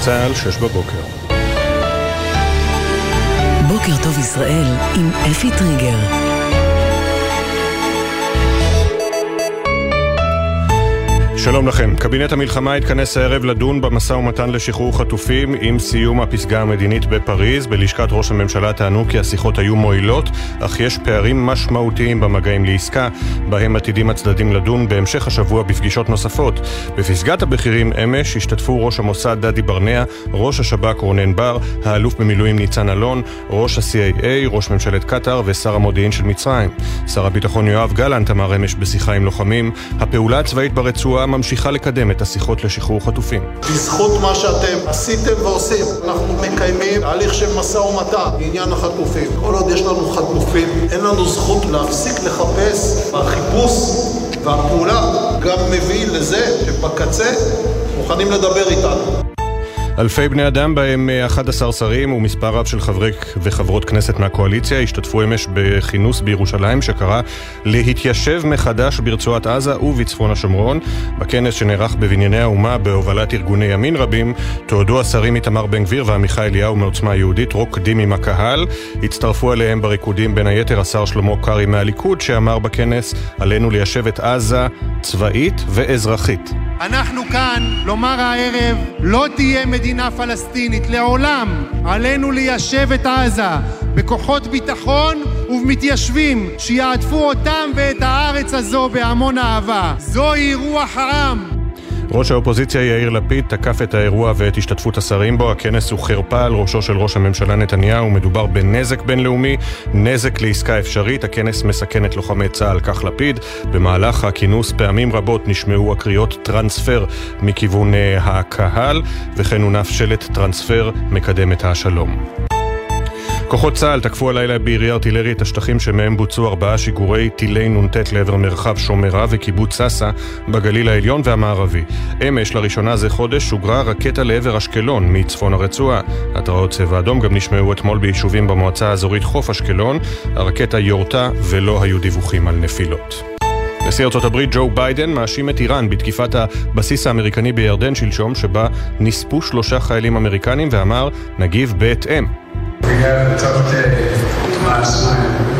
צה"ל, שש בבוקר. בוקר טוב ישראל עם אפי טריגר. שלום לכם. קבינט המלחמה התכנס הערב לדון במשא ומתן לשחרור חטופים עם סיום הפסגה המדינית בפריז. בלשכת ראש הממשלה טענו כי השיחות היו מועילות, אך יש פערים משמעותיים במגעים לעסקה, בהם עתידים הצדדים לדון בהמשך השבוע בפגישות נוספות. בפסגת הבכירים אמש השתתפו ראש המוסד דדי ברנע, ראש השב"כ רונן בר, האלוף במילואים ניצן אלון, ראש ה-CAA, ראש ממשלת קטאר ושר המודיעין של מצרים. שר הביטחון יואב גלנט אמר אמש בשיחה עם לוחמים, הפעולה הצבאית ברצועה ממשיכה לקדם את השיחות לשחרור חטופים. בזכות מה שאתם עשיתם ועושים, אנחנו מקיימים תהליך של משא ומתן בעניין החטופים. כל עוד יש לנו חטופים, אין לנו זכות להפסיק לחפש. החיפוש והפעולה גם מביא לזה שבקצה מוכנים לדבר איתנו. אלפי בני אדם, בהם 11 שרים ומספר רב של חברי וחברות כנסת מהקואליציה, השתתפו אמש בכינוס בירושלים שקרא להתיישב מחדש ברצועת עזה ובצפון השומרון. בכנס שנערך בבנייני האומה בהובלת ארגוני ימין רבים, תועדו השרים איתמר בן גביר ועמיחי אליהו מעוצמה יהודית רוקדים עם הקהל. הצטרפו אליהם בריקודים בין היתר השר שלמה קרעי מהליכוד, שאמר בכנס עלינו ליישב את עזה צבאית ואזרחית. אנחנו כאן לומר הערב לא תהיה מדינה פלסטינית לעולם עלינו ליישב את עזה בכוחות ביטחון ובמתיישבים שיעטפו אותם ואת הארץ הזו בהמון אהבה. זוהי רוח העם ראש האופוזיציה יאיר לפיד תקף את האירוע ואת השתתפות השרים בו. הכנס הוא חרפה על ראשו של ראש הממשלה נתניהו. מדובר בנזק בינלאומי, נזק לעסקה אפשרית. הכנס מסכן את לוחמי צה"ל, כך לפיד. במהלך הכינוס פעמים רבות נשמעו הקריאות טרנספר מכיוון אה, הקהל, וכן הונף שלט טרנספר מקדם את השלום. כוחות צה"ל תקפו הלילה בירי ארטילרי את השטחים שמהם בוצעו ארבעה שיגורי טילי נ"ט לעבר מרחב שומרה וקיבוץ סאסא בגליל העליון והמערבי. אמש, לראשונה זה חודש, שוגרה רקטה לעבר אשקלון מצפון הרצועה. התרעות צבע אדום גם נשמעו אתמול ביישובים במועצה האזורית חוף אשקלון. הרקטה יורתה ולא היו דיווחים על נפילות. נשיא ארצות הברית ג'ו ביידן מאשים את איראן בתקיפת הבסיס האמריקני בירדן שלשום, שבה נספו שלושה חיילים אמריקנים ואמר, נגיב בהתאם. We had a tough day.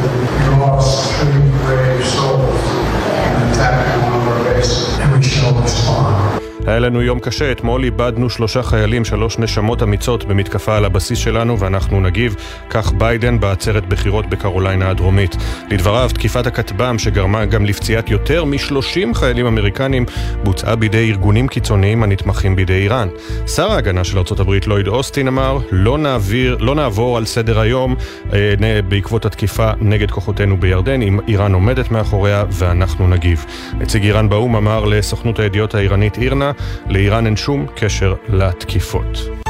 היה לנו יום קשה, אתמול איבדנו שלושה חיילים, שלוש נשמות אמיצות במתקפה על הבסיס שלנו ואנחנו נגיב, כך ביידן בעצרת בחירות בקרוליינה הדרומית. לדבריו, תקיפת הכטב"ם שגרמה גם לפציעת יותר מ-30 חיילים אמריקנים בוצעה בידי ארגונים קיצוניים הנתמכים בידי איראן. שר ההגנה של ארה"ב לויד אוסטין אמר, לא, נעביר, לא נעבור על סדר היום אה, בעקבות התקיפה נגד כוחותינו בירדן, אם איראן עומדת מאחוריה ואנחנו נגיב. נציג איראן באו"ם אמר לסוכנות הידיעות האיראנית אירנה לאיראן אין שום קשר לתקיפות.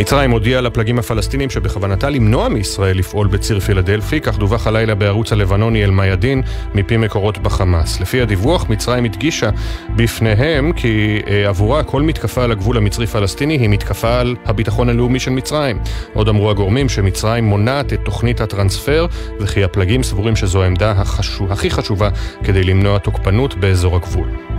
מצרים הודיעה לפלגים הפלסטינים שבכוונתה למנוע מישראל לפעול בציר פילדלפי, כך דווח הלילה בערוץ הלבנוני אל-מיאדין מפי מקורות בחמאס. לפי הדיווח, מצרים הדגישה בפניהם כי אה, עבורה כל מתקפה על הגבול המצרי-פלסטיני היא מתקפה על הביטחון הלאומי של מצרים. עוד אמרו הגורמים שמצרים מונעת את תוכנית הטרנספר וכי הפלגים סבורים שזו העמדה החשוב, הכי חשובה כדי למנוע תוקפנות באזור הגבול.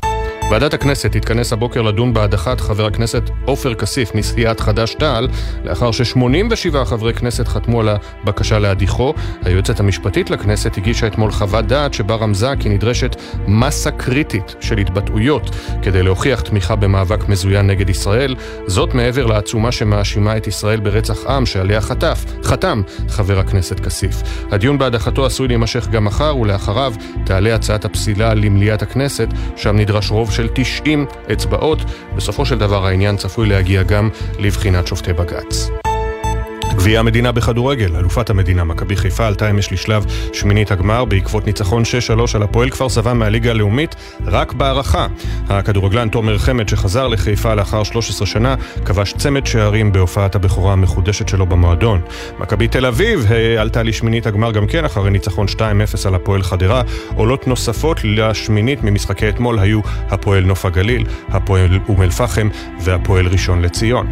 ועדת הכנסת תתכנס הבוקר לדון בהדחת חבר הכנסת עופר כסיף מסיעת חד"ש-תע"ל, לאחר ש-87 חברי כנסת חתמו על הבקשה להדיחו. היועצת המשפטית לכנסת הגישה אתמול חוות דעת שבה רמזה כי נדרשת מסה קריטית של התבטאויות כדי להוכיח תמיכה במאבק מזוין נגד ישראל, זאת מעבר לעצומה שמאשימה את ישראל ברצח עם שעליה חטף, חתם חבר הכנסת כסיף. הדיון בהדחתו עשוי להימשך גם מחר, ולאחריו תעלה הצעת הפסילה למליאת הכנסת, שם נדרש רוב של של 90 אצבעות. בסופו של דבר העניין צפוי להגיע גם לבחינת שופטי בג"ץ. גביע המדינה בכדורגל, אלופת המדינה מכבי חיפה עלתה אמש לשלב שמינית הגמר בעקבות ניצחון 6-3 על הפועל כפר סבא מהליגה הלאומית רק בהערכה. הכדורגלן תומר חמד שחזר לחיפה לאחר 13 שנה כבש צמד שערים בהופעת הבכורה המחודשת שלו במועדון. מכבי תל אביב אה, עלתה לשמינית הגמר גם כן אחרי ניצחון 2-0 על הפועל חדרה. עולות נוספות לשמינית ממשחקי אתמול היו הפועל נוף הגליל, הפועל אום אל-פחם והפועל ראשון לציון.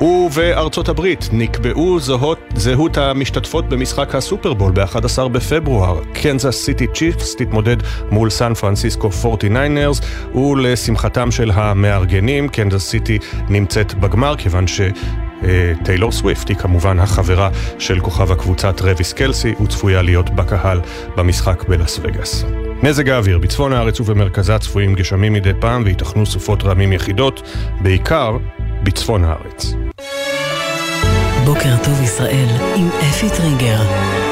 ובארצות הברית נקבעו זהות, זהות המשתתפות במשחק הסופרבול ב-11 בפברואר. קנזס סיטי צ'יפס תתמודד מול סן פרנסיסקו 49ers, ולשמחתם של המארגנים, קנזס סיטי נמצאת בגמר, כיוון ש... טיילור סוויפט היא כמובן החברה של כוכב הקבוצה טרוויס קלסי וצפויה להיות בקהל במשחק בלאס וגאס. מזג האוויר, בצפון הארץ ובמרכזה צפויים גשמים מדי פעם וייתכנו סופות רעמים יחידות, בעיקר בצפון הארץ. בוקר טוב ישראל עם אפי טריגר.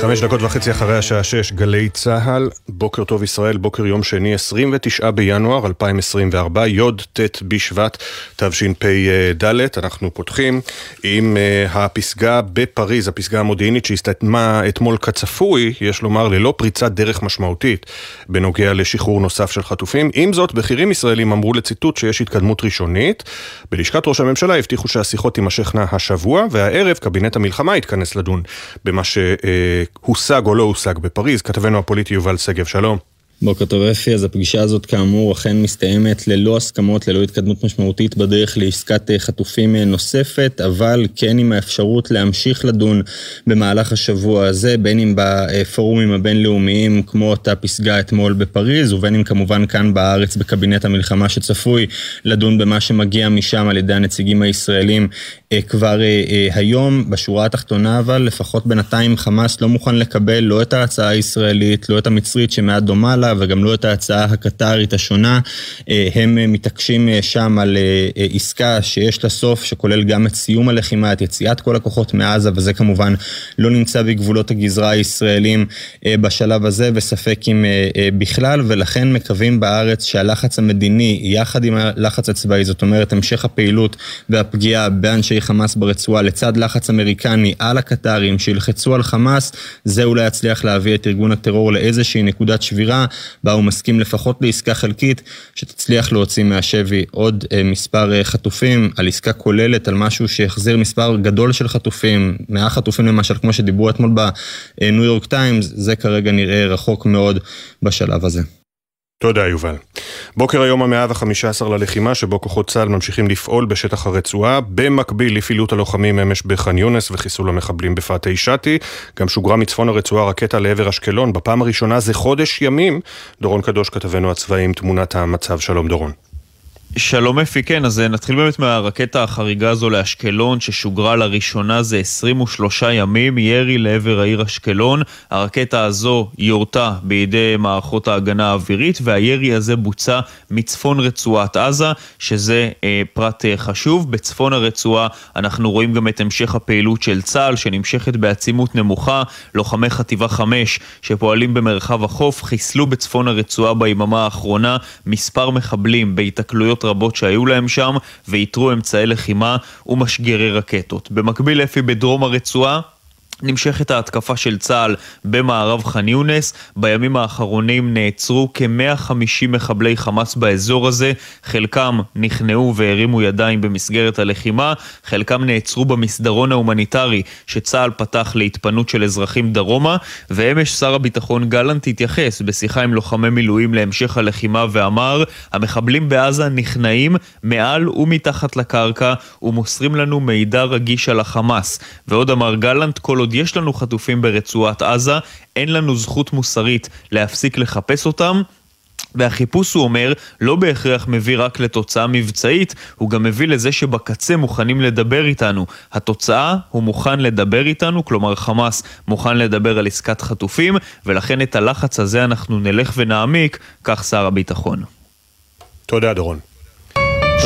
חמש דקות וחצי אחרי השעה שש, גלי צה"ל, בוקר טוב ישראל, בוקר יום שני, 29 בינואר 2024, י' ט' בשבט תשפ"ד. אנחנו פותחים עם uh, הפסגה בפריז, הפסגה המודיעינית שהסתתמה אתמול כצפוי, יש לומר ללא פריצת דרך משמעותית בנוגע לשחרור נוסף של חטופים. עם זאת, בכירים ישראלים אמרו לציטוט שיש התקדמות ראשונית. בלשכת ראש הממשלה הבטיחו שהשיחות תימשכנה השבוע, והערב קבינט המלחמה יתכנס לדון במה ש... Uh, הושג או לא הושג בפריז. כתבנו הפוליטי יובל שגב, שלום. בוקר טוב אפי, אז הפגישה הזאת כאמור אכן מסתיימת ללא הסכמות, ללא התקדמות משמעותית בדרך לעסקת אה, חטופים אה, נוספת, אבל כן עם האפשרות להמשיך לדון במהלך השבוע הזה, בין אם בפורומים הבינלאומיים כמו אותה פסגה אתמול בפריז, ובין אם כמובן כאן בארץ בקבינט המלחמה שצפוי לדון במה שמגיע משם על ידי הנציגים הישראלים כבר היום. בשורה התחתונה אבל, לפחות בינתיים חמאס לא מוכן לקבל לא את ההצעה הישראלית, לא את המצרית שמעט דומה לה, וגם לא את ההצעה הקטרית השונה. אה, הם אה, מתעקשים אה, שם על עסקה שיש לה סוף, שכולל גם את סיום הלחימה, את יציאת כל הכוחות מעזה, וזה כמובן לא נמצא בגבולות הגזרה הישראלים בשלב הזה, וספק אם בכלל, ולכן מקווים בארץ שהלחץ המדיני, יחד עם הלחץ הצבאי, זאת אומרת המשך הפעילות והפגיעה באנשי חמאס ברצועה, לצד לחץ אמריקני על הקטרים שילחצו על חמאס, זה אולי יצליח להביא את ארגון הטרור לאיזושהי נקודת שבירה, בה הוא מסכים לפחות לעסקה חלקית שתצליח להוציא מהשבי עוד אה, מספר אה, חטופים, על עסקה כוללת, על משהו שיחזיר מספר גדול של חטופים, 100 חטופים למשל, כמו שדיברו אתמול בניו יורק טיימס, זה כרגע נראה רחוק מאוד בשלב הזה. תודה יובל. בוקר היום המאה וחמישה עשר ללחימה שבו כוחות צה"ל ממשיכים לפעול בשטח הרצועה. במקביל לפעילות הלוחמים אמש בח'אן יונס וחיסול המחבלים בפאתי שאטי גם שוגרה מצפון הרצועה רקטה לעבר אשקלון. בפעם הראשונה זה חודש ימים. דורון קדוש כתבנו הצבאי עם תמונת המצב. שלום דורון שלום אפי, כן, אז אה, נתחיל באמת מהרקטה החריגה הזו לאשקלון, ששוגרה לראשונה זה 23 ימים, ירי לעבר העיר אשקלון. הרקטה הזו יורתה בידי מערכות ההגנה האווירית, והירי הזה בוצע מצפון רצועת עזה, שזה אה, פרט אה, חשוב. בצפון הרצועה אנחנו רואים גם את המשך הפעילות של צה"ל, שנמשכת בעצימות נמוכה. לוחמי חטיבה 5 שפועלים במרחב החוף, חיסלו בצפון הרצועה ביממה האחרונה מספר מחבלים בהיתקלויות רבות שהיו להם שם, ואיתרו אמצעי לחימה ומשגרי רקטות. במקביל אפי בדרום הרצועה נמשכת ההתקפה של צה"ל במערב ח'אן יונס. בימים האחרונים נעצרו כ-150 מחבלי חמאס באזור הזה. חלקם נכנעו והרימו ידיים במסגרת הלחימה, חלקם נעצרו במסדרון ההומניטרי שצה"ל פתח להתפנות של אזרחים דרומה, ואמש שר הביטחון גלנט התייחס בשיחה עם לוחמי מילואים להמשך הלחימה ואמר, המחבלים בעזה נכנעים מעל ומתחת לקרקע ומוסרים לנו מידע רגיש על החמאס. ועוד אמר גלנט, כל עוד יש לנו חטופים ברצועת עזה, אין לנו זכות מוסרית להפסיק לחפש אותם. והחיפוש, הוא אומר, לא בהכרח מביא רק לתוצאה מבצעית, הוא גם מביא לזה שבקצה מוכנים לדבר איתנו. התוצאה, הוא מוכן לדבר איתנו, כלומר חמאס מוכן לדבר על עסקת חטופים, ולכן את הלחץ הזה אנחנו נלך ונעמיק, כך שר הביטחון. תודה, דורון.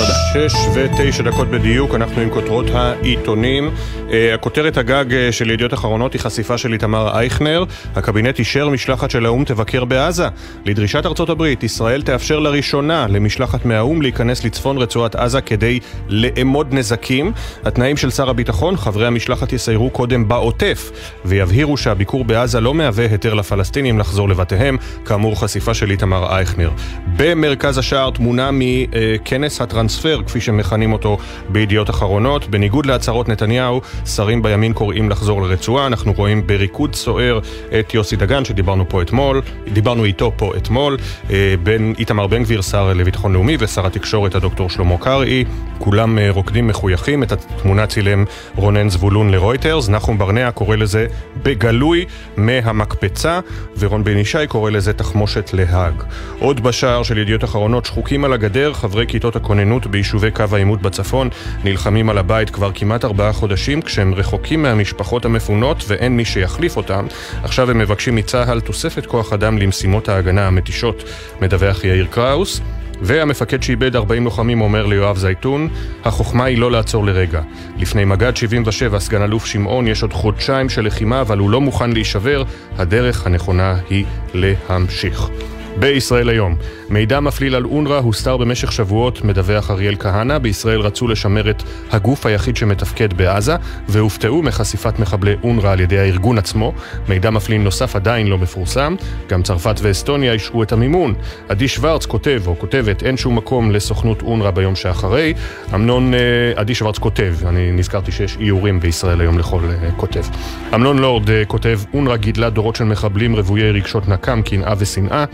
תודה. שש ותשע דקות בדיוק, אנחנו עם כותרות העיתונים. Uh, הכותרת הגג uh, של ידיעות אחרונות היא חשיפה של איתמר אייכנר. הקבינט אישר משלחת של האו"ם תבקר בעזה. לדרישת ארצות הברית, ישראל תאפשר לראשונה למשלחת מהאו"ם להיכנס לצפון רצועת עזה כדי לאמוד נזקים. התנאים של שר הביטחון, חברי המשלחת יסיירו קודם בעוטף, ויבהירו שהביקור בעזה לא מהווה היתר לפלסטינים לחזור לבתיהם. כאמור, חשיפה של איתמר אייכנר. במרכז השער תמונה מכנס הטרנס... הטרנספר, כפי שמכנים אותו בידיעות אחרונות. בניגוד להצהרות נתניהו, שרים בימין קוראים לחזור לרצועה. אנחנו רואים בריקוד סוער את יוסי דגן, שדיברנו פה אתמול, דיברנו איתו פה אתמול, אה, בין איתמר בן גביר, שר לביטחון לאומי, ושר התקשורת הדוקטור שלמה קרעי. כולם אה, רוקדים מחויכים, את התמונה צילם רונן זבולון לרויטרס, נחום ברנע קורא לזה בגלוי מהמקפצה, ורון בן ישי קורא לזה תחמושת להאג. עוד בשער של ידיעות אחרונות, שחוקים על הגדר, חברי כיתות הכוננות ביישובי קו העימות בצפון נלחמים על הבית כבר כמעט ארבעה חודשים, כשהם רחוקים מהמשפחות המפונות ואין מי שיחליף אותם. עכשיו הם מבקשים מצה"ל תוספת כוח אדם למשימות ההגנה המתישות, מדווח יאיר קראוס. והמפקד שאיבד 40 לוחמים אומר ליואב זייתון, החוכמה היא לא לעצור לרגע. לפני מג"ד 77, סגן אלוף שמעון, יש עוד חודשיים של לחימה, אבל הוא לא מוכן להישבר, הדרך הנכונה היא להמשיך. בישראל היום. מידע מפליל על אונר"א הוסתר במשך שבועות, מדווח אריאל כהנא. בישראל רצו לשמר את הגוף היחיד שמתפקד בעזה, והופתעו מחשיפת מחבלי אונר"א על ידי הארגון עצמו. מידע מפליל נוסף עדיין לא מפורסם. גם צרפת ואסטוניה אישרו את המימון. עדי שוורץ כותב, או כותבת, אין שום מקום לסוכנות אונר"א ביום שאחרי. אמנון, אה, עדי שוורץ כותב, אני נזכרתי שיש איורים בישראל היום לכל אה, כותב. אמנון לורד אה, כותב, אונר"א גידלה דורות של מחבלים רוויי רגשות נקם, קנאה ושנאה.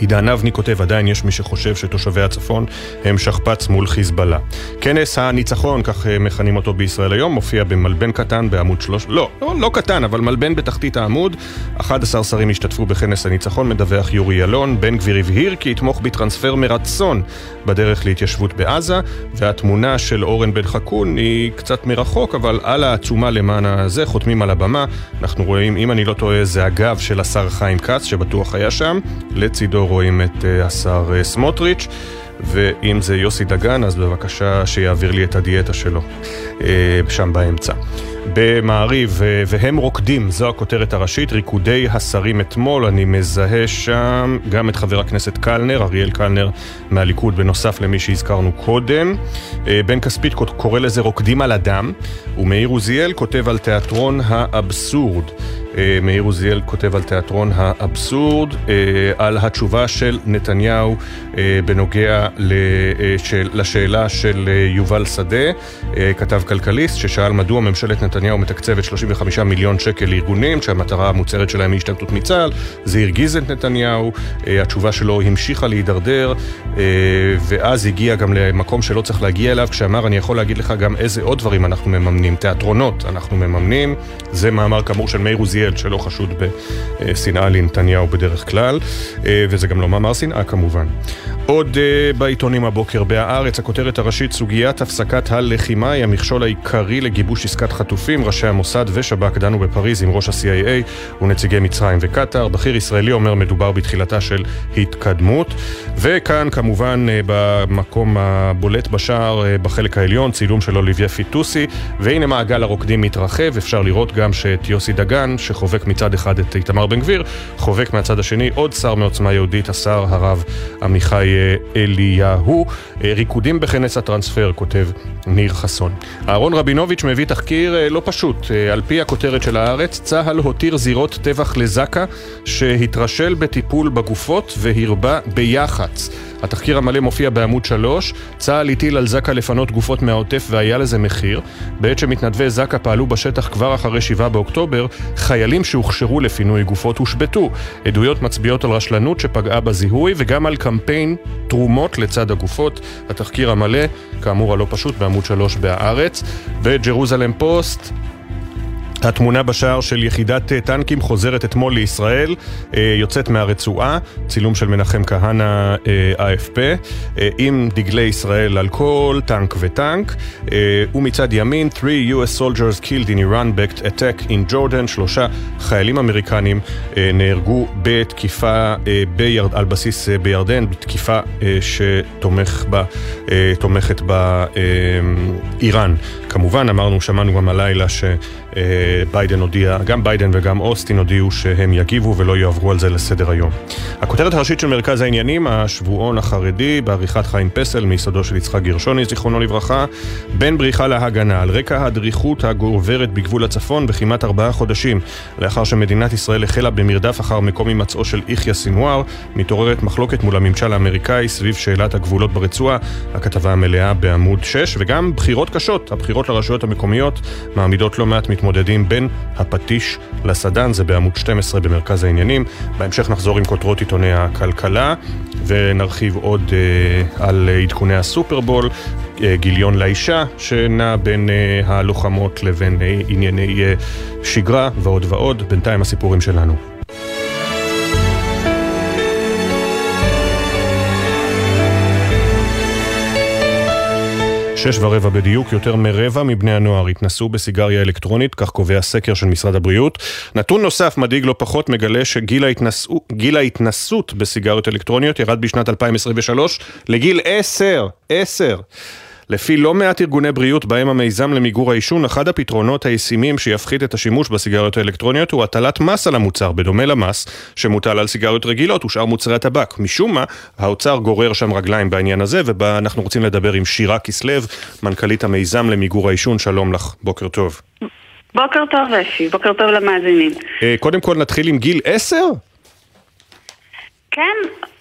עידן אבני כותב, עדיין יש מי שחושב שתושבי הצפון הם שכפ"ץ מול חיזבאללה. כנס הניצחון, כך אה, מכנים אותו בישראל היום, מופיע במלבן קטן בעמוד שלוש... לא, לא, לא קטן, אבל מלבן בתחתית העמוד. 11 שרים השתתפו בכנס הניצחון, מדווח יורי ילון. בן גביר הבהיר כי יתמוך בטרנספר מרצון בדרך להתיישבות בעזה, והתמונה של אורן בן חכון היא קצת מרחוק, אבל על העצומה למען הזה חותמים על הבמה. אנחנו רואים, אם אני לא טועה, זה הגב של השר חיים כץ, שבטוח היה שם. לצידו רואים את uh, השר uh, סמוטריץ', ואם זה יוסי דגן, אז בבקשה שיעביר לי את הדיאטה שלו, uh, שם באמצע. במעריב, והם רוקדים, זו הכותרת הראשית, ריקודי השרים אתמול, אני מזהה שם גם את חבר הכנסת קלנר, אריאל קלנר מהליכוד, בנוסף למי שהזכרנו קודם. בן כספית קורא לזה רוקדים על הדם, ומאיר עוזיאל כותב על תיאטרון האבסורד. מאיר עוזיאל כותב על תיאטרון האבסורד, על התשובה של נתניהו בנוגע לשאלה של יובל שדה, כתב כלכליסט, ששאל מדוע ממשלת נתניהו מתקצבת 35 מיליון שקל לארגונים שהמטרה המוצהרת שלהם היא השתמטות מצה"ל, זה הרגיז את נתניהו, התשובה שלו המשיכה להידרדר, ואז הגיע גם למקום שלא צריך להגיע אליו, כשאמר אני יכול להגיד לך גם איזה עוד דברים אנחנו מממנים, תיאטרונות אנחנו מממנים, זה מאמר כאמור של מאיר עוזיאל. ילד שלא חשוד בשנאה לנתניהו בדרך כלל, וזה גם לא מאמר שנאה כמובן. עוד בעיתונים הבוקר בהארץ, הכותרת הראשית, סוגיית הפסקת הלחימה היא המכשול העיקרי לגיבוש עסקת חטופים. ראשי המוסד ושב"כ דנו בפריז עם ראש ה-CIA ונציגי מצרים וקטאר. בכיר ישראלי אומר מדובר בתחילתה של התקדמות. וכאן כמובן במקום הבולט בשער, בחלק העליון, צילום של אוליביה פיטוסי. והנה מעגל הרוקדים מתרחב, אפשר לראות גם שאת יוסי דגן, שחובק מצד אחד את איתמר בן גביר, חובק מהצד השני עוד שר מעוצמה יהודית, השר הרב עמיחי אליהו. ריקודים בכנס הטרנספר, כותב ניר חסון. אהרון רבינוביץ' מביא תחקיר לא פשוט. על פי הכותרת של הארץ, צה"ל הותיר זירות טבח לזק"א שהתרשל בטיפול בגופות והרבה ביח"צ. התחקיר המלא מופיע בעמוד 3, צה"ל הטיל על זק"א לפנות גופות מהעוטף והיה לזה מחיר. בעת שמתנדבי זק"א פעלו בשטח כבר אחרי 7 באוקטובר, חיילים שהוכשרו לפינוי גופות הושבתו. עדויות מצביעות על רשלנות שפגעה בזיהוי וגם על קמפיין תרומות לצד הגופות. התחקיר המלא, כאמור הלא פשוט, בעמוד 3 בהארץ. בג'רוזלם פוסט התמונה בשער של יחידת טנקים חוזרת אתמול לישראל, יוצאת מהרצועה, צילום של מנחם כהנא, AFP, עם דגלי ישראל על כל טנק וטנק, ומצד ימין, 3 US soldiers killed in Iran-backed attack in Jordan, שלושה חיילים אמריקנים נהרגו בתקיפה בירד, על בסיס בירדן, בתקיפה שתומכת בה איראן. כמובן, אמרנו, שמענו גם הלילה שביידן הודיע, גם ביידן וגם אוסטין הודיעו שהם יגיבו ולא יעברו על זה לסדר היום. הכותרת הראשית של מרכז העניינים, השבועון החרדי, בעריכת חיים פסל, מיסודו של יצחק גרשוני, זיכרונו לברכה, בין בריחה להגנה, על רקע הדריכות הגוברת בגבול הצפון בכמעט ארבעה חודשים, לאחר שמדינת ישראל החלה במרדף אחר מקום הימצאו של יחיא סינואר, מתעוררת מחלוקת מול הממשל האמריקאי סביב שאלת הגבולות ברצועה, הכתבה המלאה בעמוד 6, וגם בחירות קשות, הבחירות לרשויות המקומיות מעמידות לא מעט מתמודדים בין הפטיש לסדן, זה בעמוד 12 במרכז העניינים. בהמשך נחזור עם כותרות עיתוני הכלכלה, ונרחיב עוד אה, על עדכוני הסופרבול, אה, גיליון לאישה, שנע בין אה, הלוחמות לבין אה, ענייני אה, שגרה ועוד ועוד. בינתיים הסיפורים שלנו. שש ורבע בדיוק, יותר מרבע מבני הנוער התנסו בסיגריה אלקטרונית, כך קובע סקר של משרד הבריאות. נתון נוסף, מדאיג לא פחות, מגלה שגיל ההתנסו, ההתנסות בסיגריות אלקטרוניות ירד בשנת 2023 לגיל עשר, עשר. לפי לא מעט ארגוני בריאות בהם המיזם למיגור העישון, אחד הפתרונות הישימים שיפחית את השימוש בסיגריות האלקטרוניות הוא הטלת מס על המוצר, בדומה למס שמוטל על סיגריות רגילות ושאר מוצרי הטבק. משום מה, האוצר גורר שם רגליים בעניין הזה, ואנחנו רוצים לדבר עם שירה כסלו, מנכ"לית המיזם למיגור העישון, שלום לך, בוקר טוב. בוקר טוב אפי, בוקר טוב למאזינים. אה, קודם כל נתחיל עם גיל עשר? כן,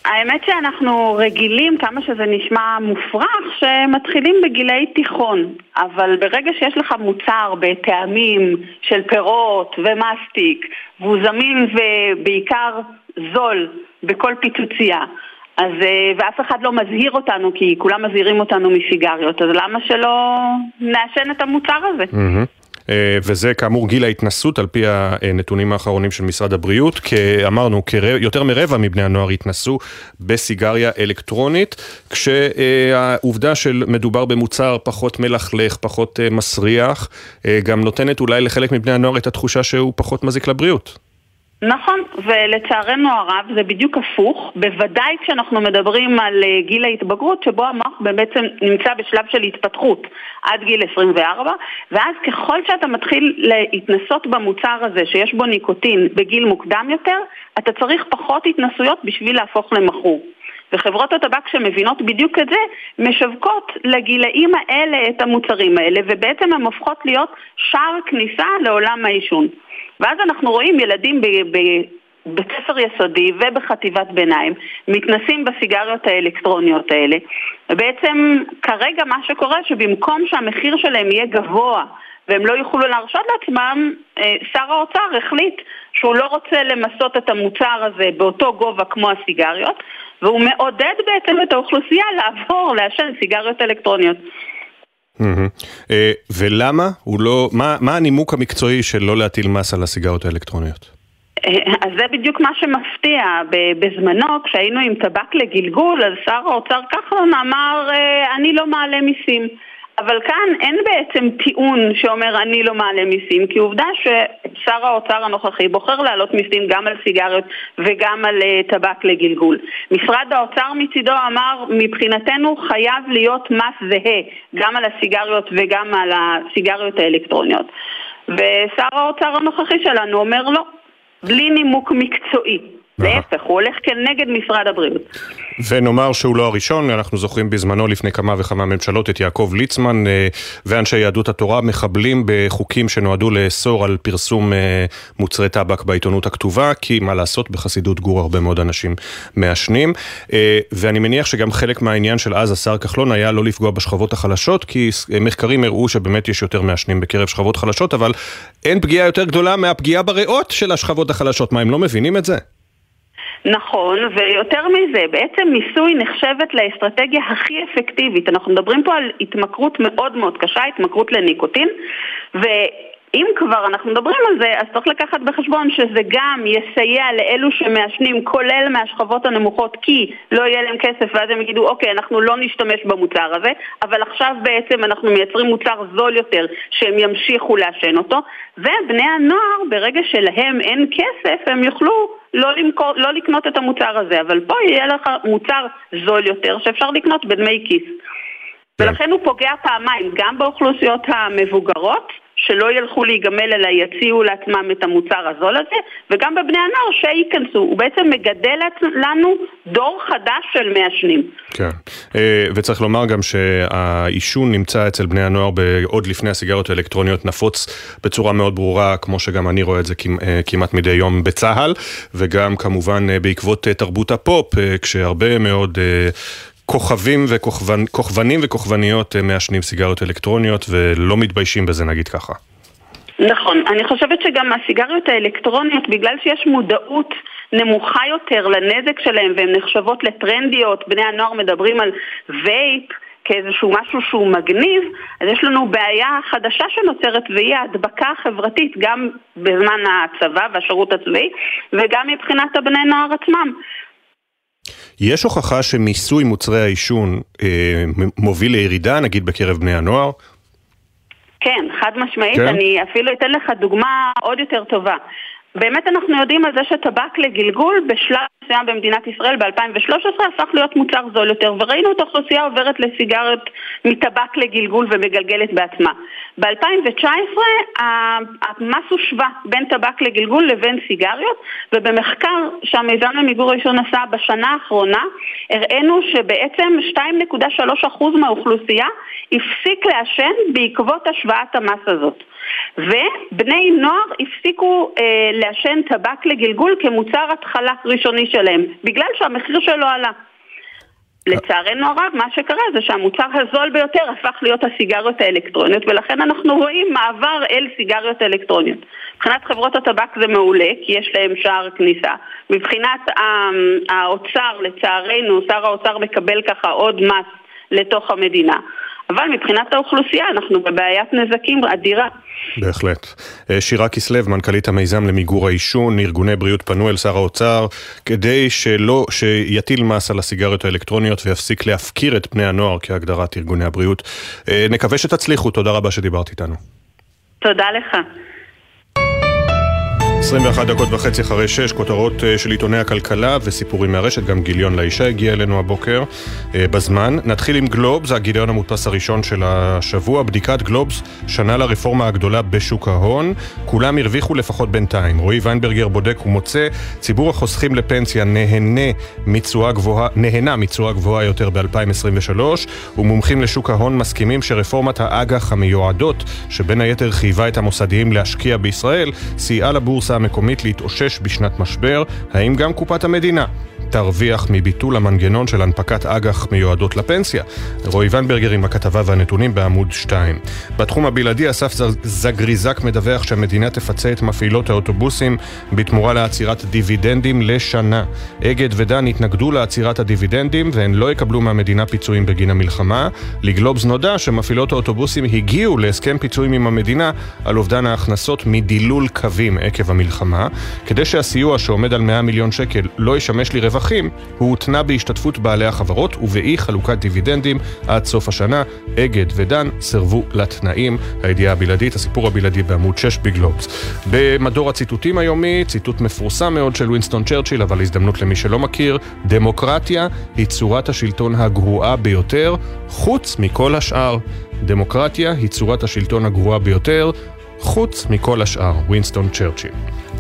האמת שאנחנו רגילים, כמה שזה נשמע מופרך, שמתחילים בגילי תיכון. אבל ברגע שיש לך מוצר בטעמים של פירות ומסטיק, והוא זמין ובעיקר זול בכל פיצוצייה, אז, אה, ואף אחד לא מזהיר אותנו, כי כולם מזהירים אותנו מסיגריות, אז למה שלא נעשן את המוצר הזה? Mm-hmm. אה, וזה כאמור גיל ההתנסות על פי הנתונים האחרונים של משרד הבריאות, אמרנו, יותר מרבע מבני הנוער התנסו בסיגריה אלקטרונית, כשהעובדה של מדובר במוצר פחות מלכלך, פחות אה, מסריח, אה, גם נותנת אולי לחלק מבני הנוער את התחושה שהוא פחות מזיק לבריאות. נכון, ולצערנו הרב זה בדיוק הפוך, בוודאי כשאנחנו מדברים על אה, גיל ההתבגרות שבו המוח בעצם נמצא בשלב של התפתחות עד גיל 24 ואז ככל שאתה מתחיל להתנסות במוצר הזה שיש בו ניקוטין בגיל מוקדם יותר, אתה צריך פחות התנסויות בשביל להפוך למכור. וחברות הטבק שמבינות בדיוק את זה, משווקות לגילאים האלה את המוצרים האלה, ובעצם הן הופכות להיות שער כניסה לעולם העישון. ואז אנחנו רואים ילדים בבית ספר יסודי ובחטיבת ביניים מתנסים בסיגריות האלקטרוניות האלה ובעצם כרגע מה שקורה שבמקום שהמחיר שלהם יהיה גבוה והם לא יוכלו להרשות לעצמם, אה, שר האוצר החליט שהוא לא רוצה למסות את המוצר הזה באותו גובה כמו הסיגריות והוא מעודד בעצם את האוכלוסייה לעבור לעשן סיגריות אלקטרוניות. אה, ולמה הוא לא, מה הנימוק המקצועי של לא להטיל מס על הסיגריות האלקטרוניות? אה, אז זה בדיוק מה שמפתיע. בזמנו, כשהיינו עם טבק לגלגול, אז שר האוצר כחלון אמר, אה, אני לא מעלה מיסים. אבל כאן אין בעצם טיעון שאומר אני לא מעלה מיסים, כי עובדה ששר האוצר הנוכחי בוחר להעלות מיסים גם על סיגריות וגם על uh, טבק לגלגול. משרד האוצר מצידו אמר מבחינתנו חייב להיות מס זהה גם על הסיגריות וגם על הסיגריות האלקטרוניות. ושר האוצר הנוכחי שלנו אומר לא, בלי נימוק מקצועי. להפך, הוא הולך כנגד משרד הבריאות. ונאמר שהוא לא הראשון, אנחנו זוכרים בזמנו לפני כמה וכמה ממשלות את יעקב ליצמן אה, ואנשי יהדות התורה מחבלים בחוקים שנועדו לאסור על פרסום אה, מוצרי טבק בעיתונות הכתובה, כי מה לעשות, בחסידות גור הרבה מאוד אנשים מעשנים. אה, ואני מניח שגם חלק מהעניין של אז השר כחלון היה לא לפגוע בשכבות החלשות, כי מחקרים הראו שבאמת יש יותר מעשנים בקרב שכבות חלשות, אבל אין פגיעה יותר גדולה מהפגיעה בריאות של השכבות החלשות. מה, הם לא מבינים את זה? נכון, ויותר מזה, בעצם מיסוי נחשבת לאסטרטגיה הכי אפקטיבית. אנחנו מדברים פה על התמכרות מאוד מאוד קשה, התמכרות לניקוטין, ואם כבר אנחנו מדברים על זה, אז צריך לקחת בחשבון שזה גם יסייע לאלו שמעשנים, כולל מהשכבות הנמוכות, כי לא יהיה להם כסף, ואז הם יגידו, אוקיי, אנחנו לא נשתמש במוצר הזה, אבל עכשיו בעצם אנחנו מייצרים מוצר זול יותר, שהם ימשיכו לעשן אותו, ובני הנוער, ברגע שלהם אין כסף, הם יוכלו לא, למכור, לא לקנות את המוצר הזה, אבל פה יהיה לך מוצר זול יותר שאפשר לקנות בדמי כיס. ולכן הוא פוגע פעמיים, גם באוכלוסיות המבוגרות, שלא ילכו להיגמל אלא יציעו לעצמם את המוצר הזול הזה, וגם בבני הנוער שייכנסו. הוא בעצם מגדל לנו דור חדש של מעשנים. כן, אה, וצריך לומר גם שהעישון נמצא אצל בני הנוער עוד לפני הסיגריות האלקטרוניות נפוץ בצורה מאוד ברורה, כמו שגם אני רואה את זה אה, כמעט מדי יום בצה"ל, וגם כמובן אה, בעקבות תרבות הפופ, כשהרבה מאוד כוכבים וכוכבנים וכוכבניות אה, מעשנים סיגריות אלקטרוניות ולא מתביישים בזה, נגיד ככה. נכון. אני חושבת שגם הסיגריות האלקטרוניות, בגלל שיש מודעות נמוכה יותר לנזק שלהם והן נחשבות לטרנדיות, בני הנוער מדברים על וייפ כאיזשהו משהו שהוא מגניב, אז יש לנו בעיה חדשה שנוצרת והיא ההדבקה החברתית גם בזמן הצבא והשירות הצבאי וגם מבחינת הבני נוער עצמם. יש הוכחה שמיסוי מוצרי העישון אה, מוביל לירידה, נגיד בקרב בני הנוער? כן, חד משמעית. כן? אני אפילו אתן לך דוגמה עוד יותר טובה. באמת אנחנו יודעים על זה שטבק לגלגול בשלב מסוים במדינת ישראל ב-2013 הפך להיות מוצר זול יותר וראינו את האוכלוסייה עוברת לסיגריות מטבק לגלגול ומגלגלת בעצמה. ב-2019 המס הושווה בין טבק לגלגול לבין סיגריות ובמחקר שהמיזם למיגור העישון עשה בשנה האחרונה הראינו שבעצם 2.3% מהאוכלוסייה הפסיק לעשן בעקבות השוואת המס הזאת. ובני נוער הפסיקו אה, לעשן טבק לגלגול כמוצר התחלה ראשוני שלהם, בגלל שהמחיר שלו עלה. לצערנו הרב, מה שקרה זה שהמוצר הזול ביותר הפך להיות הסיגריות האלקטרוניות ולכן אנחנו רואים מעבר אל סיגריות אלקטרוניות. מבחינת חברות הטבק זה מעולה, כי יש להם שער כניסה. מבחינת האוצר, לצערנו, שר האוצר מקבל ככה עוד מס לתוך המדינה. אבל מבחינת האוכלוסייה אנחנו בבעיית נזקים אדירה. בהחלט. אה, שירה כסלו, מנכ"לית המיזם למיגור העישון, ארגוני בריאות פנו אל שר האוצר כדי שלא, שיטיל מס על הסיגריות האלקטרוניות ויפסיק להפקיר את בני הנוער כהגדרת ארגוני הבריאות. אה, נקווה שתצליחו, תודה רבה שדיברת איתנו. תודה לך. 21 דקות וחצי אחרי 6, כותרות אה, של עיתוני הכלכלה וסיפורים מהרשת, גם גיליון לאישה הגיע אלינו הבוקר אה, בזמן. נתחיל עם גלובס, הגיליון המודפס הראשון של השבוע, בדיקת גלובס, שנה לרפורמה הגדולה בשוק ההון. כולם הרוויחו לפחות בינתיים. רועי ויינברגר בודק ומוצא, ציבור החוסכים לפנסיה נהנה מתשואה גבוהה, נהנה מתשואה גבוהה יותר ב-2023, ומומחים לשוק ההון מסכימים שרפורמת האג"ח המיועדות, שבין היתר חייבה את המוסדיים להשקיע בישראל, סייעה לבורסה המקומית להתאושש בשנת משבר, האם גם קופת המדינה תרוויח מביטול המנגנון של הנפקת אג"ח מיועדות לפנסיה. רועי ונברגר עם הכתבה והנתונים בעמוד 2. בתחום הבלעדי, אסף זגריזק מדווח שהמדינה תפצה את מפעילות האוטובוסים בתמורה לעצירת דיבידנדים לשנה. אגד ודן התנגדו לעצירת הדיבידנדים והן לא יקבלו מהמדינה פיצויים בגין המלחמה. לגלובס נודע שמפעילות האוטובוסים הגיעו להסכם פיצויים עם המדינה על אובדן ההכנסות מדילול קווים עקב המלחמה. כדי שהסיוע שעומד על 100 מיליון שקל לא ישמש לרווח רווחים, הוא הותנה בהשתתפות בעלי החברות ובאי חלוקת דיבידנדים עד סוף השנה. אגד ודן סירבו לתנאים. הידיעה הבלעדית, הסיפור הבלעדי בעמוד 6 בגלובס. במדור הציטוטים היומי, ציטוט מפורסם מאוד של וינסטון צ'רצ'יל, אבל הזדמנות למי שלא מכיר, דמוקרטיה היא צורת השלטון הגרועה ביותר, חוץ מכל השאר. דמוקרטיה היא צורת השלטון הגרועה ביותר, חוץ מכל השאר, וינסטון צ'רצ'יל.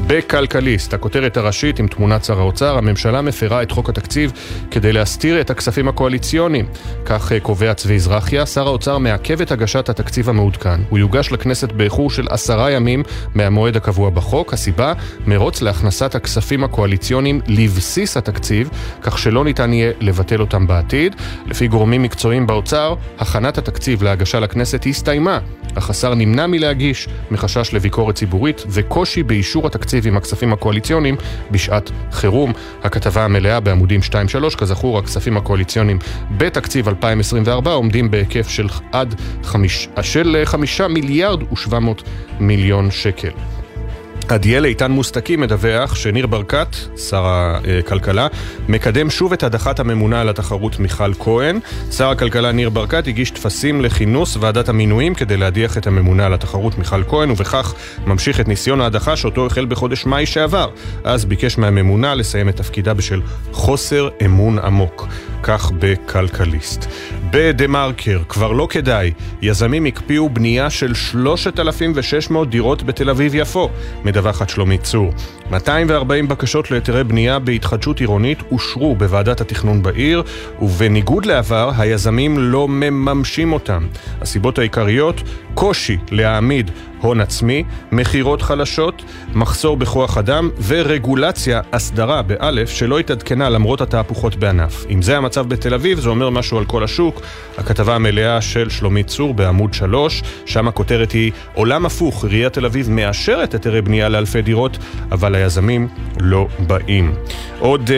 בכלכליסט, הכותרת הראשית עם תמונת שר האוצר, הממשלה מפרה את חוק התקציב כדי להסתיר את הכספים הקואליציוניים. כך אה, קובע צבי זרחיה, שר האוצר מעכב את הגשת התקציב המעודכן. הוא יוגש לכנסת באיחור של עשרה ימים מהמועד הקבוע בחוק. הסיבה, מרוץ להכנסת הכספים הקואליציוניים לבסיס התקציב, כך שלא ניתן יהיה לבטל אותם בעתיד. לפי גורמים מקצועיים באוצר, הכנת התקציב להגשה לכנסת הסתיימה, אך השר נמנע מלהגיש מחשש לביקורת ציבורית וקושי באישור התקציב. התקציב עם הכספים הקואליציוניים בשעת חירום. הכתבה המלאה בעמודים 2-3, כזכור, הכספים הקואליציוניים בתקציב 2024 עומדים בהיקף של עד חמיש, של 5 מיליארד ו-700 מיליון שקל. עדיאל איתן מוסתקי מדווח שניר ברקת, שר הכלכלה, מקדם שוב את הדחת הממונה על התחרות מיכל כהן. שר הכלכלה ניר ברקת הגיש טפסים לכינוס ועדת המינויים כדי להדיח את הממונה על התחרות מיכל כהן, ובכך ממשיך את ניסיון ההדחה שאותו החל בחודש מאי שעבר. אז ביקש מהממונה לסיים את תפקידה בשל חוסר אמון עמוק. כך בכלכליסט. בדה מרקר, כבר לא כדאי, יזמים הקפיאו בנייה של 3,600 דירות בתל אביב-יפו, מדווחת שלומית צור. 240 בקשות להיתרי בנייה בהתחדשות עירונית אושרו בוועדת התכנון בעיר, ובניגוד לעבר, היזמים לא מממשים אותם. הסיבות העיקריות, קושי להעמיד הון עצמי, מכירות חלשות, מחסור בכוח אדם ורגולציה, הסדרה באלף, שלא התעדכנה למרות התהפוכות בענף. אם זה המצב בתל אביב, זה אומר משהו על כל השוק. הכתבה המלאה של שלומית צור בעמוד 3, שם הכותרת היא עולם הפוך, עיריית תל אביב מאשרת היתרי בנייה לאלפי דירות, אבל היזמים לא באים. עוד uh,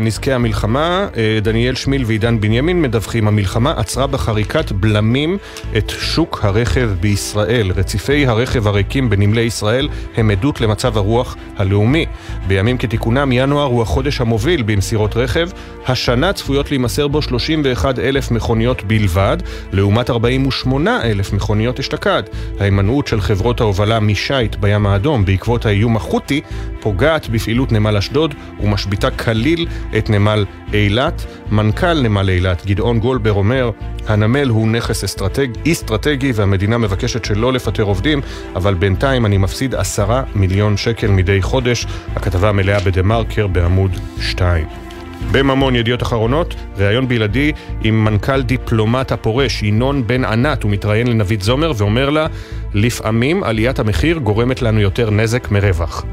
בנזקי המלחמה, uh, דניאל שמיל ועידן בנימין מדווחים, המלחמה עצרה בחריקת בלמים את שוק הרכב בישראל. רציפי הרכב הריקים בנמלי ישראל הם עדות למצב הרוח הלאומי. בימים כתיקונם, ינואר הוא החודש המוביל במסירות רכב. השנה צפויות להימסר בו 31 אלף מכוניות בלבד, לעומת 48 אלף מכוניות אשתקד. ההימנעות של חברות ההובלה משייט בים האדום בעקבות האיום החות'י פוגעת בפעילות נמל אשדוד ומשביתה כליל את נמל אילת. מנכ"ל נמל אילת, גדעון גולבר, אומר, הנמל הוא נכס אסטרטג, אסטרטגי והמדינה מבקשת שלא לפטר עובדים, אבל בינתיים אני מפסיד עשרה מיליון שקל מדי חודש. הכתבה המלאה בדה מרקר בעמוד 2. בממון ידיעות אחרונות, ראיון בלעדי עם מנכ"ל דיפלומט הפורש, ינון בן ענת, הוא מתראיין לנבית זומר ואומר לה, לפעמים עליית המחיר גורמת לנו יותר נזק מרווח.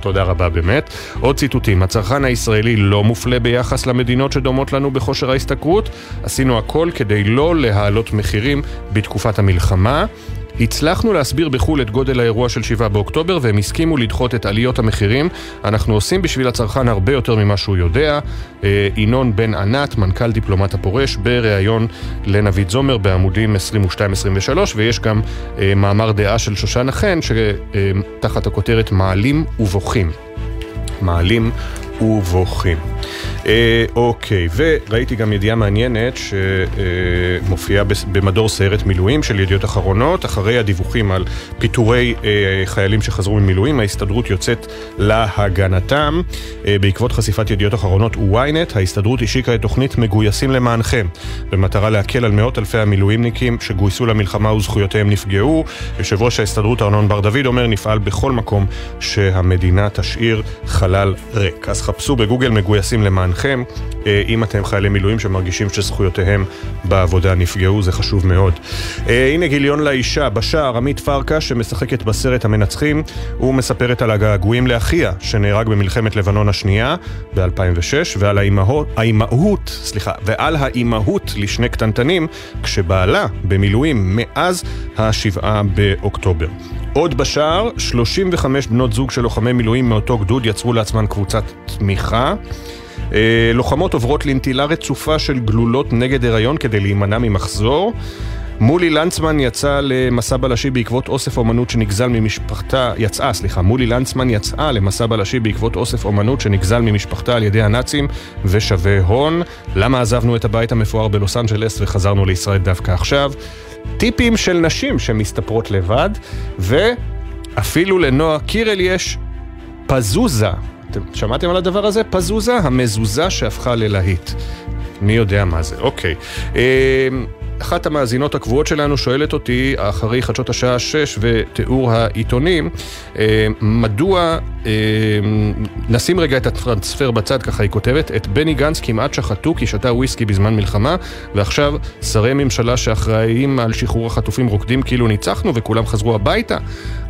תודה רבה באמת. עוד ציטוטים, הצרכן הישראלי לא מופלה ביחס למדינות שדומות לנו בכושר ההשתכרות. עשינו הכל כדי לא להעלות מחירים בתקופת המלחמה. הצלחנו להסביר בחו"ל את גודל האירוע של 7 באוקטובר והם הסכימו לדחות את עליות המחירים. אנחנו עושים בשביל הצרכן הרבה יותר ממה שהוא יודע. אה, ינון בן ענת, מנכ"ל דיפלומט הפורש, בריאיון לנבית זומר בעמודים 22-23 ויש גם אה, מאמר דעה של שושנה חן שתחת הכותרת מעלים ובוכים. מעלים ובוכים. אה, אוקיי, וראיתי גם ידיעה מעניינת שמופיעה במדור סיירת מילואים של ידיעות אחרונות, אחרי הדיווחים על פיטורי אה, חיילים שחזרו ממילואים, ההסתדרות יוצאת להגנתם. אה, בעקבות חשיפת ידיעות אחרונות וויינט, ההסתדרות השיקה את תוכנית מגויסים למענכם, במטרה להקל על מאות אלפי המילואימניקים שגויסו למלחמה וזכויותיהם נפגעו. יושב ראש ההסתדרות ארנון בר דוד אומר, נפעל בכל מקום שהמדינה תשאיר חלל ריק. אז חפשו בגוגל מגויסים למענכם, אה, אם אתם חיילי מילואים שמרגישים שזכויותיהם בעבודה נפגעו, זה חשוב מאוד. אה, הנה גיליון לאישה, בשער עמית פרקה שמשחקת בסרט המנצחים, הוא מספרת על הגעגועים לאחיה, שנהרג במלחמת לבנון השנייה ב-2006, ועל האימהות, האימהות, סליחה, ועל האימהות לשני קטנטנים, כשבעלה במילואים מאז השבעה באוקטובר. עוד בשער, 35 בנות זוג של לוחמי מילואים מאותו גדוד יצרו לעצמן קבוצת תמיכה. אה, לוחמות עוברות לנטילה רצופה של גלולות נגד הריון כדי להימנע ממחזור. מולי לנצמן יצא למסע בלשי בעקבות אוסף אומנות שנגזל ממשפחתה, יצאה, סליחה, מולי לנצמן יצאה למסע בלשי בעקבות אוסף אומנות שנגזל ממשפחתה על ידי הנאצים ושווה הון. למה עזבנו את הבית המפואר בלוס אנג'לס וחזרנו לישראל דווקא עכשיו? טיפים של נשים שמסתפרות לבד, ואפילו לנועה קירל יש פזוזה. אתם שמעתם על הדבר הזה? פזוזה? המזוזה שהפכה ללהיט. מי יודע מה זה, אוקיי. אמ, אחת המאזינות הקבועות שלנו שואלת אותי, אחרי חדשות השעה 6 ותיאור העיתונים, אה, מדוע, נשים רגע את הטרנספר בצד, ככה היא כותבת, את בני גנץ כמעט שחטו כי שתה וויסקי בזמן מלחמה, ועכשיו שרי ממשלה שאחראים על שחרור החטופים רוקדים כאילו ניצחנו וכולם חזרו הביתה.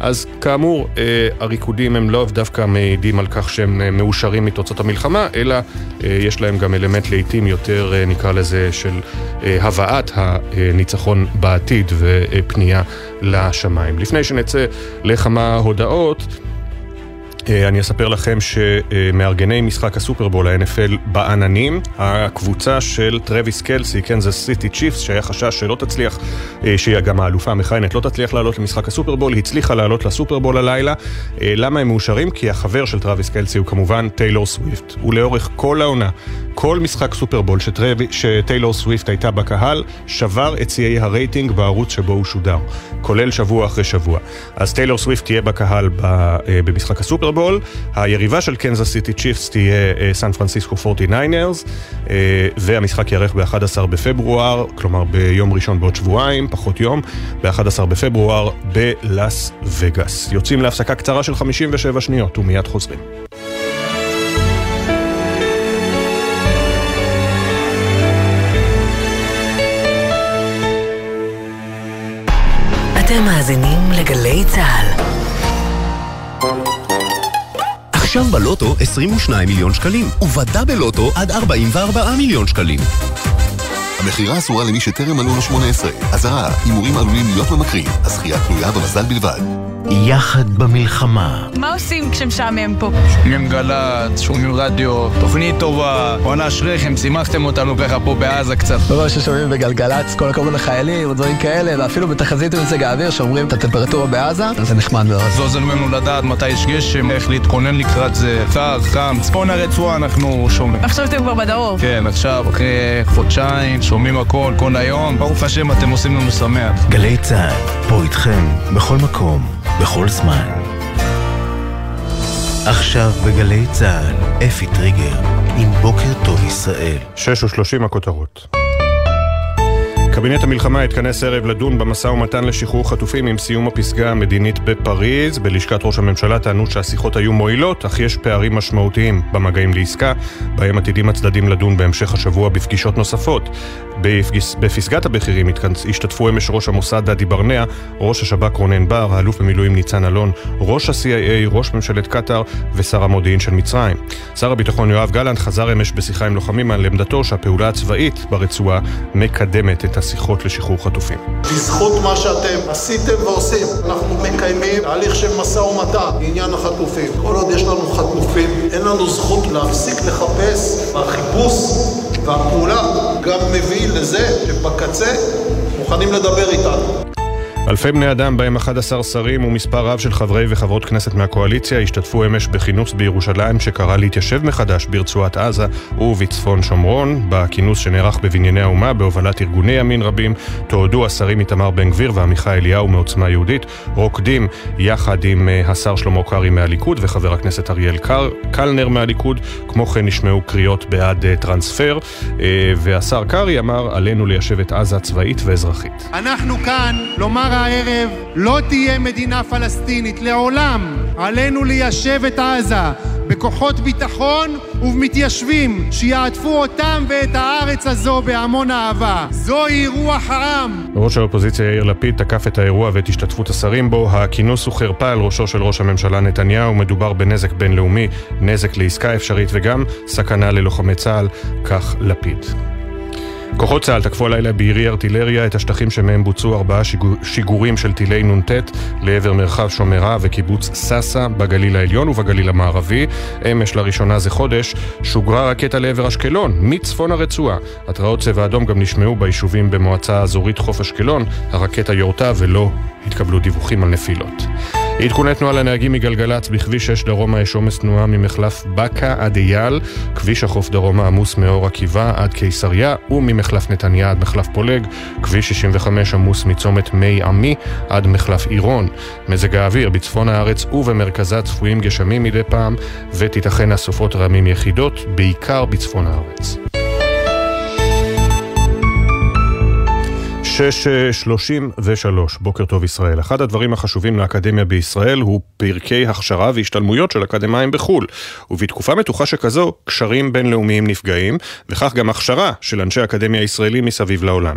אז כאמור, אה, הריקודים הם לא דווקא מעידים על כך שהם מאושרים מתוצאות המלחמה, אלא יש להם גם אלמנט לעיתים יותר, נקרא לזה, של הבאת הניצחון בעתיד ופנייה לשמיים. לפני שנצא לכמה הודעות, אה, אני אספר לכם שמארגני משחק הסופרבול, ה-NFL, בעננים, הקבוצה של טרוויס קלסי, קנזס סיטי צ'יפס, שהיה חשש שלא תצליח, אה, שהיא גם האלופה המכהנת, לא תצליח לעלות למשחק הסופרבול, הצליחה לעלות לסופרבול הלילה. אה, למה הם מאושרים? כי החבר של טרוויס קלסי הוא כמובן טיילור סוויפט. ולאורך כל העונה, כל משחק סופרבול שטיילור סוויפט הייתה בקהל, שבר את שיאי הרייטינג בערוץ שבו הוא שודר, כולל שבוע אחרי שבוע. אז טיילור סוויפט תהיה בקהל במשחק הסופרבול. סופרבול, היריבה של קנזס סיטי צ'יפס תהיה סן פרנסיסקו 49ers, והמשחק ייערך ב-11 בפברואר, כלומר ביום ראשון בעוד שבועיים, פחות יום, ב-11 בפברואר בלאס וגאס. יוצאים להפסקה קצרה של 57 שניות ומיד חוזרים. מאזינים לגלי צה"ל. עכשיו בלוטו 22 מיליון שקלים, ובדאבל לוטו עד 44 מיליון שקלים. המכירה אסורה למי שטרם מלאו לו 18. אזהרה, הימורים עלולים להיות ממכרים, הזכייה תלויה במזל בלבד. יחד במלחמה. מה עושים כשמשעמם פה? שומעים גל"צ, שומעים רדיו, תוכנית טובה, בואנה אשריכם, שימחתם אותנו ככה פה בעזה קצת. כל מה ששומעים בגלגלצ, כל הכבוד לחיילים, ודברים כאלה, ואפילו בתחזית במזג האוויר שאומרים את הטמפרטורה בעזה, זה נחמד מאוד. זה עוזר לנו לדעת מתי יש גשם, איך להתכונן לקראת זה, קר, חם, צפון הרצועה אנחנו שומעים. עכשיו אתם כבר בדרום. כן, עכשיו, אחרי חודשיים, שומעים הכל, כל היום, ברוך השם אתם עושים לנו שמח. גלי צה"ל, פה איתכם, בכל מקום. בכל זמן. עכשיו בגלי צה"ל, אפי טריגר, עם בוקר טוב ישראל. שש ושלושים הכותרות. קבינט המלחמה התכנס ערב לדון במשא ומתן לשחרור חטופים עם סיום הפסגה המדינית בפריז. בלשכת ראש הממשלה טענו שהשיחות היו מועילות, אך יש פערים משמעותיים במגעים לעסקה, בהם עתידים הצדדים לדון בהמשך השבוע בפגישות נוספות. בפסגת הבכירים השתתפו אמש ראש המוסד דדי ברנע, ראש השב"כ רונן בר, האלוף במילואים ניצן אלון, ראש ה-CIA, ראש ממשלת קטאר ושר המודיעין של מצרים. שר הביטחון יואב גלנט חזר אמש בשיחה עם לוחמים על עמדתו שהפעולה הצבאית ברצועה מקדמת את השיחות לשחרור חטופים. בזכות מה שאתם עשיתם ועושים, אנחנו מקיימים תהליך של משא ומתן בעניין החטופים. כל עוד יש לנו חטופים, אין לנו זכות להפסיק לחפש בחיפוש והפעולה גם מביא לזה שבקצה מוכנים לדבר איתנו. אלפי בני אדם, בהם 11 שרים ומספר רב של חברי וחברות כנסת מהקואליציה, השתתפו אמש בכינוס בירושלים שקרא להתיישב מחדש ברצועת עזה ובצפון שומרון. בכינוס שנערך בבנייני האומה, בהובלת ארגוני ימין רבים, תועדו השרים איתמר בן גביר ועמיחי אליהו מעוצמה יהודית, רוקדים יחד עם אה, השר שלמה קרעי מהליכוד וחבר הכנסת אריאל קר, קלנר מהליכוד. כמו כן נשמעו קריאות בעד אה, טרנספר, אה, והשר קרעי אמר עלינו ליישב את עזה צבאית ואזרחית. אנחנו כאן לומר הערב לא תהיה מדינה פלסטינית לעולם. עלינו ליישב את עזה בכוחות ביטחון ובמתיישבים שיעטפו אותם ואת הארץ הזו בהמון אהבה. זוהי רוח העם. ראש האופוזיציה יאיר לפיד תקף את האירוע ואת השתתפות השרים בו. הכינוס הוא חרפה על ראשו של ראש הממשלה נתניהו. מדובר בנזק בינלאומי, נזק לעסקה אפשרית וגם סכנה ללוחמי צה"ל, כך לפיד. כוחות צה"ל תקפו הלילה בירי ארטילריה את השטחים שמהם בוצעו ארבעה שיגורים של טילי נ"ט לעבר מרחב שומרה וקיבוץ סאסא בגליל העליון ובגליל המערבי. אמש לראשונה זה חודש שוגרה רקטה לעבר אשקלון מצפון הרצועה. התרעות צבע אדום גם נשמעו ביישובים במועצה האזורית חוף אשקלון. הרקטה יורתה ולא התקבלו דיווחים על נפילות. עדכוני תנועה לנהגים מגלגלצ בכביש 6 דרומה יש עומס תנועה ממחלף בקה עד אייל, כביש החוף דרומה עמוס מאור עקיבא עד קיסריה וממחלף נתניה עד מחלף פולג, כביש 65 עמוס מצומת מי עמי עד מחלף עירון. מזג האוויר בצפון הארץ ובמרכזה צפויים גשמים מדי פעם ותיתכן אסופות רמים יחידות, בעיקר בצפון הארץ. 6.33, בוקר טוב ישראל. אחד הדברים החשובים לאקדמיה בישראל הוא פרקי הכשרה והשתלמויות של אקדמאים בחו"ל. ובתקופה מתוחה שכזו, קשרים בינלאומיים נפגעים, וכך גם הכשרה של אנשי אקדמיה ישראלים מסביב לעולם.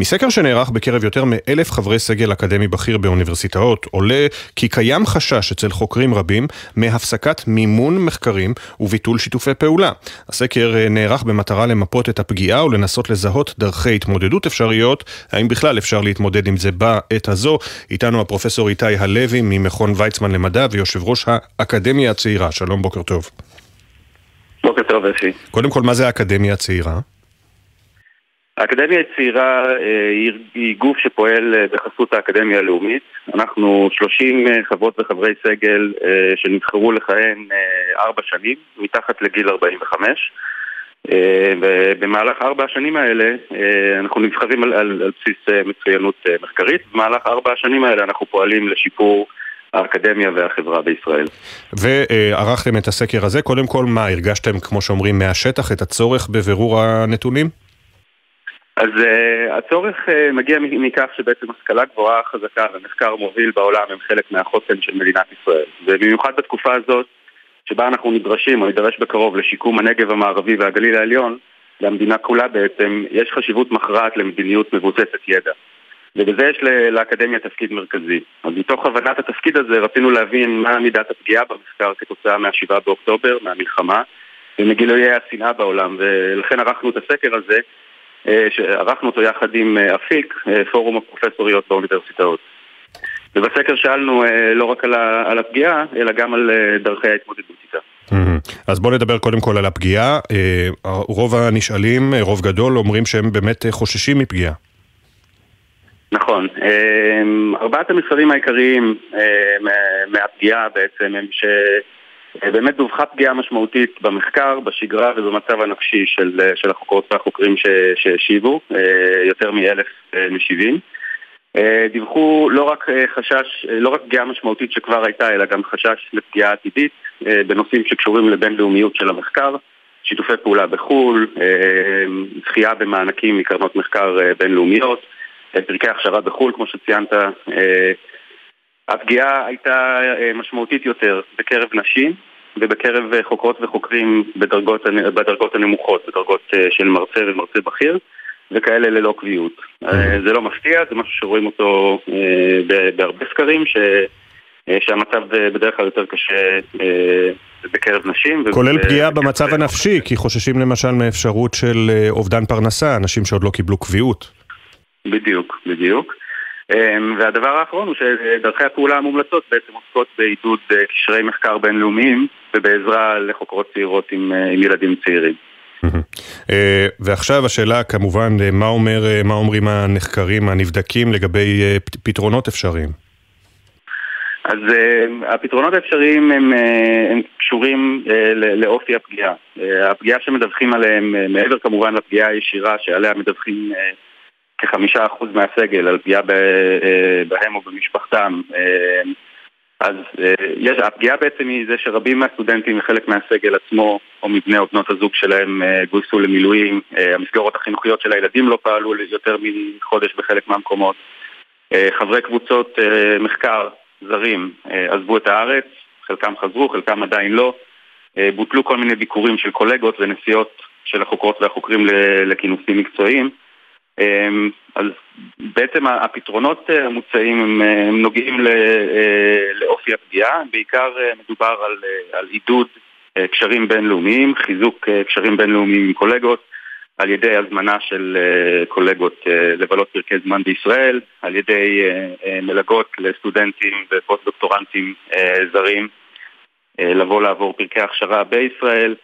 מסקר שנערך בקרב יותר מאלף חברי סגל אקדמי בכיר באוניברסיטאות, עולה כי קיים חשש אצל חוקרים רבים מהפסקת מימון מחקרים וביטול שיתופי פעולה. הסקר נערך במטרה למפות את הפגיעה ולנסות לזהות דרכי התמודדות אפשריות האם בכלל אפשר להתמודד עם זה בעת הזו? איתנו הפרופסור איתי הלוי ממכון ויצמן למדע ויושב ראש האקדמיה הצעירה. שלום, בוקר טוב. בוקר טוב, אפי. קודם כל, מה זה האקדמיה הצעירה? האקדמיה הצעירה אה, היא גוף שפועל אה, בחסות האקדמיה הלאומית. אנחנו 30 אה, חברות וחברי סגל שנבחרו לכהן ארבע שנים, מתחת לגיל 45. במהלך ארבע השנים האלה אנחנו נבחרים על, על, על בסיס מצוינות מחקרית. במהלך ארבע השנים האלה אנחנו פועלים לשיפור האקדמיה והחברה בישראל. וערכתם את הסקר הזה, קודם כל מה, הרגשתם, כמו שאומרים, מהשטח את הצורך בבירור הנתונים? אז uh, הצורך uh, מגיע מכך שבעצם השכלה גבוהה חזקה ומחקר מוביל בעולם הם חלק מהחוסן של מדינת ישראל. ובמיוחד בתקופה הזאת, שבה אנחנו נדרשים או נידרש בקרוב לשיקום הנגב המערבי והגליל העליון, למדינה כולה בעצם, יש חשיבות מכרעת למדיניות מבוססת ידע. ובזה יש לאקדמיה תפקיד מרכזי. אז מתוך הבנת התפקיד הזה רצינו להבין מה מידת הפגיעה במחקר כתוצאה מה-7 באוקטובר, מהמלחמה, ומגילויי השנאה בעולם, ולכן ערכנו את הסקר הזה אה, שערכנו אותו יחד עם אה, אפיק, אה, פורום הפרופסוריות באוניברסיטאות. ובסקר שאלנו לא רק על הפגיעה, אלא גם על דרכי ההתמודדות איתה. אז בואו נדבר קודם כל על הפגיעה. רוב הנשאלים, רוב גדול, אומרים שהם באמת חוששים מפגיעה. נכון. ארבעת המסרים העיקריים מהפגיעה בעצם הם ש... אה, באמת דווחה פגיעה משמעותית במחקר, בשגרה ובמצב הנפשי של, אה, של החוקרות והחוקרים שהשיבו, אה, יותר מאלף משיבים. דיווחו לא רק חשש, לא רק פגיעה משמעותית שכבר הייתה, אלא גם חשש לפגיעה עתידית בנושאים שקשורים לבינלאומיות של המחקר, שיתופי פעולה בחו"ל, זכייה במענקים מקרנות מחקר בינלאומיות, פרקי הכשרה בחו"ל, כמו שציינת, הפגיעה הייתה אה, משמעותית יותר בקרב נשים ובקרב אה, חוקרות וחוקרים בדרגות, בדרגות הנמוכות, בדרגות אה, של מרצה ומרצה בכיר וכאלה ללא קביעות. זה לא מפתיע, זה משהו שרואים אותו בהרבה סקרים, ש... שהמצב בדרך כלל יותר קשה בקרב נשים. כולל פגיעה במצב הנפשי, כי חוששים למשל מאפשרות של אובדן פרנסה, אנשים שעוד לא קיבלו קביעות. בדיוק, בדיוק. אמ, והדבר האחרון הוא שדרכי הפעולה המומלצות בעצם עוסקות בעידוד אה, קשרי מחקר בינלאומיים ובעזרה לחוקרות צעירות עם, אה, עם ילדים צעירים. אה, ועכשיו השאלה כמובן, מה, אומר, מה אומרים הנחקרים, הנבדקים לגבי פתרונות אפשריים? אז הפתרונות האפשריים הם, הם קשורים לאופי הפגיעה. הפגיעה שמדווחים עליהם, מעבר כמובן לפגיעה הישירה שעליה מדווחים כחמישה אחוז מהסגל על פגיעה אה, בהם או במשפחתם. אה, אז אה, יש, הפגיעה בעצם היא זה שרבים מהסטודנטים וחלק מהסגל עצמו או מבני או בנות הזוג שלהם גויסו למילואים, המסגרות החינוכיות של הילדים לא פעלו יותר מחודש בחלק מהמקומות, חברי קבוצות מחקר זרים עזבו את הארץ, חלקם חזרו, חלקם עדיין לא, בוטלו כל מיני ביקורים של קולגות ונסיעות של החוקרות והחוקרים לכינוסים מקצועיים אז בעצם הפתרונות אה, המוצעים הם, אה, נוגעים אה, לאופי הפגיעה, בעיקר מדובר על, על עידוד קשרים בינלאומיים, חיזוק קשרים בינלאומיים עם קולגות, על ידי הזמנה של קולגות לבלות פרקי זמן בישראל, על ידי מלגות לסטודנטים ופוסט-דוקטורנטים זרים לבוא לעבור פרקי הכשרה בישראל,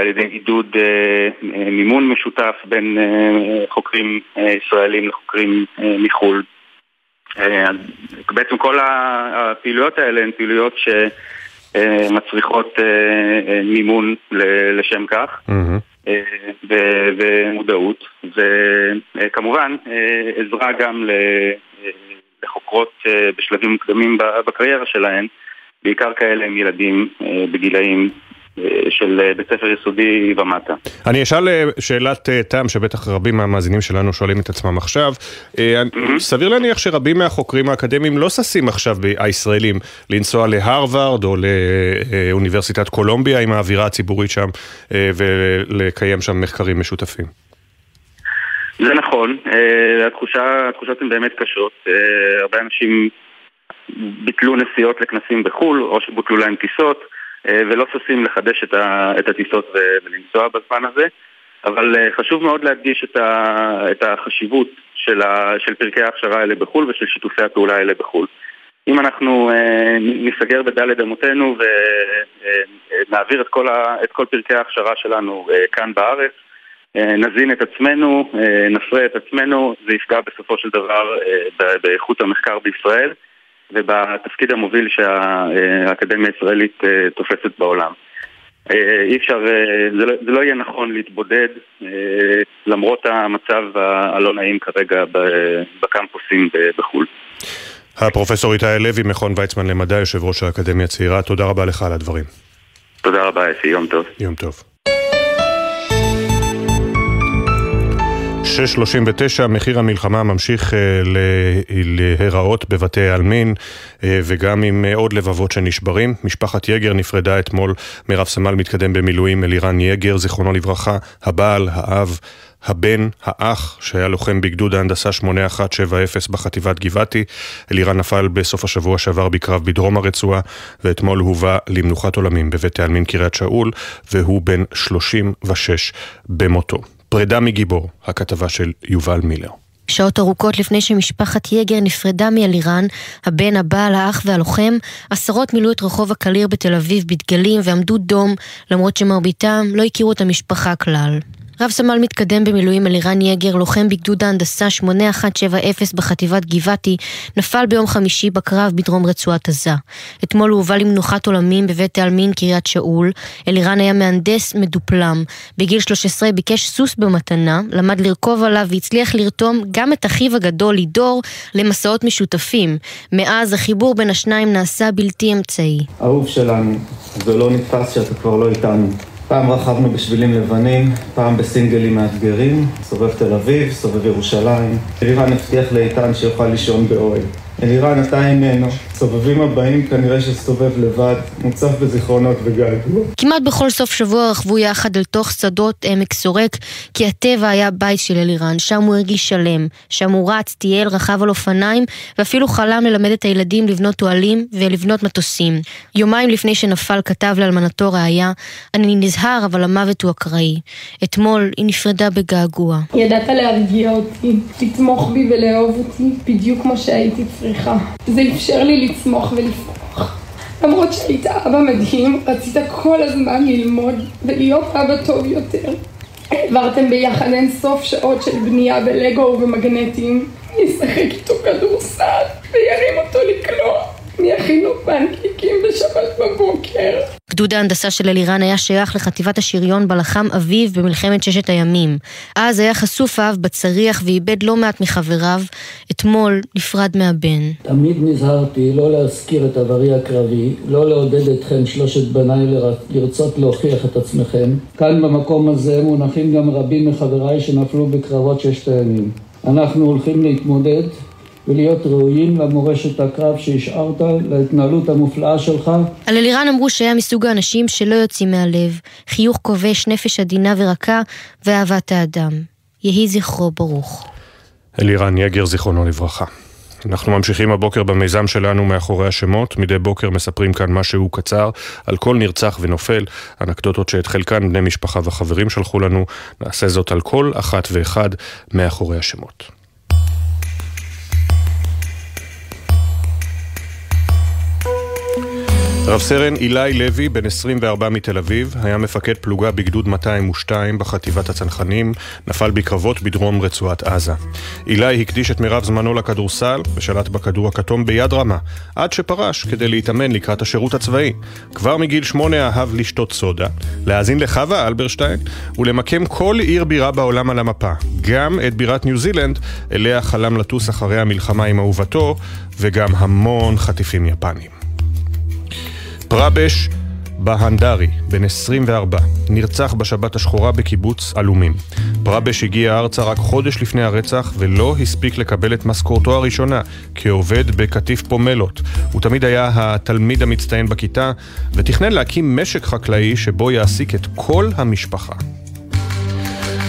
על ידי עידוד אה, אה, מימון משותף בין חוקרים ישראלים לחוקרים מחו"ל. בעצם כל הפעילויות האלה הן פעילויות שמצריכות מימון לשם כך. ומודעות, וכמובן עזרה גם לחוקרות בשלבים מוקדמים בקריירה שלהן, בעיקר כאלה עם ילדים בגילאים של אה, בית ספר יסודי ומטה. אני אשאל אה, שאלת אה, תם שבטח רבים מהמאזינים שלנו שואלים את עצמם עכשיו. Mm-hmm. סביר להניח שרבים מהחוקרים האקדמיים לא ששים עכשיו, הישראלים, לנסוע להרווארד או לאוניברסיטת קולומביה עם האווירה הציבורית שם ולקיים שם מחקרים משותפים. זה נכון, התחושה, התחושות הן באמת קשות. הרבה אנשים ביטלו נסיעות לכנסים בחו"ל או שבוטלו להם טיסות. אה, ולא ששים לחדש את הטיסות ולנסוע בזמן הזה, אבל אה, חשוב מאוד להדגיש את החשיבות של, ה, של פרקי ההכשרה האלה בחו"ל ושל שיתופי הפעולה האלה בחו"ל. אם אנחנו אה, נסגר בדלת אמותינו ונעביר את כל, ה, את כל פרקי ההכשרה שלנו אה, כאן בארץ, אה, נזין את עצמנו, אה, נפרה את עצמנו, זה יפגע בסופו של דבר אה, באיכות המחקר בישראל ובתפקיד המוביל שהאקדמיה הישראלית אה, תופסת בעולם. אה, אי אפשר, אה, זה לא, זה לא יהיה נכון להתבודד למרות המצב הלא נעים כרגע בקמפוסים בחו"ל. הפרופסור איתי לוי, מכון ויצמן למדע, יושב ראש האקדמיה הצעירה, תודה רבה לך על הדברים. תודה רבה, אפי, יום טוב. יום טוב. 6.39, מחיר המלחמה ממשיך אה, להיראות בבתי העלמין אה, וגם עם אה, עוד לבבות שנשברים. משפחת יגר נפרדה אתמול מרב סמל מתקדם במילואים אלירן יגר, זיכרונו לברכה, הבעל, האב, הבן, האח, שהיה לוחם בגדוד ההנדסה 8170 בחטיבת גבעתי. אלירן נפל בסוף השבוע שעבר בקרב בדרום הרצועה, ואתמול הובא למנוחת עולמים בבית העלמין קריית שאול, והוא בן 36 במותו. פרידה מגיבור, הכתבה של יובל מילר. שעות ארוכות לפני שמשפחת יגר נפרדה מאלירן, הבן, הבעל, האח והלוחם, עשרות מילאו את רחוב הקליר בתל אביב בדגלים ועמדו דום, למרות שמרביתם לא הכירו את המשפחה כלל. רב סמל מתקדם במילואים אלירן יגר, לוחם בגדוד ההנדסה 8170 בחטיבת גבעתי, נפל ביום חמישי בקרב בדרום רצועת עזה. אתמול הוא הובא למנוחת עולמים בבית העלמין קריית שאול. אלירן היה מהנדס מדופלם. בגיל 13 ביקש סוס במתנה, למד לרכוב עליו והצליח לרתום גם את אחיו הגדול לידור למסעות משותפים. מאז החיבור בין השניים נעשה בלתי אמצעי. אהוב שלנו, זה לא נתפס שאתה כבר לא איתנו. פעם רכבנו בשבילים לבנים, פעם בסינגלים מאתגרים, סובב תל אביב, סובב ירושלים. אלירן הבטיח לאיתן שיוכל לישון באוהל. אלירן, אתה איננו. סובבים הבאים כנראה שסובב לבד, מוצף בזיכרונות וגעגוע. כמעט בכל סוף שבוע רכבו יחד אל תוך שדות עמק סורק, כי הטבע היה בית של אלירן, שם הוא הרגיש שלם. שם הוא רץ, טייל, רכב על אופניים, ואפילו חלם ללמד את הילדים לבנות אוהלים ולבנות מטוסים. יומיים לפני שנפל כתב לאלמנתו ראיה, אני נזהר אבל המוות הוא אקראי. אתמול היא נפרדה בגעגוע. ידעת להרגיע אותי, לתמוך בי ולאהוב אותי, בדיוק כמו שהייתי צריכה. זה אפשר לי לצמוח ולפרוח. למרות שהיית אבא מדהים, רצית כל הזמן ללמוד ולהיות אבא טוב יותר. העברתם ביחד אין סוף שעות של בנייה בלגו ובמגנטים. נשחק איתו כדורסל וירים אותו לקלוע. מי יכין לו בשבת בבוקר. גדוד ההנדסה של אלירן היה שייך לחטיבת השריון בה לחם אביו במלחמת ששת הימים. אז היה חשוף האב בצריח ואיבד לא מעט מחבריו. אתמול נפרד מהבן. תמיד נזהרתי לא להזכיר את עברי הקרבי, לא לעודד אתכם שלושת בניי לרצות להוכיח את עצמכם. כאן במקום הזה מונחים גם רבים מחבריי שנפלו בקרבות ששת הימים. אנחנו הולכים להתמודד ולהיות ראויים למורשת הקרב שהשארת, להתנהלות המופלאה שלך. על אלירן אמרו שהיה מסוג האנשים שלא יוצאים מהלב, חיוך כובש, נפש עדינה ורכה ואהבת האדם. יהי זכרו ברוך. אלירן יגר, זיכרונו לברכה. אנחנו ממשיכים הבוקר במיזם שלנו מאחורי השמות. מדי בוקר מספרים כאן משהו קצר על כל נרצח ונופל, אנקדוטות שאת חלקן בני משפחה וחברים שלחו לנו. נעשה זאת על כל אחת ואחד מאחורי השמות. רב סרן אילי לוי, בן 24 מתל אביב, היה מפקד פלוגה בגדוד 202 בחטיבת הצנחנים, נפל בקרבות בדרום רצועת עזה. אילי הקדיש את מירב זמנו לכדורסל, ושלט בכדור הכתום ביד רמה, עד שפרש כדי להתאמן לקראת השירות הצבאי. כבר מגיל שמונה אהב לשתות סודה, להאזין לחווה אלברשטיין, ולמקם כל עיר בירה בעולם על המפה, גם את בירת ניו זילנד, אליה חלם לטוס אחרי המלחמה עם אהובתו, וגם המון חטיפים יפנים. פרבש בהנדרי, בן 24, נרצח בשבת השחורה בקיבוץ עלומים. פרבש הגיע ארצה רק חודש לפני הרצח ולא הספיק לקבל את משכורתו הראשונה כעובד בקטיף פומלות. הוא תמיד היה התלמיד המצטיין בכיתה ותכנן להקים משק חקלאי שבו יעסיק את כל המשפחה.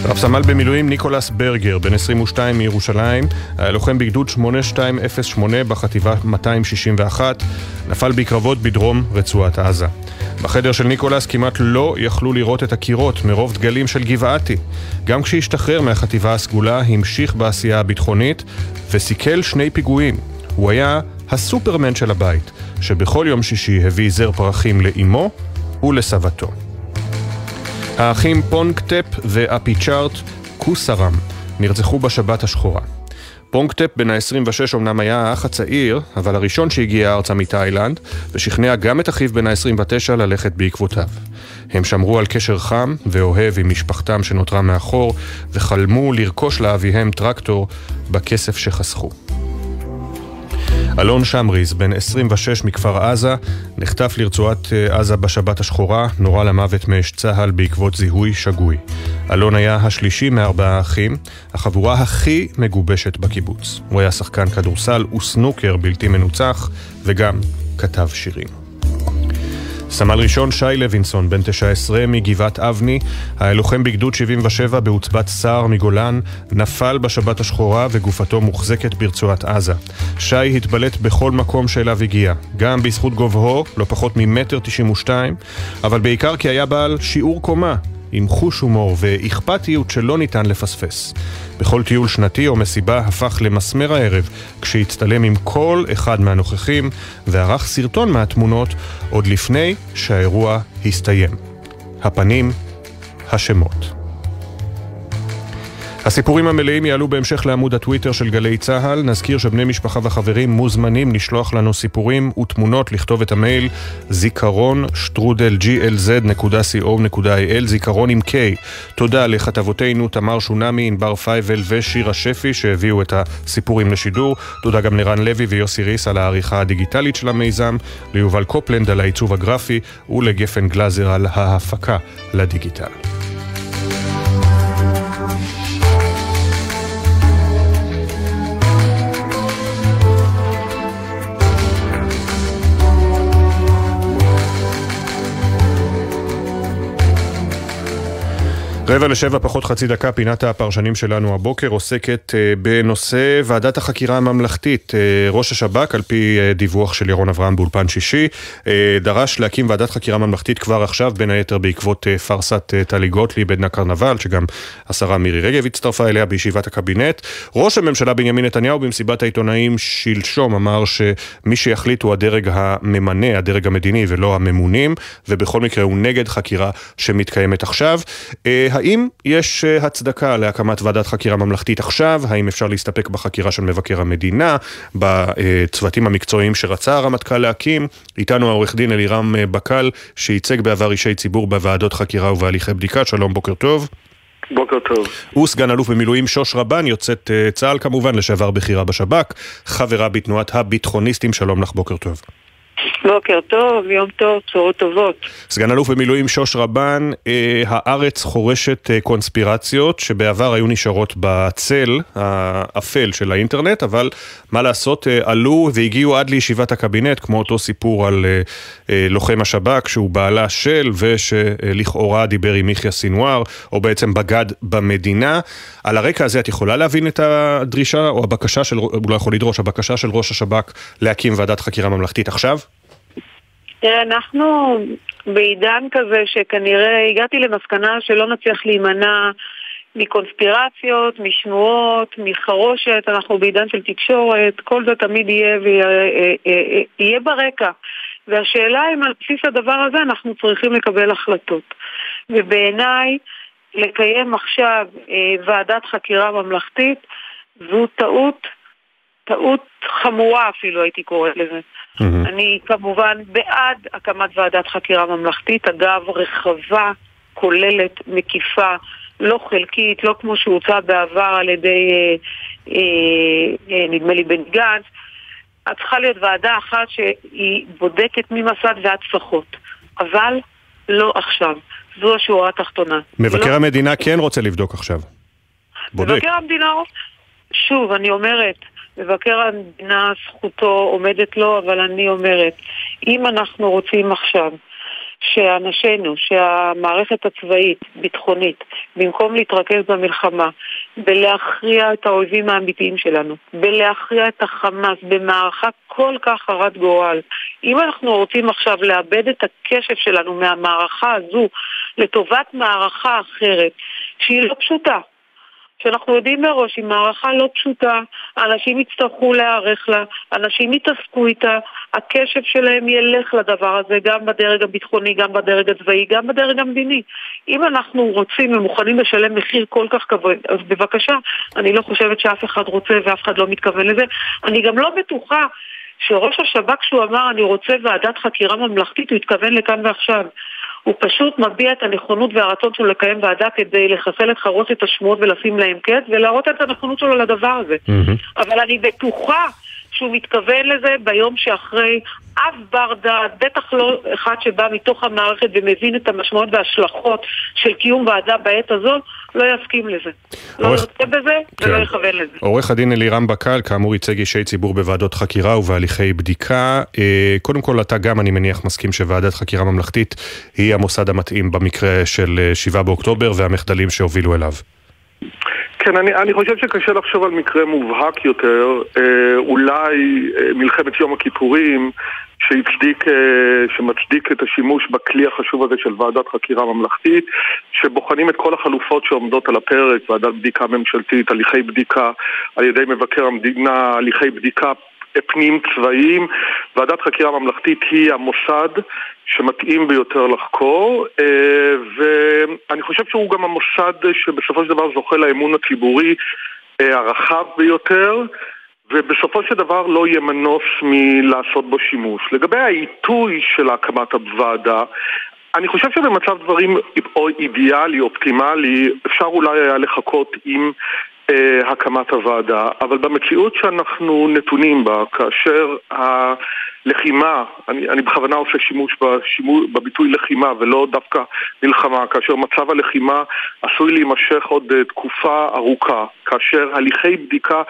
רב סמל במילואים ניקולס ברגר, בן 22 מירושלים, לוחם בגדוד 8208 בחטיבה 261, נפל בקרבות בדרום רצועת עזה. בחדר של ניקולס כמעט לא יכלו לראות את הקירות מרוב דגלים של גבעתי. גם כשהשתחרר מהחטיבה הסגולה, המשיך בעשייה הביטחונית וסיכל שני פיגועים. הוא היה הסופרמן של הבית, שבכל יום שישי הביא זר פרחים לאימו ולסבתו. האחים פונקטפ ואפיצ'ארט קוסרם נרצחו בשבת השחורה. פונקטפ בן ה-26 אמנם היה האח הצעיר, אבל הראשון שהגיע ארצה מתאילנד, ושכנע גם את אחיו בן ה-29 ללכת בעקבותיו. הם שמרו על קשר חם ואוהב עם משפחתם שנותרה מאחור, וחלמו לרכוש לאביהם טרקטור בכסף שחסכו. אלון שמריז, בן 26 מכפר עזה, נחטף לרצועת אה, עזה בשבת השחורה, נורה למוות מאש צה"ל בעקבות זיהוי שגוי. אלון היה השלישי מארבעה אחים, החבורה הכי מגובשת בקיבוץ. הוא היה שחקן כדורסל וסנוקר בלתי מנוצח, וגם כתב שירים. סמל ראשון שי לוינסון, בן 19 מגבעת אבני, היה לוחם בגדוד 77 בעוצבת סער מגולן, נפל בשבת השחורה וגופתו מוחזקת ברצועת עזה. שי התבלט בכל מקום שאליו הגיע, גם בזכות גובהו, לא פחות ממטר 92, אבל בעיקר כי היה בעל שיעור קומה, עם חוש הומור ואכפתיות שלא ניתן לפספס. בכל טיול שנתי או מסיבה הפך למסמר הערב כשהצטלם עם כל אחד מהנוכחים וערך סרטון מהתמונות עוד לפני שהאירוע הסתיים. הפנים, השמות. הסיפורים המלאים יעלו בהמשך לעמוד הטוויטר של גלי צה"ל. נזכיר שבני משפחה וחברים מוזמנים לשלוח לנו סיפורים ותמונות, לכתוב את המייל זיכרון שטרודל glz.co.il, זיכרון עם K. תודה לכתבותינו תמר שונמי, ענבר פייבל ושירה שפי שהביאו את הסיפורים לשידור. תודה גם לרן לוי ויוסי ריס על העריכה הדיגיטלית של המיזם, ליובל קופלנד על העיצוב הגרפי ולגפן גלאזר על ההפקה לדיגיטל. רבע לשבע פחות חצי דקה, פינת הפרשנים שלנו הבוקר עוסקת אה, בנושא ועדת החקירה הממלכתית. אה, ראש השב"כ, על פי אה, דיווח של ירון אברהם באולפן שישי, דרש להקים ועדת חקירה ממלכתית כבר עכשיו, בין היתר בעקבות פארסת טלי גוטליב עדנה קרנבל, שגם השרה מירי רגב הצטרפה אליה בישיבת הקבינט. ראש הממשלה בנימין נתניהו במסיבת העיתונאים שלשום אמר שמי שיחליט הוא הדרג הממנה, הדרג המדיני ולא הממונים, ובכל מקרה הוא נגד חקירה שמתקיימת עכשיו. האם יש אה, הצדקה להקמת ועדת חקירה ממלכתית עכשיו? האם אפשר להסתפק בחקירה של מבקר המדינה, בצוותים המקצועיים שרצה הרמטכ"ל להקים? איתנו העורך דין אלירם אה, בקל, שייצג בעבר אישי ציבור בוועדות חקירה ובהליכי בדיקה. שלום, בוקר טוב. בוקר טוב. הוא סגן אלוף במילואים שוש רבן, יוצאת אה, צה"ל כמובן, לשעבר בכירה בשב"כ, חברה בתנועת הביטחוניסטים, שלום לך, בוקר טוב. בוקר טוב, יום טוב, צורות טובות. סגן אלוף במילואים שוש רבן, אה, הארץ חורשת אה, קונספירציות שבעבר היו נשארות בצל האפל של האינטרנט, אבל מה לעשות, אה, עלו והגיעו עד לישיבת הקבינט, כמו אותו סיפור על אה, אה, לוחם השב"כ שהוא בעלה של ושלכאורה דיבר עם יחיא סינואר, או בעצם בגד במדינה. על הרקע הזה את יכולה להבין את הדרישה או הבקשה של, הוא לא יכול לדרוש, הבקשה של ראש השב"כ להקים ועדת חקירה ממלכתית עכשיו? תראה, אנחנו בעידן כזה שכנראה הגעתי למסקנה שלא נצליח להימנע מקונספירציות, משמועות, מחרושת, אנחנו בעידן של תקשורת, כל זה תמיד יהיה ויהיה אה, אה, ברקע. והשאלה אם על בסיס הדבר הזה אנחנו צריכים לקבל החלטות. ובעיניי, לקיים עכשיו אה, ועדת חקירה ממלכתית זו טעות, טעות חמורה אפילו הייתי קוראת לזה. Mm-hmm. אני כמובן בעד הקמת ועדת חקירה ממלכתית, אגב, רחבה, כוללת, מקיפה, לא חלקית, לא כמו שהוצע בעבר על ידי, אה, אה, אה, נדמה לי, בן גנץ. את צריכה להיות ועדה אחת שהיא בודקת ממסד ועד טפחות, אבל לא עכשיו. זו השורה התחתונה. מבקר לא... המדינה כן רוצה לבדוק עכשיו. בודק. מבקר המדינה, שוב, אני אומרת, מבקר המדינה זכותו עומדת לו, אבל אני אומרת, אם אנחנו רוצים עכשיו שאנשינו, שהמערכת הצבאית, ביטחונית, במקום להתרכז במלחמה, בלהכריע את האויבים האמיתיים שלנו, בלהכריע את החמאס במערכה כל כך הרת גורל, אם אנחנו רוצים עכשיו לאבד את הקשב שלנו מהמערכה הזו לטובת מערכה אחרת, שהיא לא פשוטה, שאנחנו יודעים מראש היא מערכה לא פשוטה, אנשים יצטרכו להיערך לה, אנשים יתעסקו איתה, הקשב שלהם ילך לדבר הזה גם בדרג הביטחוני, גם בדרג הצבאי, גם בדרג המדיני. אם אנחנו רוצים ומוכנים לשלם מחיר כל כך כבד, אז בבקשה, אני לא חושבת שאף אחד רוצה ואף אחד לא מתכוון לזה. אני גם לא בטוחה שראש השב"כ, כשהוא אמר אני רוצה ועדת חקירה ממלכתית, הוא התכוון לכאן ועכשיו. הוא פשוט מביע את הנכונות והרצון שלו לקיים ועדה כדי לחסל את חרושת השמועות ולשים להם קץ ולהראות את הנכונות שלו לדבר הזה. Mm-hmm. אבל אני בטוחה שהוא מתכוון לזה ביום שאחרי אף בר דעת, בטח לא אחד שבא מתוך המערכת ומבין את המשמעות וההשלכות של קיום ועדה בעת הזאת, לא יסכים לזה. לא עורך... יוצא בזה כן. ולא יכוון לזה. עורך הדין אלירם בקל, כאמור ייצג אישי ציבור בוועדות חקירה ובהליכי בדיקה. אה, קודם כל, אתה גם, אני מניח, מסכים שוועדת חקירה ממלכתית היא המוסד המתאים במקרה של אה, 7 באוקטובר והמחדלים שהובילו אליו. כן, אני, אני חושב שקשה לחשוב על מקרה מובהק יותר, אה, אולי אה, מלחמת יום הכיפורים, שהצדיק, אה, שמצדיק את השימוש בכלי החשוב הזה של ועדת חקירה ממלכתית, שבוחנים את כל החלופות שעומדות על הפרק, ועדת בדיקה ממשלתית, הליכי בדיקה על ידי מבקר המדינה, הליכי בדיקה פנים צבאיים. ועדת חקירה ממלכתית היא המוסד שמתאים ביותר לחקור, אה, ואני חושב שהוא גם המוסד שבסופו של דבר זוכה לאמון הציבורי אה, הרחב ביותר. ובסופו של דבר לא יהיה מנוס מלעשות בו שימוש. לגבי העיתוי של הקמת הוועדה, אני חושב שבמצב דברים או אידיאלי, אופטימלי, אפשר אולי היה לחכות עם הקמת הוועדה, אבל במציאות שאנחנו נתונים בה, כאשר הלחימה, אני, אני בכוונה עושה שימוש בשימוש, בביטוי לחימה ולא דווקא מלחמה, כאשר מצב הלחימה עשוי להימשך עוד אה, תקופה ארוכה, כאשר הליכי בדיקה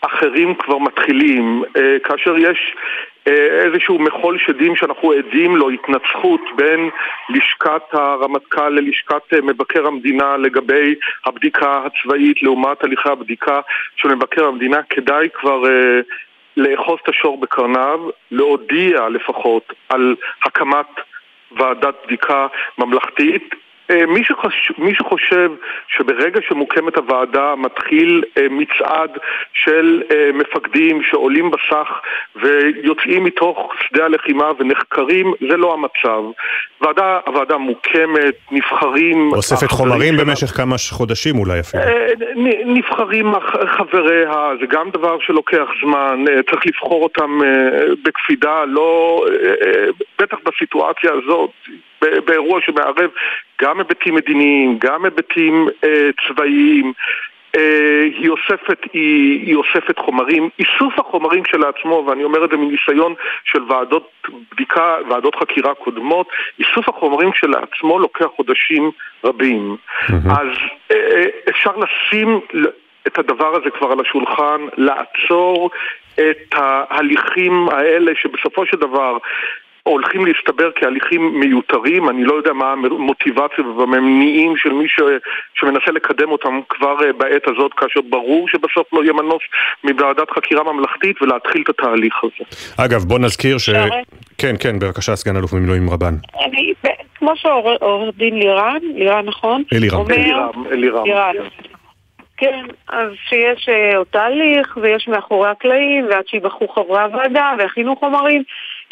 אחרים כבר מתחילים, אה, כאשר יש אה, איזשהו מחול שדים שאנחנו עדים לו, התנצחות בין לשכת הרמטכ"ל ללשכת אה, מבקר המדינה לגבי הבדיקה הצבאית לעומת הליכי הבדיקה של מבקר המדינה, כדאי כבר לאחוז את השור בקרניו, להודיע לפחות על הקמת ועדת בדיקה ממלכתית. אה, מי, שחש... מי שחושב שברגע שמוקמת הוועדה מתחיל אה, מצעד של אה, מפקדים שעולים בסך ויוצאים מתוך שדה הלחימה ונחקרים, זה לא המצב. ועדה, הוועדה מוקמת, נבחרים... אוספת חומרים שלה... במשך כמה חודשים אולי אפילו. נבחרים חבריה, זה גם דבר שלוקח זמן, צריך לבחור אותם בקפידה, לא... בטח בסיטואציה הזאת. באירוע שמערב גם היבטים מדיניים, גם היבטים אה, צבאיים. אה, היא אוספת, היא, היא אוספת חומרים, איסוף החומרים כשלעצמו, ואני אומר את זה מניסיון של ועדות בדיקה, ועדות חקירה קודמות, איסוף החומרים כשלעצמו לוקח חודשים רבים. Mm-hmm. אז אה, אה, אפשר לשים את הדבר הזה כבר על השולחן, לעצור את ההליכים האלה שבסופו של דבר הולכים להסתבר כהליכים מיותרים, אני לא יודע מה המוטיבציה והמניעים של מי ש... שמנסה לקדם אותם כבר אה, בעת הזאת, כאשר ברור שבסוף לא יהיה מנוס מוועדת חקירה ממלכתית ולהתחיל את התהליך הזה. אגב, בוא נזכיר ש... כן, כן, בבקשה, סגן אלוף במילואים רבן. אני, כמו שעורך דין לירן, לירן נכון? אלירם. אלירם. אלירם. כן, אז שיש עוד תהליך, ויש מאחורי הקלעים, ועד שיבחרו חברי הוועדה, ויכינו חומרים,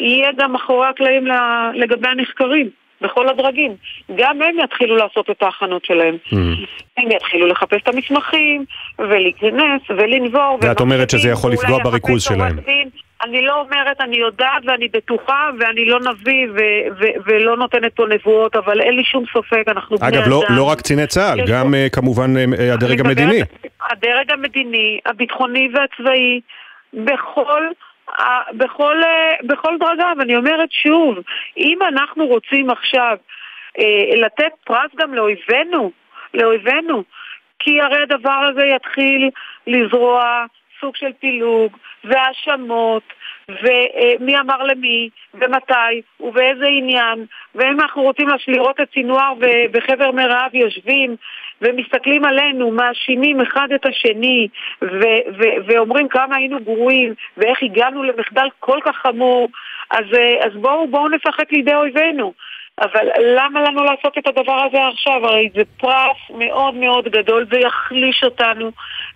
יהיה גם מאחורי הקלעים לגבי הנחקרים. בכל הדרגים. גם הם יתחילו לעשות את ההכנות שלהם. Mm. הם יתחילו לחפש את המסמכים, ולהיכנס, ולנבור. ואת אומרת שזה יכול לפגוע בריכוז שלהם. אני לא אומרת, אני יודעת ואני בטוחה, ואני לא נביא ו- ו- ולא נותנת פה נבואות, אבל אין לי שום ספק, אנחנו בני אדם. אגב, לא, לא רק קציני צה"ל, גם uh, כמובן uh, הדרג המדיני. הדרג המדיני, הביטחוני והצבאי, בכל... בכל, בכל דרגה, ואני אומרת שוב, אם אנחנו רוצים עכשיו אה, לתת פרס גם לאויבינו, לאויבינו, כי הרי הדבר הזה יתחיל לזרוע סוג של פילוג והאשמות ומי אמר למי ומתי ובאיזה עניין ואם אנחנו רוצים לראות את סינואר וחבר מרעיו יושבים ומסתכלים עלינו, מאשימים אחד את השני ו- ו- ואומרים כמה היינו גרועים ואיך הגענו למחדל כל כך חמור אז, אז בואו בוא נשחק לידי אויבינו אבל למה לנו לעשות את הדבר הזה עכשיו? הרי זה פרס מאוד מאוד גדול, זה יחליש אותנו,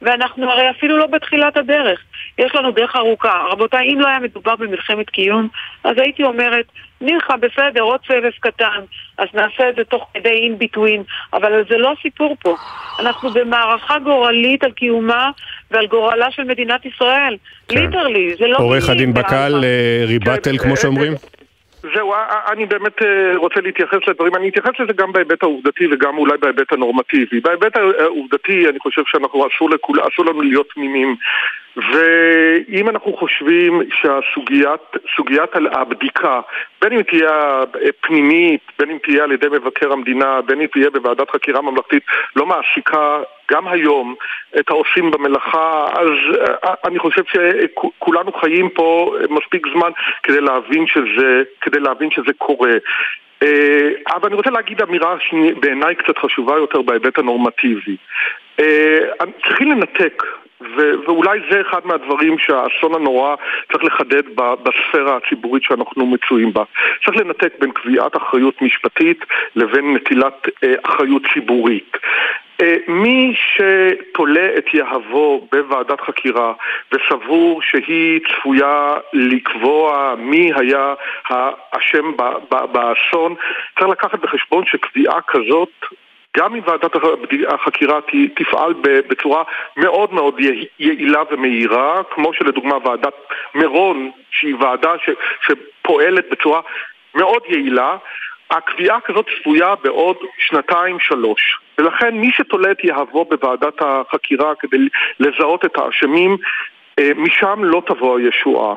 ואנחנו הרי אפילו לא בתחילת הדרך. יש לנו דרך ארוכה. רבותיי, אם לא היה מדובר במלחמת קיום, אז הייתי אומרת, ניחא, בסדר, עוד סבב קטן, אז נעשה את זה תוך כדי אין ביטווין, אבל זה לא הסיפור פה. אנחנו במערכה גורלית על קיומה ועל גורלה של מדינת ישראל. כן. ליטרלי, זה לא... עורך הדין בקל, אה, ריבטל, כמו שאומרים? זהו, אני באמת רוצה להתייחס לדברים, אני אתייחס לזה גם בהיבט העובדתי וגם אולי בהיבט הנורמטיבי. בהיבט העובדתי אני חושב שאנחנו, אסור לנו להיות תמימים. ואם אנחנו חושבים שהסוגיית הבדיקה, בין אם תהיה פנימית, בין אם תהיה על ידי מבקר המדינה, בין אם תהיה בוועדת חקירה ממלכתית, לא מעסיקה גם היום את העושים במלאכה, אז אני חושב שכולנו חיים פה מספיק זמן כדי להבין שזה, כדי להבין שזה קורה. אבל אני רוצה להגיד אמירה שבעיניי קצת חשובה יותר בהיבט הנורמטיבי. צריכים לנתק ו- ואולי זה אחד מהדברים שהאסון הנורא צריך לחדד בספירה הציבורית שאנחנו מצויים בה. צריך לנתק בין קביעת אחריות משפטית לבין נטילת אה, אחריות ציבורית. אה, מי שתולה את יהבו בוועדת חקירה וסבור שהיא צפויה לקבוע מי היה האשם באסון, צריך לקחת בחשבון שקביעה כזאת גם אם ועדת החקירה תפעל בצורה מאוד מאוד יעילה ומהירה, כמו שלדוגמה ועדת מירון, שהיא ועדה ש, שפועלת בצורה מאוד יעילה, הקביעה כזאת צפויה בעוד שנתיים-שלוש. ולכן מי שתולה את יהבו בוועדת החקירה כדי לזהות את האשמים, אה, משם לא תבוא הישועה.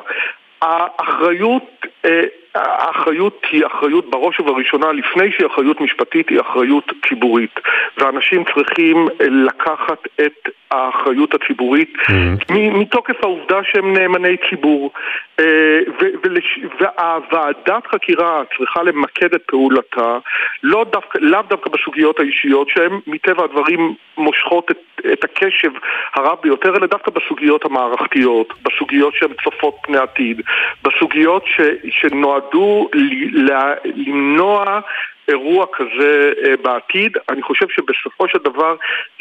האחריות, אה, האחריות היא אחריות בראש ובראשונה, לפני שהיא אחריות משפטית, היא אחריות ציבורית. ואנשים צריכים לקחת את האחריות הציבורית mm-hmm. מתוקף העובדה שהם נאמני ציבור. אה, והוועדת חקירה צריכה למקד את פעולתה לא דווקא, לאו דווקא בסוגיות האישיות שהן מטבע הדברים מושכות את, את הקשב הרב ביותר, אלא דווקא בסוגיות המערכתיות, בסוגיות שהן צופות פני עתיד, בסוגיות ש, שנועדו למנוע אירוע כזה אה, בעתיד. אני חושב שבסופו של דבר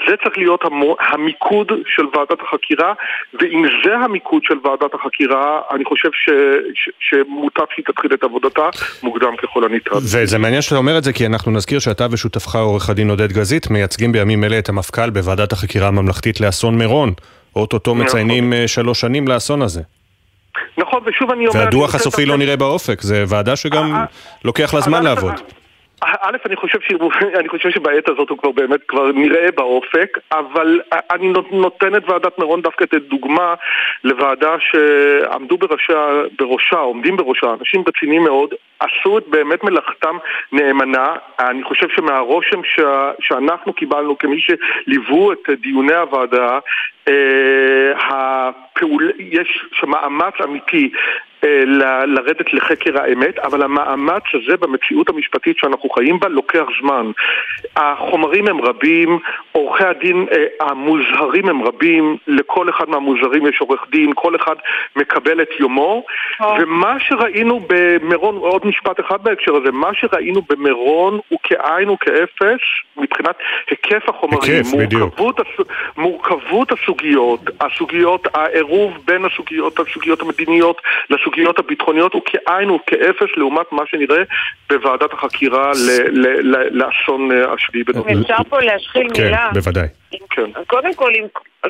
זה צריך להיות המיקוד של ועדת החקירה, ואם זה המיקוד של ועדת החקירה, אני חושב ש, ש, שמוטב שהיא תתחיל את עבודתה מוקדם ככל הניתן. וזה מעניין שאתה אומר את זה, כי אנחנו נזכיר שאתה ושותפך עורך הדין עודד גזית מייצגים בימים אלה את המפכ"ל בוועדת החקירה הממלכתית לאסון מירון. אוטוטו נכון. מציינים נכון. שלוש שנים לאסון הזה. נכון, ושוב אני אומר... והדוח הסופי לא נראה באופק, זה ועדה שגם אה, לוקח לה זמן לעבוד. א', אני חושב, ש... אני חושב שבעת הזאת הוא כבר באמת כבר נראה באופק, אבל אני נותן את ועדת מירון דווקא כדוגמה לוועדה שעמדו בראשה, בראשה, עומדים בראשה, אנשים רציניים מאוד, עשו את באמת מלאכתם נאמנה. אני חושב שמהרושם ש... שאנחנו קיבלנו כמי שליוו את דיוני הוועדה, אה, הפעול... יש מאמץ אמיתי לרדת לחקר האמת, אבל המאמץ הזה במציאות המשפטית שאנחנו חיים בה לוקח זמן. החומרים הם רבים, עורכי הדין אה, המוזהרים הם רבים, לכל אחד מהמוזהרים יש עורך דין, כל אחד מקבל את יומו, ומה שראינו במירון, עוד משפט אחד בהקשר הזה, מה שראינו במירון הוא כאין וכאפס מבחינת היקף החומרים, היקף, מורכבות, הס... מורכבות הסוגיות, הסוגיות, העירוב בין הסוגיות, הסוגיות המדיניות לסוגיות הסוגיות הביטחוניות הוא כאין וכאפס לעומת מה שנראה בוועדת החקירה לאסון אה, השביעי בנובמבר. אפשר פה להשחיל כן, מילה? כן, בוודאי. קודם כל,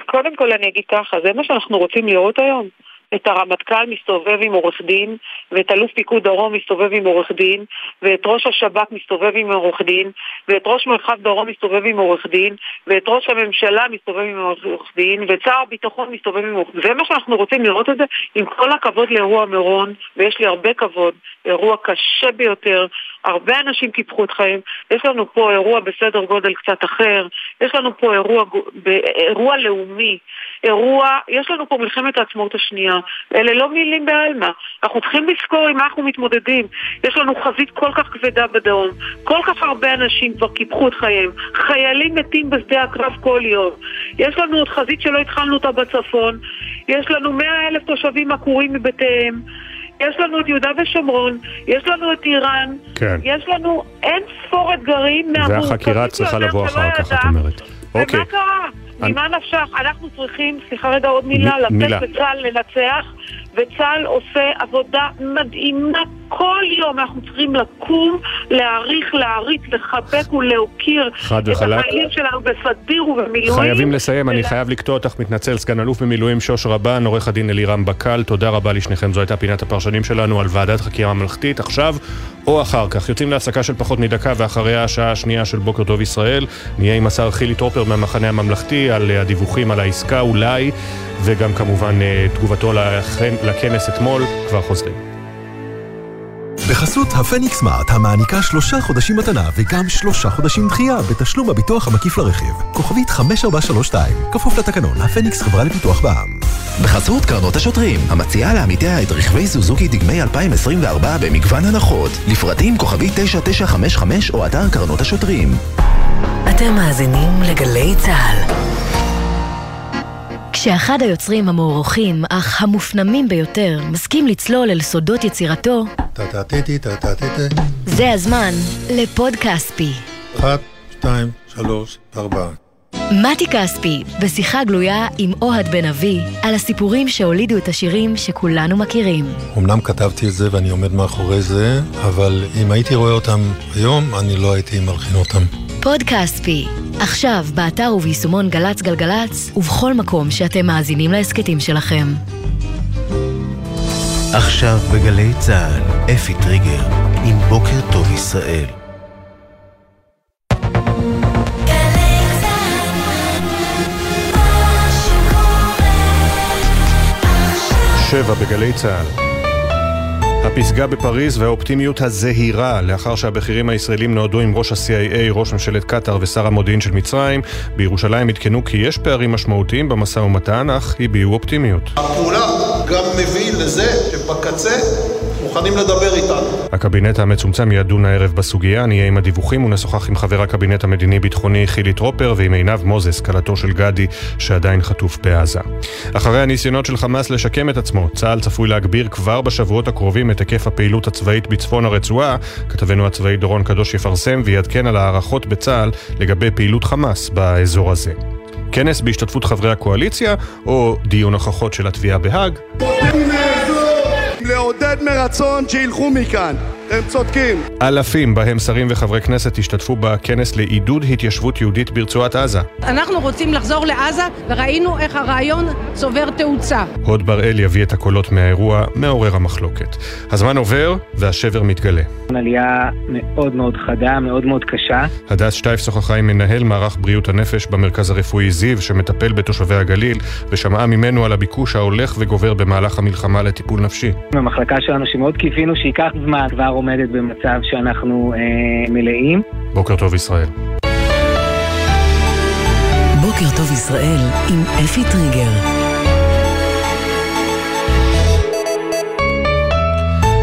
קודם כל אני אגיד ככה, זה מה שאנחנו רוצים לראות היום? את הרמטכ"ל מסתובב עם עורך דין, ואת אלוף פיקוד דרום מסתובב עם עורך דין, ואת ראש השב"כ מסתובב עם עורך דין, ואת ראש מרחב דרום מסתובב עם עורך דין, ואת ראש הממשלה מסתובב עם עורך דין, ואת שר הביטחון מסתובב עם עורך דין. זה מה שאנחנו רוצים לראות את זה, עם כל הכבוד לאירוע מירון, ויש לי הרבה כבוד, אירוע קשה ביותר, הרבה אנשים קיפחו את חיים, יש לנו פה אירוע בסדר גודל קצת אחר, יש לנו פה אירוע, אירוע לאומי, אירוע, יש לנו פה מלחמת העצמאות השנייה, אלה לא מילים בעלמא, אנחנו צריכים לזכור עם מה אנחנו מתמודדים, יש לנו חזית כל כך כבדה בדרום, כל כך הרבה אנשים כבר קיפחו את חייהם, חיילים מתים בשדה הקרב כל יום, יש לנו עוד חזית שלא התחלנו אותה בצפון, יש לנו מאה אלף תושבים עקורים מבתיהם, יש לנו את יהודה ושומרון, יש לנו את איראן, כן. יש לנו אין ספור אתגרים והחקירה צריכה לבוא אחר כך, את אומרת. אוקיי. ומה קרה? ממה נפשך? אנחנו צריכים, סליחה רגע עוד מילה, לתת לצה"ל לנצח, וצה"ל עושה עבודה מדהימה כל יום. אנחנו צריכים לקום, להעריך, להעריץ, לחבק ולהוקיר את החיילים שלנו בסדיר ובמילואים. חייבים לסיים, אני חייב לקטוע אותך, מתנצל, סגן אלוף במילואים שוש רבן, עורך הדין אלירם בקל, תודה רבה לשניכם, זו הייתה פינת הפרשנים שלנו על ועדת חקירה ממלכתית, עכשיו או אחר כך. יוצאים להפסקה של פחות מדקה ואחריה השעה השנייה של בוקר טוב ישראל. נהיה עם השר חילי טרופר מהמחנה הממלכתי על הדיווחים על העסקה אולי, וגם כמובן תגובתו לכנס אתמול, כבר חוזרים. בחסות הפניקס סמארט המעניקה שלושה חודשים מתנה וגם שלושה חודשים דחייה בתשלום הביטוח המקיף לרכיב. כוכבית 5432, כפוף לתקנון, הפניקס חברה לפיתוח בע"מ. בחסות קרנות השוטרים, המציעה לעמיתיה את רכבי סוזוקי דגמי 2024 במגוון הנחות. לפרטים כוכבית 9955 או אתר קרנות השוטרים. אתם מאזינים לגלי צה"ל. כשאחד היוצרים המוערוכים, אך המופנמים ביותר, מסכים לצלול אל סודות יצירתו, זה הזמן לפוד כספי. אחת, שתיים, שלוש, ארבע. מתי כספי, בשיחה גלויה עם אוהד בן אבי, על הסיפורים שהולידו את השירים שכולנו מכירים. אמנם כתבתי את זה ואני עומד מאחורי זה, אבל אם הייתי רואה אותם היום, אני לא הייתי מלחין אותם. פוד כספי, עכשיו באתר וביישומון גל"צ גלגלצ, ובכל מקום שאתם מאזינים להסכתים שלכם. עכשיו בגלי צה"ל, אפי טריגר, עם בוקר טוב ישראל. שבע בגלי צה"ל. הפסגה בפריז והאופטימיות הזהירה לאחר שהבכירים הישראלים נועדו עם ראש ה-CIA, ראש ממשלת קטאר ושר המודיעין של מצרים, בירושלים עדכנו כי יש פערים משמעותיים במשא ומתן, אך הביעו אופטימיות. הפעולה גם מביא לזה שבקצה מוכנים לדבר איתנו. הקבינט המצומצם ידון הערב בסוגיה, נהיה עם הדיווחים ונשוחח עם חבר הקבינט המדיני-ביטחוני חילי טרופר ועם עינב מוזס, כלתו של גדי, שעדיין חטוף בעזה. אחרי הניסיונות של חמאס לשקם את עצמו, צה"ל צפוי להגביר כבר בשבועות הקרובים את היקף הפעילות הצבאית בצפון הרצועה. כתבנו הצבאי דורון קדוש יפרסם ויעדכן על הערכות בצה"ל לגבי פעילות חמאס באזור הזה. כנס בהשתתפות חברי הקואליציה, או דיון הוכחות של התביעה בהאג. לעודד מרצון שילכו מכאן. אתם צודקים. אלפים, בהם שרים וחברי כנסת, השתתפו בכנס לעידוד התיישבות יהודית ברצועת עזה. אנחנו רוצים לחזור לעזה, וראינו איך הרעיון צובר תאוצה. הוד בראל יביא את הקולות מהאירוע מעורר המחלוקת. הזמן עובר והשבר מתגלה. עלייה מאוד מאוד חדה, מאוד מאוד קשה. הדס שטייף שוחחה עם מנהל מערך בריאות הנפש במרכז הרפואי זיו, שמטפל בתושבי הגליל, ושמעה ממנו על הביקוש ההולך וגובר במהלך המלחמה לטיפול נפשי. במחלקה שלנו, שמאוד קיווינו שייקח זמן, כבר עומדת במצב שאנחנו אה, מלאים. בוקר טוב ישראל. בוקר טוב ישראל עם אפי טריגר.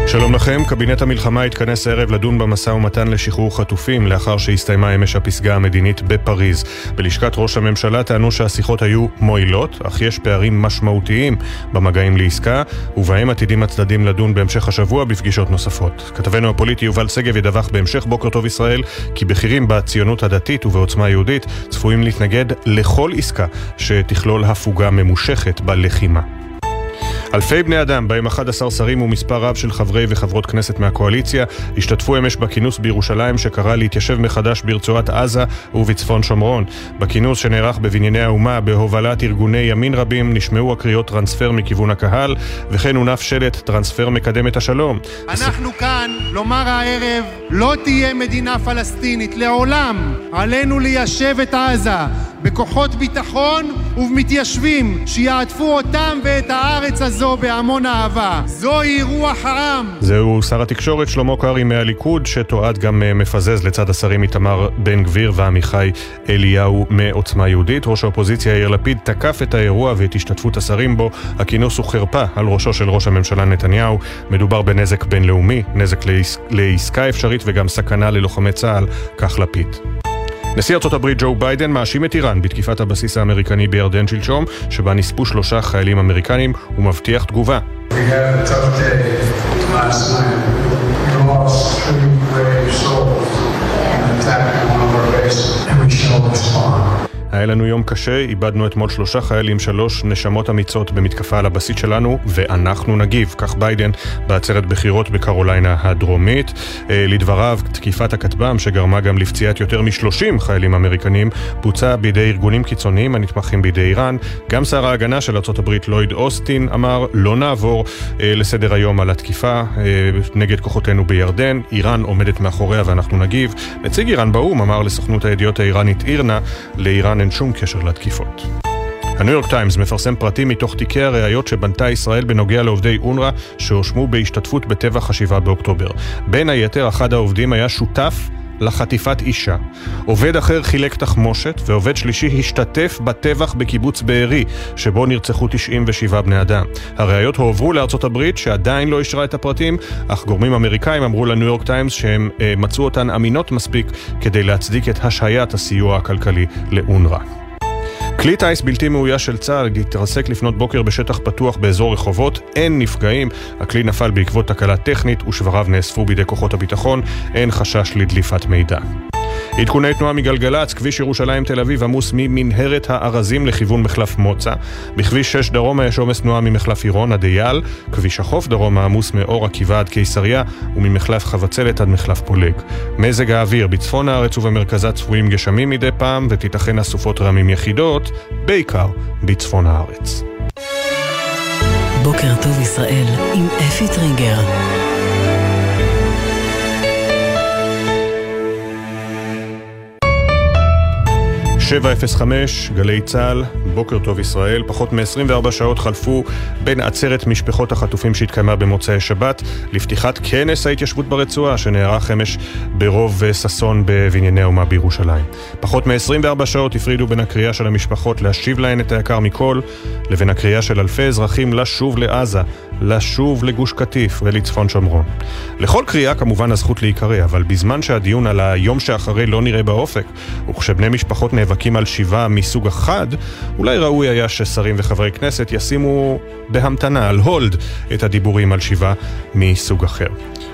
שלום לכם, קבינט המלחמה התכנס הערב לדון במשא ומתן לשחרור חטופים לאחר שהסתיימה אמש הפסגה המדינית בפריז. בלשכת ראש הממשלה טענו שהשיחות היו מועילות, אך יש פערים משמעותיים במגעים לעסקה, ובהם עתידים הצדדים לדון בהמשך השבוע בפגישות נוספות. כתבנו הפוליטי יובל שגב ידווח בהמשך בוקר טוב ישראל, כי בכירים בציונות הדתית ובעוצמה יהודית צפויים להתנגד לכל עסקה שתכלול הפוגה ממושכת בלחימה. אלפי בני אדם, בהם 11 שרים ומספר רב של חברי וחברות כנסת מהקואליציה, השתתפו אמש בכינוס בירושלים שקרא להתיישב מחדש ברצועת עזה ובצפון שומרון. בכינוס שנערך בבנייני האומה בהובלת ארגוני ימין רבים נשמעו הקריאות טרנספר מכיוון הקהל, וכן הונף שלט טרנספר מקדם את השלום. אנחנו כאן לומר הערב, לא תהיה מדינה פלסטינית לעולם. עלינו ליישב את עזה בכוחות ביטחון ובמתיישבים שיעטפו אותם ואת הארץ הזו בהמון אהבה. זוהי רוח העם. זהו שר התקשורת שלמה קרעי מהליכוד, שתועד גם אה, מפזז לצד השרים איתמר בן גביר ועמיחי אליהו מעוצמה יהודית. ראש האופוזיציה יאיר לפיד תקף את האירוע ואת השתתפות השרים בו. הכינוס הוא חרפה על ראשו של ראש הממשלה נתניהו. מדובר בנזק בינלאומי, נזק לעס... לעסקה אפשרית וגם סכנה ללוחמי צה"ל, כך לפיד. נשיא ארצות הברית ג'ו ביידן מאשים את איראן בתקיפת הבסיס האמריקני בירדן שלשום, שבה נספו שלושה חיילים אמריקנים, ומבטיח תגובה. היה לנו יום קשה, איבדנו אתמול שלושה חיילים, שלוש נשמות אמיצות במתקפה על הבסיס שלנו, ואנחנו נגיב, כך ביידן בעצרת בחירות בקרוליינה הדרומית. אה, לדבריו, תקיפת הכטב"ם, שגרמה גם לפציעת יותר מ-30 חיילים אמריקנים, בוצע בידי ארגונים קיצוניים הנתמכים בידי איראן. גם שר ההגנה של ארה"ב לויד אוסטין אמר, לא נעבור אה, לסדר היום על התקיפה אה, נגד כוחותינו בירדן, איראן עומדת מאחוריה ואנחנו נגיב. נציג איראן באו"ם אמר לסוכנות הידיעות האיראנית אירנה, לאיראן אין שום קשר לתקיפות. הניו יורק טיימס מפרסם פרטים מתוך תיקי הראיות שבנתה ישראל בנוגע לעובדי אונר"א שהואשמו בהשתתפות בטבח השבעה באוקטובר. בין היתר, אחד העובדים היה שותף לחטיפת אישה. עובד אחר חילק תחמושת, ועובד שלישי השתתף בטבח בקיבוץ בארי, שבו נרצחו 97 בני אדם. הראיות הועברו לארצות הברית, שעדיין לא אישרה את הפרטים, אך גורמים אמריקאים אמרו לניו יורק טיימס שהם אה, מצאו אותן אמינות מספיק כדי להצדיק את השהיית הסיוע הכלכלי לאונר"א. כלי טיס בלתי מאויש של צה"ל התרסק לפנות בוקר בשטח פתוח באזור רחובות, אין נפגעים, הכלי נפל בעקבות תקלה טכנית ושבריו נאספו בידי כוחות הביטחון, אין חשש לדליפת מידע. עדכוני תנועה מגלגלצ, כביש ירושלים תל אביב עמוס ממנהרת הארזים לכיוון מחלף מוצא. בכביש 6 דרומה יש עומס תנועה ממחלף עירון עד אייל. כביש החוף דרומה עמוס מאור עקיבא עד קיסריה וממחלף חבצלת עד מחלף פולג. מזג האוויר בצפון הארץ ובמרכזה צפויים גשמים מדי פעם ותיתכן אסופות רמים יחידות, בעיקר בצפון הארץ. בוקר טוב ישראל עם אפי טריגר. 705, גלי צה"ל, בוקר טוב ישראל. פחות מ-24 שעות חלפו בין עצרת משפחות החטופים שהתקיימה במוצאי שבת לפתיחת כנס ההתיישבות ברצועה שנערך אמש ברוב ששון בבנייני האומה בירושלים. פחות מ-24 שעות הפרידו בין הקריאה של המשפחות להשיב להן את היקר מכל לבין הקריאה של אלפי אזרחים לשוב לעזה, לשוב לגוש קטיף ולצפון שומרון. לכל קריאה כמובן הזכות להיקרא, אבל בזמן שהדיון על היום שאחרי לא נראה באופק, וכשבני משפחות נאבקים על שיבה מסוג אחד, אולי ראוי היה ששרים וחברי כנסת ישימו בהמתנה, על הולד, את הדיבורים על שיבה מסוג אחר.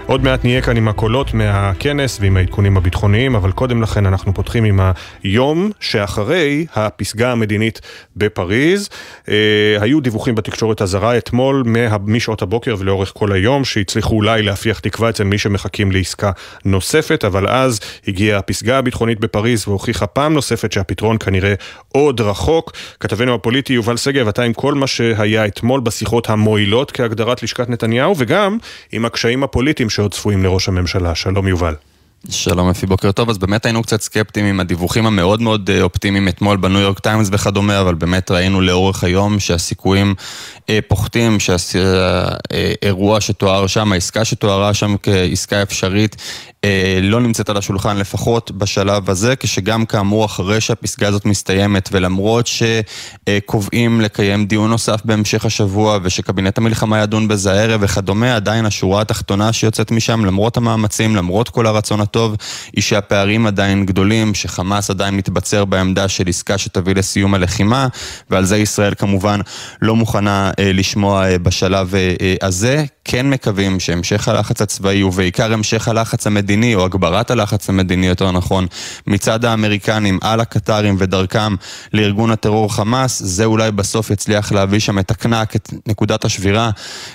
עוד מעט נהיה כאן עם הקולות מהכנס ועם העדכונים הביטחוניים, אבל קודם לכן אנחנו פותחים עם היום שאחרי הפסגה המדינית בפריז. אה, היו דיווחים בתקשורת הזרה אתמול משעות הבוקר ולאורך כל היום, שהצליחו אולי להפיח תקווה אצל מי שמחכים לעסקה נוספת, אבל אז הגיעה הפסגה הביטחונית בפריז והוכיחה פעם נוספת שהפתרון כנראה עוד רחוק. כתבנו הפוליטי יובל שגב, אתה עם כל מה שהיה אתמול בשיחות המועילות כהגדרת לשכת נתניהו, וגם עם הקשיים הפוליטיים שעוד צפויים לראש הממשלה. שלום יובל. שלום אפי, בוקר טוב. אז באמת היינו קצת סקפטיים עם הדיווחים המאוד מאוד אה, אופטימיים אתמול בניו יורק טיימס וכדומה, אבל באמת ראינו לאורך היום שהסיכויים אה, פוחתים, שהאירוע שתואר שם, העסקה שתוארה שם כעסקה אפשרית, אה, לא נמצאת על השולחן לפחות בשלב הזה, כשגם כאמור אחרי שהפסגה הזאת מסתיימת ולמרות שקובעים לקיים דיון נוסף בהמשך השבוע ושקבינט המלחמה ידון בזה הערב וכדומה, עדיין השורה התחתונה שיוצאת משם, למרות המאמצים, למרות כל הרצון הטוב, היא שהפערים עדיין גדולים, שחמאס עדיין מתבצר בעמדה של עסקה שתביא לסיום הלחימה, ועל זה ישראל כמובן לא מוכנה אה, לשמוע אה, בשלב הזה. כן מקווים שהמשך הלחץ הצבאי ובעיקר המשך הלחץ המדיני, או הגברת הלחץ המדיני יותר נכון, מצד האמריקנים על הקטרים ודרכם לארגון הטרור חמאס, זה אולי בסוף יצליח להביא שם את הקנק, את נקודת השבירה,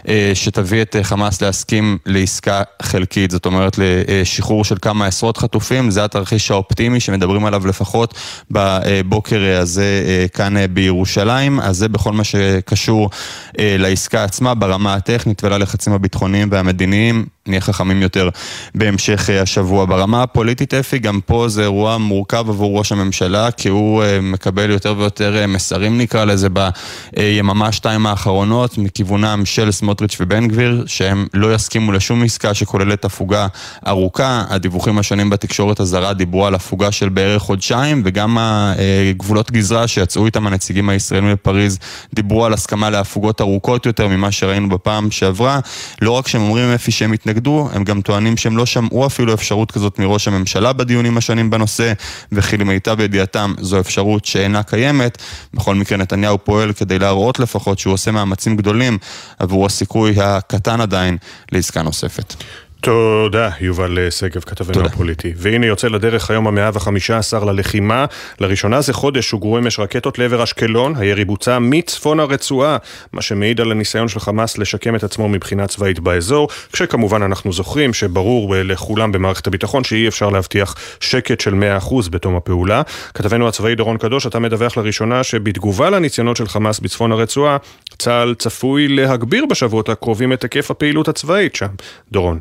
אה, שתביא את חמאס להסכים לעסקה חלקית, זאת אומרת לשחרור של כמה עשרות חטופים, זה התרחיש האופטימי שמדברים עליו לפחות בבוקר הזה אה, כאן אה, בירושלים, אז זה בכל מה שקשור לעסקה עצמה ברמה הטכנית וללחצים הביטחוניים והמדיניים. נהיה חכמים יותר בהמשך אה, השבוע. ברמה הפוליטית אפי, גם פה זה אירוע מורכב עבור ראש הממשלה, כי הוא אה, מקבל יותר ויותר אה, מסרים נקרא לזה ביממה שתיים האחרונות מכיוונם של סמוטריץ' ובן גביר, שהם לא יסכימו לשום עסקה שכוללת הפוגה ארוכה. הדיווחים השונים בתקשורת הזרה דיברו על הפוגה של בערך חודשיים, וגם הגבולות גזרה שיצאו איתם הנציגים הישראלים לפריז דיברו על הסכמה להפוגות ארוכות יותר ממה שראינו בפעם שעברה. לא רק שהם אומרים אפי שהם מתנגדים התנגדו, הם גם טוענים שהם לא שמעו אפילו אפשרות כזאת מראש הממשלה בדיונים השונים בנושא, וכי למיטב ידיעתם זו אפשרות שאינה קיימת. בכל מקרה נתניהו פועל כדי להראות לפחות שהוא עושה מאמצים גדולים עבור הסיכוי הקטן עדיין לעסקה נוספת. תודה, יובל שגב, כתבנו הפוליטי. והנה יוצא לדרך היום המאה וחמישה עשר ללחימה. לראשונה זה חודש שוגרו אמש רקטות לעבר אשקלון, הירי בוצע מצפון הרצועה, מה שמעיד על הניסיון של חמאס לשקם את עצמו מבחינה צבאית באזור, כשכמובן אנחנו זוכרים שברור לכולם במערכת הביטחון שאי אפשר להבטיח שקט של 100% בתום הפעולה. כתבנו הצבאי דורון קדוש, אתה מדווח לראשונה שבתגובה לניסיונות של חמאס בצפון הרצועה, צה"ל צפוי להגביר בשבועות הקרובים את היקף הפעילות הצבאית שם. דורון.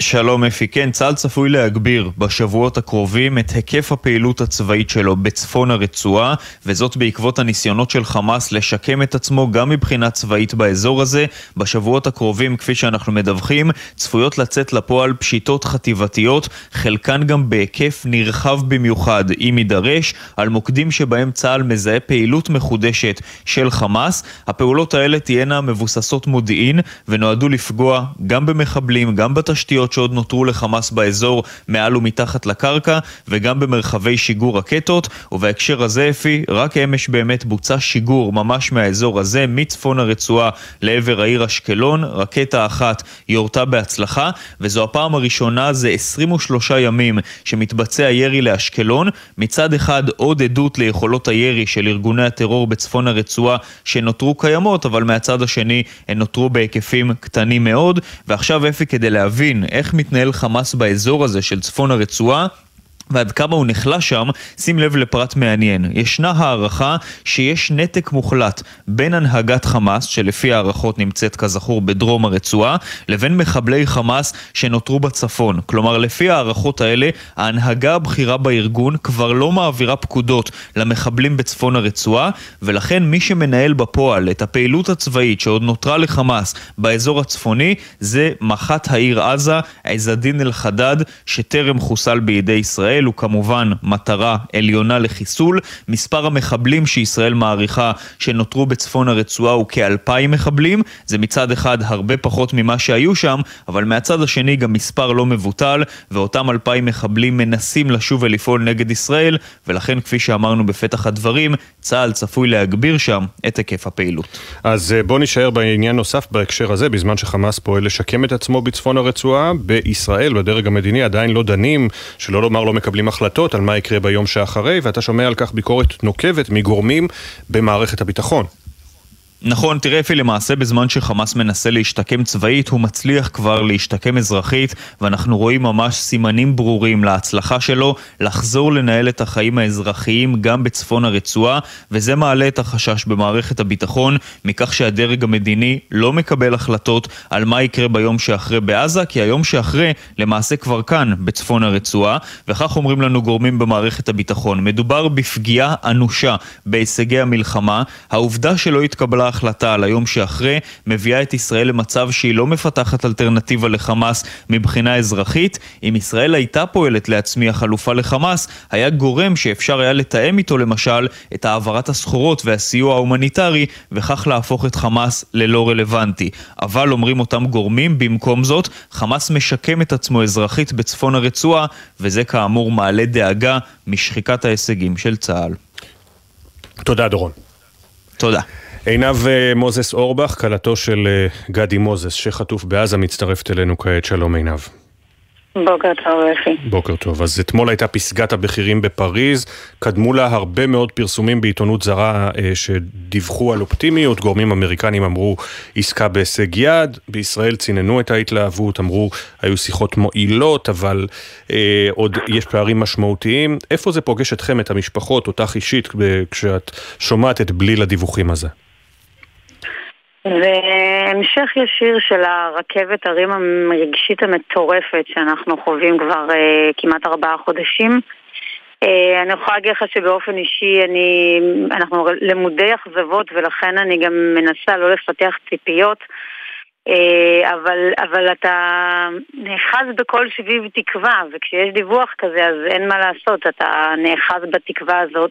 שלום אפי, כן, צה"ל צפוי להגביר בשבועות הקרובים את היקף הפעילות הצבאית שלו בצפון הרצועה, וזאת בעקבות הניסיונות של חמאס לשקם את עצמו גם מבחינה צבאית באזור הזה. בשבועות הקרובים, כפי שאנחנו מדווחים, צפויות לצאת לפועל פשיטות חטיבתיות, חלקן גם בהיקף נרחב במיוחד, אם יידרש, על מוקדים שבהם צה"ל מזהה פעילות מחודשת של חמאס. הפעולות האלה תהיינה מבוססות מודיעין, ונועדו לפגוע גם במחבלים, גם בתשתיות. רקטות שעוד נותרו לחמאס באזור מעל ומתחת לקרקע וגם במרחבי שיגור רקטות. ובהקשר הזה אפי, רק אמש באמת בוצע שיגור ממש מהאזור הזה מצפון הרצועה לעבר העיר אשקלון, רקטה אחת יורתה בהצלחה וזו הפעם הראשונה זה 23 ימים שמתבצע ירי לאשקלון. מצד אחד עוד עדות ליכולות הירי של ארגוני הטרור בצפון הרצועה שנותרו קיימות אבל מהצד השני הן נותרו בהיקפים קטנים מאוד. ועכשיו אפי כדי להבין איך מתנהל חמאס באזור הזה של צפון הרצועה ועד כמה הוא נחלש שם, שים לב לפרט מעניין. ישנה הערכה שיש נתק מוחלט בין הנהגת חמאס, שלפי הערכות נמצאת כזכור בדרום הרצועה, לבין מחבלי חמאס שנותרו בצפון. כלומר, לפי הערכות האלה, ההנהגה הבכירה בארגון כבר לא מעבירה פקודות למחבלים בצפון הרצועה, ולכן מי שמנהל בפועל את הפעילות הצבאית שעוד נותרה לחמאס באזור הצפוני, זה מח"ט העיר עזה, עז א-דין אל-חדד, שטרם חוסל בידי ישראל. ישראל הוא כמובן מטרה עליונה לחיסול. מספר המחבלים שישראל מעריכה שנותרו בצפון הרצועה הוא כאלפיים מחבלים. זה מצד אחד הרבה פחות ממה שהיו שם, אבל מהצד השני גם מספר לא מבוטל, ואותם אלפיים מחבלים מנסים לשוב ולפעול נגד ישראל, ולכן כפי שאמרנו בפתח הדברים, צה"ל צפוי להגביר שם את היקף הפעילות. אז אה, בוא נשאר בעניין נוסף בהקשר הזה, בזמן שחמאס פועל לשקם את עצמו בצפון הרצועה, בישראל, בדרג המדיני, עדיין לא דנים, שלא לומר לא מקבלים החלטות על מה יקרה ביום שאחרי, ואתה שומע על כך ביקורת נוקבת מגורמים במערכת הביטחון. נכון, תראה אפי, למעשה בזמן שחמאס מנסה להשתקם צבאית, הוא מצליח כבר להשתקם אזרחית, ואנחנו רואים ממש סימנים ברורים להצלחה שלו לחזור לנהל את החיים האזרחיים גם בצפון הרצועה, וזה מעלה את החשש במערכת הביטחון מכך שהדרג המדיני לא מקבל החלטות על מה יקרה ביום שאחרי בעזה, כי היום שאחרי למעשה כבר כאן, בצפון הרצועה, וכך אומרים לנו גורמים במערכת הביטחון. מדובר בפגיעה אנושה בהישגי המלחמה, העובדה שלא התקבלה ההחלטה על היום שאחרי מביאה את ישראל למצב שהיא לא מפתחת אלטרנטיבה לחמאס מבחינה אזרחית. אם ישראל הייתה פועלת להצמיח חלופה לחמאס, היה גורם שאפשר היה לתאם איתו למשל את העברת הסחורות והסיוע ההומניטרי, וכך להפוך את חמאס ללא רלוונטי. אבל אומרים אותם גורמים, במקום זאת, חמאס משקם את עצמו אזרחית בצפון הרצועה, וזה כאמור מעלה דאגה משחיקת ההישגים של צה"ל. תודה דורון. תודה. עינב אה, מוזס אורבך, כלתו של אה, גדי מוזס, שחטוף בעזה, מצטרפת אלינו כעת. שלום עינב. בוקר טוב, אפי. בוקר טוב. אז אתמול הייתה פסגת הבכירים בפריז, קדמו לה הרבה מאוד פרסומים בעיתונות זרה אה, שדיווחו על אופטימיות, גורמים אמריקנים אמרו עסקה בהישג יד, בישראל ציננו את ההתלהבות, אמרו היו שיחות מועילות, אבל אה, עוד יש פערים משמעותיים. איפה זה פוגש אתכם, את המשפחות, אותך אישית, כשאת שומעת את בליל הדיווחים הזה? זה המשך ישיר של הרכבת הרים הרגשית המטורפת שאנחנו חווים כבר uh, כמעט ארבעה חודשים. Uh, אני יכולה להגיד לך שבאופן אישי אני, אנחנו למודי אכזבות ולכן אני גם מנסה לא לפתח ציפיות. Uh, אבל, אבל אתה נאחז בכל שביב תקווה, וכשיש דיווח כזה אז אין מה לעשות, אתה נאחז בתקווה הזאת.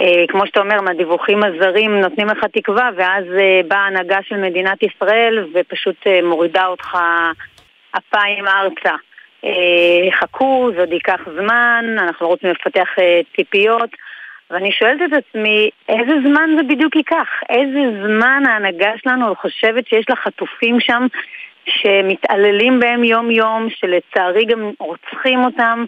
אה, כמו שאתה אומר, מהדיווחים הזרים נותנים לך תקווה, ואז אה, באה הנהגה של מדינת ישראל ופשוט אה, מורידה אותך אפיים ארצה. חכו, זה עוד ייקח זמן, אנחנו לא רוצים לפתח ציפיות. ואני שואלת את עצמי, איזה זמן זה בדיוק ייקח? איזה זמן ההנהגה שלנו חושבת שיש לה חטופים שם שמתעללים בהם יום-יום, שלצערי גם רוצחים אותם?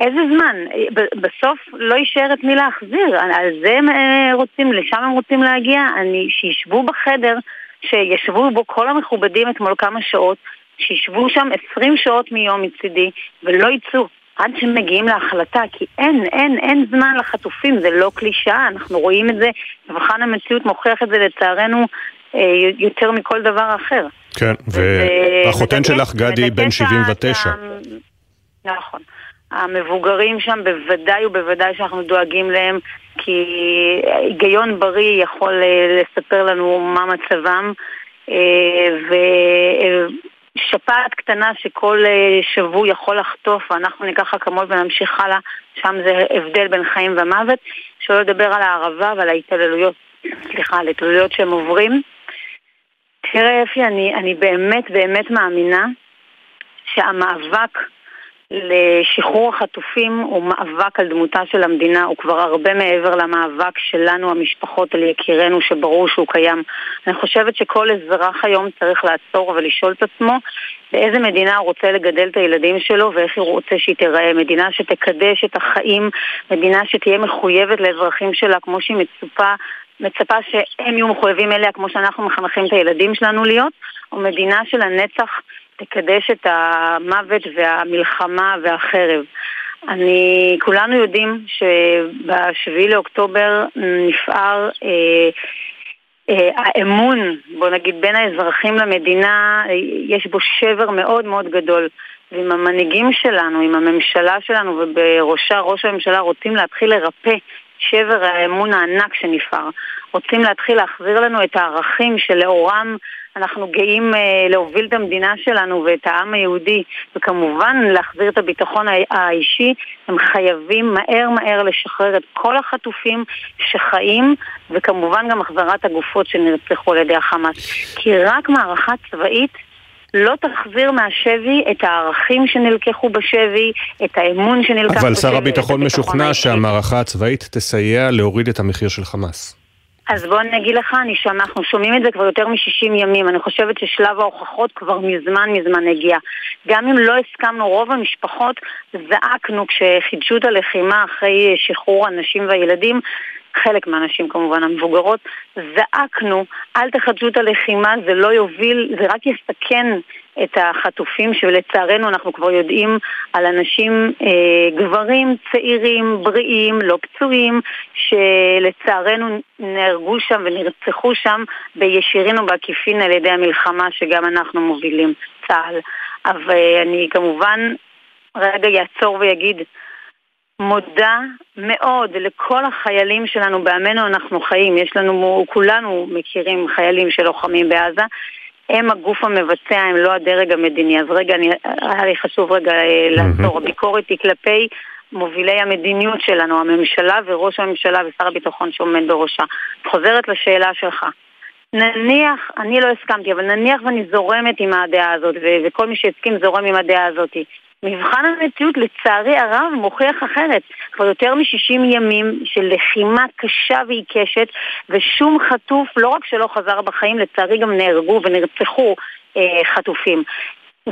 איזה זמן? בסוף לא יישאר את מי להחזיר. על זה הם אה, רוצים, לשם הם רוצים להגיע. אני, שישבו בחדר, שישבו בו כל המכובדים אתמול כמה שעות, שישבו שם 20 שעות מיום מצידי, ולא יצאו. עד שהם מגיעים להחלטה, כי אין, אין, אין זמן לחטופים, זה לא קלישאה, אנחנו רואים את זה, מבחן המציאות מוכיח את זה לצערנו אה, יותר מכל דבר אחר. כן, והחותן שלך, גדי, בן 79. נכון. המבוגרים שם בוודאי ובוודאי שאנחנו דואגים להם כי היגיון בריא יכול אה, לספר לנו מה מצבם. אה, ושפעת קטנה שכל אה, שבוע יכול לחטוף ואנחנו ניקח אקמול ונמשיך הלאה שם זה הבדל בין חיים ומוות. שלא לדבר על הערבה ועל ההתעללויות סליחה, על ההתעללויות שהם עוברים. תראה אפי, אני, אני באמת באמת מאמינה שהמאבק לשחרור החטופים הוא מאבק על דמותה של המדינה, הוא כבר הרבה מעבר למאבק שלנו, המשפחות, על יקירנו, שברור שהוא קיים. אני חושבת שכל אזרח היום צריך לעצור ולשאול את עצמו באיזה מדינה הוא רוצה לגדל את הילדים שלו ואיך הוא רוצה שהיא תיראה. מדינה שתקדש את החיים, מדינה שתהיה מחויבת לאזרחים שלה כמו שהיא מצופה מצפה שהם יהיו מחויבים אליה כמו שאנחנו מחנכים את הילדים שלנו להיות, או מדינה של הנצח תקדש את המוות והמלחמה והחרב. אני, כולנו יודעים שבשביעי לאוקטובר נפער אה, אה, האמון, בוא נגיד, בין האזרחים למדינה, יש בו שבר מאוד מאוד גדול. ועם המנהיגים שלנו, עם הממשלה שלנו ובראשה ראש הממשלה רוצים להתחיל לרפא שבר האמון הענק שנפער. רוצים להתחיל להחזיר לנו את הערכים שלאורם אנחנו גאים אה, להוביל את המדינה שלנו ואת העם היהודי, וכמובן להחזיר את הביטחון האישי, הם חייבים מהר מהר לשחרר את כל החטופים שחיים, וכמובן גם החזרת הגופות שנרצחו על ידי החמאס. כי רק מערכה צבאית לא תחזיר מהשבי את הערכים שנלקחו בשבי, את האמון שנלקח בשבי. אבל שר הביטחון משוכנע שהמערכה הצבאית תסייע להוריד את המחיר של חמאס. אז בוא אני אגיד לך, אני שומע, אנחנו שומעים את זה כבר יותר מ-60 ימים, אני חושבת ששלב ההוכחות כבר מזמן מזמן הגיע. גם אם לא הסכמנו, רוב המשפחות זעקנו כשחידשו את הלחימה אחרי שחרור הנשים והילדים, חלק מהנשים כמובן המבוגרות, זעקנו, אל תחדשו את הלחימה, זה לא יוביל, זה רק יסכן את החטופים, שלצערנו אנחנו כבר יודעים על אנשים, אה, גברים צעירים, בריאים, לא פצועים, שלצערנו נהרגו שם ונרצחו שם בישירין ובעקיפין על ידי המלחמה שגם אנחנו מובילים, צה"ל. אבל אני כמובן רגע יעצור ויגיד, מודה מאוד לכל החיילים שלנו בעמנו אנחנו חיים, יש לנו, כולנו מכירים חיילים שלוחמים בעזה, הם הגוף המבצע, הם לא הדרג המדיני. אז רגע, אני, היה לי חשוב רגע אה, לעצור. הביקורת היא כלפי מובילי המדיניות שלנו, הממשלה וראש הממשלה ושר הביטחון שעומד בראשה. חוזרת לשאלה שלך. נניח, אני לא הסכמתי, אבל נניח ואני זורמת עם הדעה הזאת, וכל מי שהסכים זורם עם הדעה הזאת. מבחן המציאות לצערי הרב מוכיח אחרת. כבר יותר מ-60 ימים של לחימה קשה ועיקשת ושום חטוף לא רק שלא חזר בחיים, לצערי גם נהרגו ונרצחו אה, חטופים.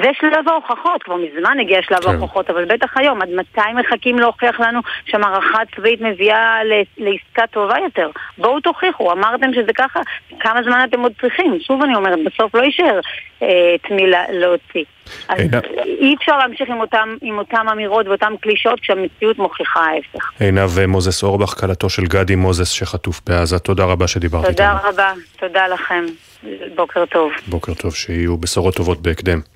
זה שלב ההוכחות, כבר מזמן הגיע שלב כן. ההוכחות, אבל בטח היום, עד מתי מחכים להוכיח לנו שהמערכה הצבאית מביאה לעסקה טובה יותר? בואו תוכיחו, אמרתם שזה ככה, כמה זמן אתם עוד צריכים? שוב אני אומרת, בסוף לא יישאר אה, את מי להוציא. אז אי אפשר להמשיך עם אותם, עם אותם אמירות ואותן קלישאות כשהמציאות מוכיחה ההפך. עינב מוזס אורבך, כלתו של גדי מוזס שחטוף בעזה, תודה רבה שדיברת איתנו. תודה רבה, תודה לכם. בוקר טוב. בוקר טוב, שיהיו בשורות טובות בהקדם.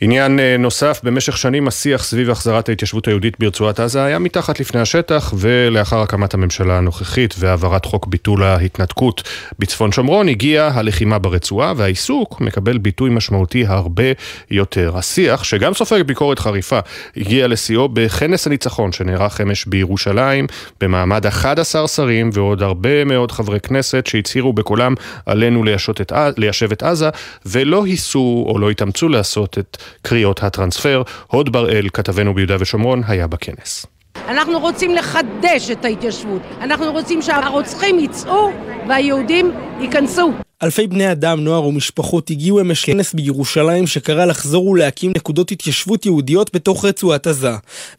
עניין אה, נוסף, במשך שנים השיח סביב החזרת ההתיישבות היהודית ברצועת עזה היה מתחת לפני השטח, ולאחר הקמת הממשלה הנוכחית והעברת חוק ביטול ההתנתקות בצפון שומרון, הגיעה הלחימה ברצועה, והעיסוק מקבל ביטוי משמעותי הרבה יותר. השיח, שגם סופג ביקורת חריפה, הגיע לשיאו בכנס הניצחון שנערך אמש בירושלים, במעמד 11 שרים ועוד הרבה מאוד חברי כנסת שהצהירו בקולם עלינו ליישב את עזה, ולא היסו או לא התאמצו לעשות את קריאות הטרנספר. הוד בראל, כתבנו ביהודה ושומרון, היה בכנס. אנחנו רוצים לחדש את ההתיישבות. אנחנו רוצים שהרוצחים יצאו והיהודים ייכנסו. אלפי בני אדם, נוער ומשפחות הגיעו אמש לכנס בירושלים שקרא לחזור ולהקים נקודות התיישבות יהודיות בתוך רצועת עזה.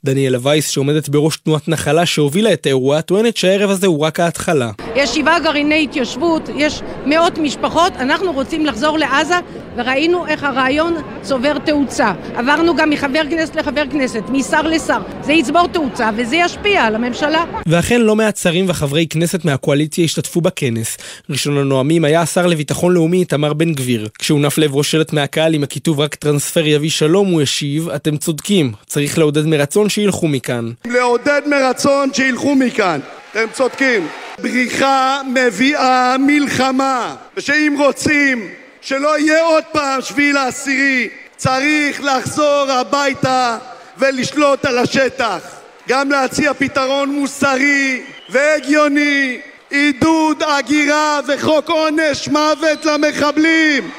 דניאלה וייס, שעומדת בראש תנועת נחלה שהובילה את האירוע, טוענת שהערב הזה הוא רק ההתחלה. יש שבעה גרעיני התיישבות, יש מאות משפחות, אנחנו רוצים לחזור לעזה וראינו איך הרעיון צובר תאוצה. עברנו גם מחבר כנסת לחבר כנסת, משר לשר. זה יצבור תאוצה וזה ישפיע על הממשלה. ואכן לא מעט שרים וחברי כנסת מהקואליציה השתתפו בכנס. ראשון הנואמים היה השר לביטחון לאומי איתמר בן גביר. כשהונף לעברו שלט מהקהל עם הכיתוב רק טרנספר יביא שלום, הוא השיב, אתם צודקים, צריך לעודד מרצון שילכו מכאן. לעודד מרצון שילכו מכאן. אתם צודקים. בריחה מביאה מלחמה, ושאם רוצים שלא יהיה עוד פעם שביעי לעשירי, צריך לחזור הביתה ולשלוט על השטח. גם להציע פתרון מוסרי והגיוני עידוד הגירה וחוק עונש מוות למחבלים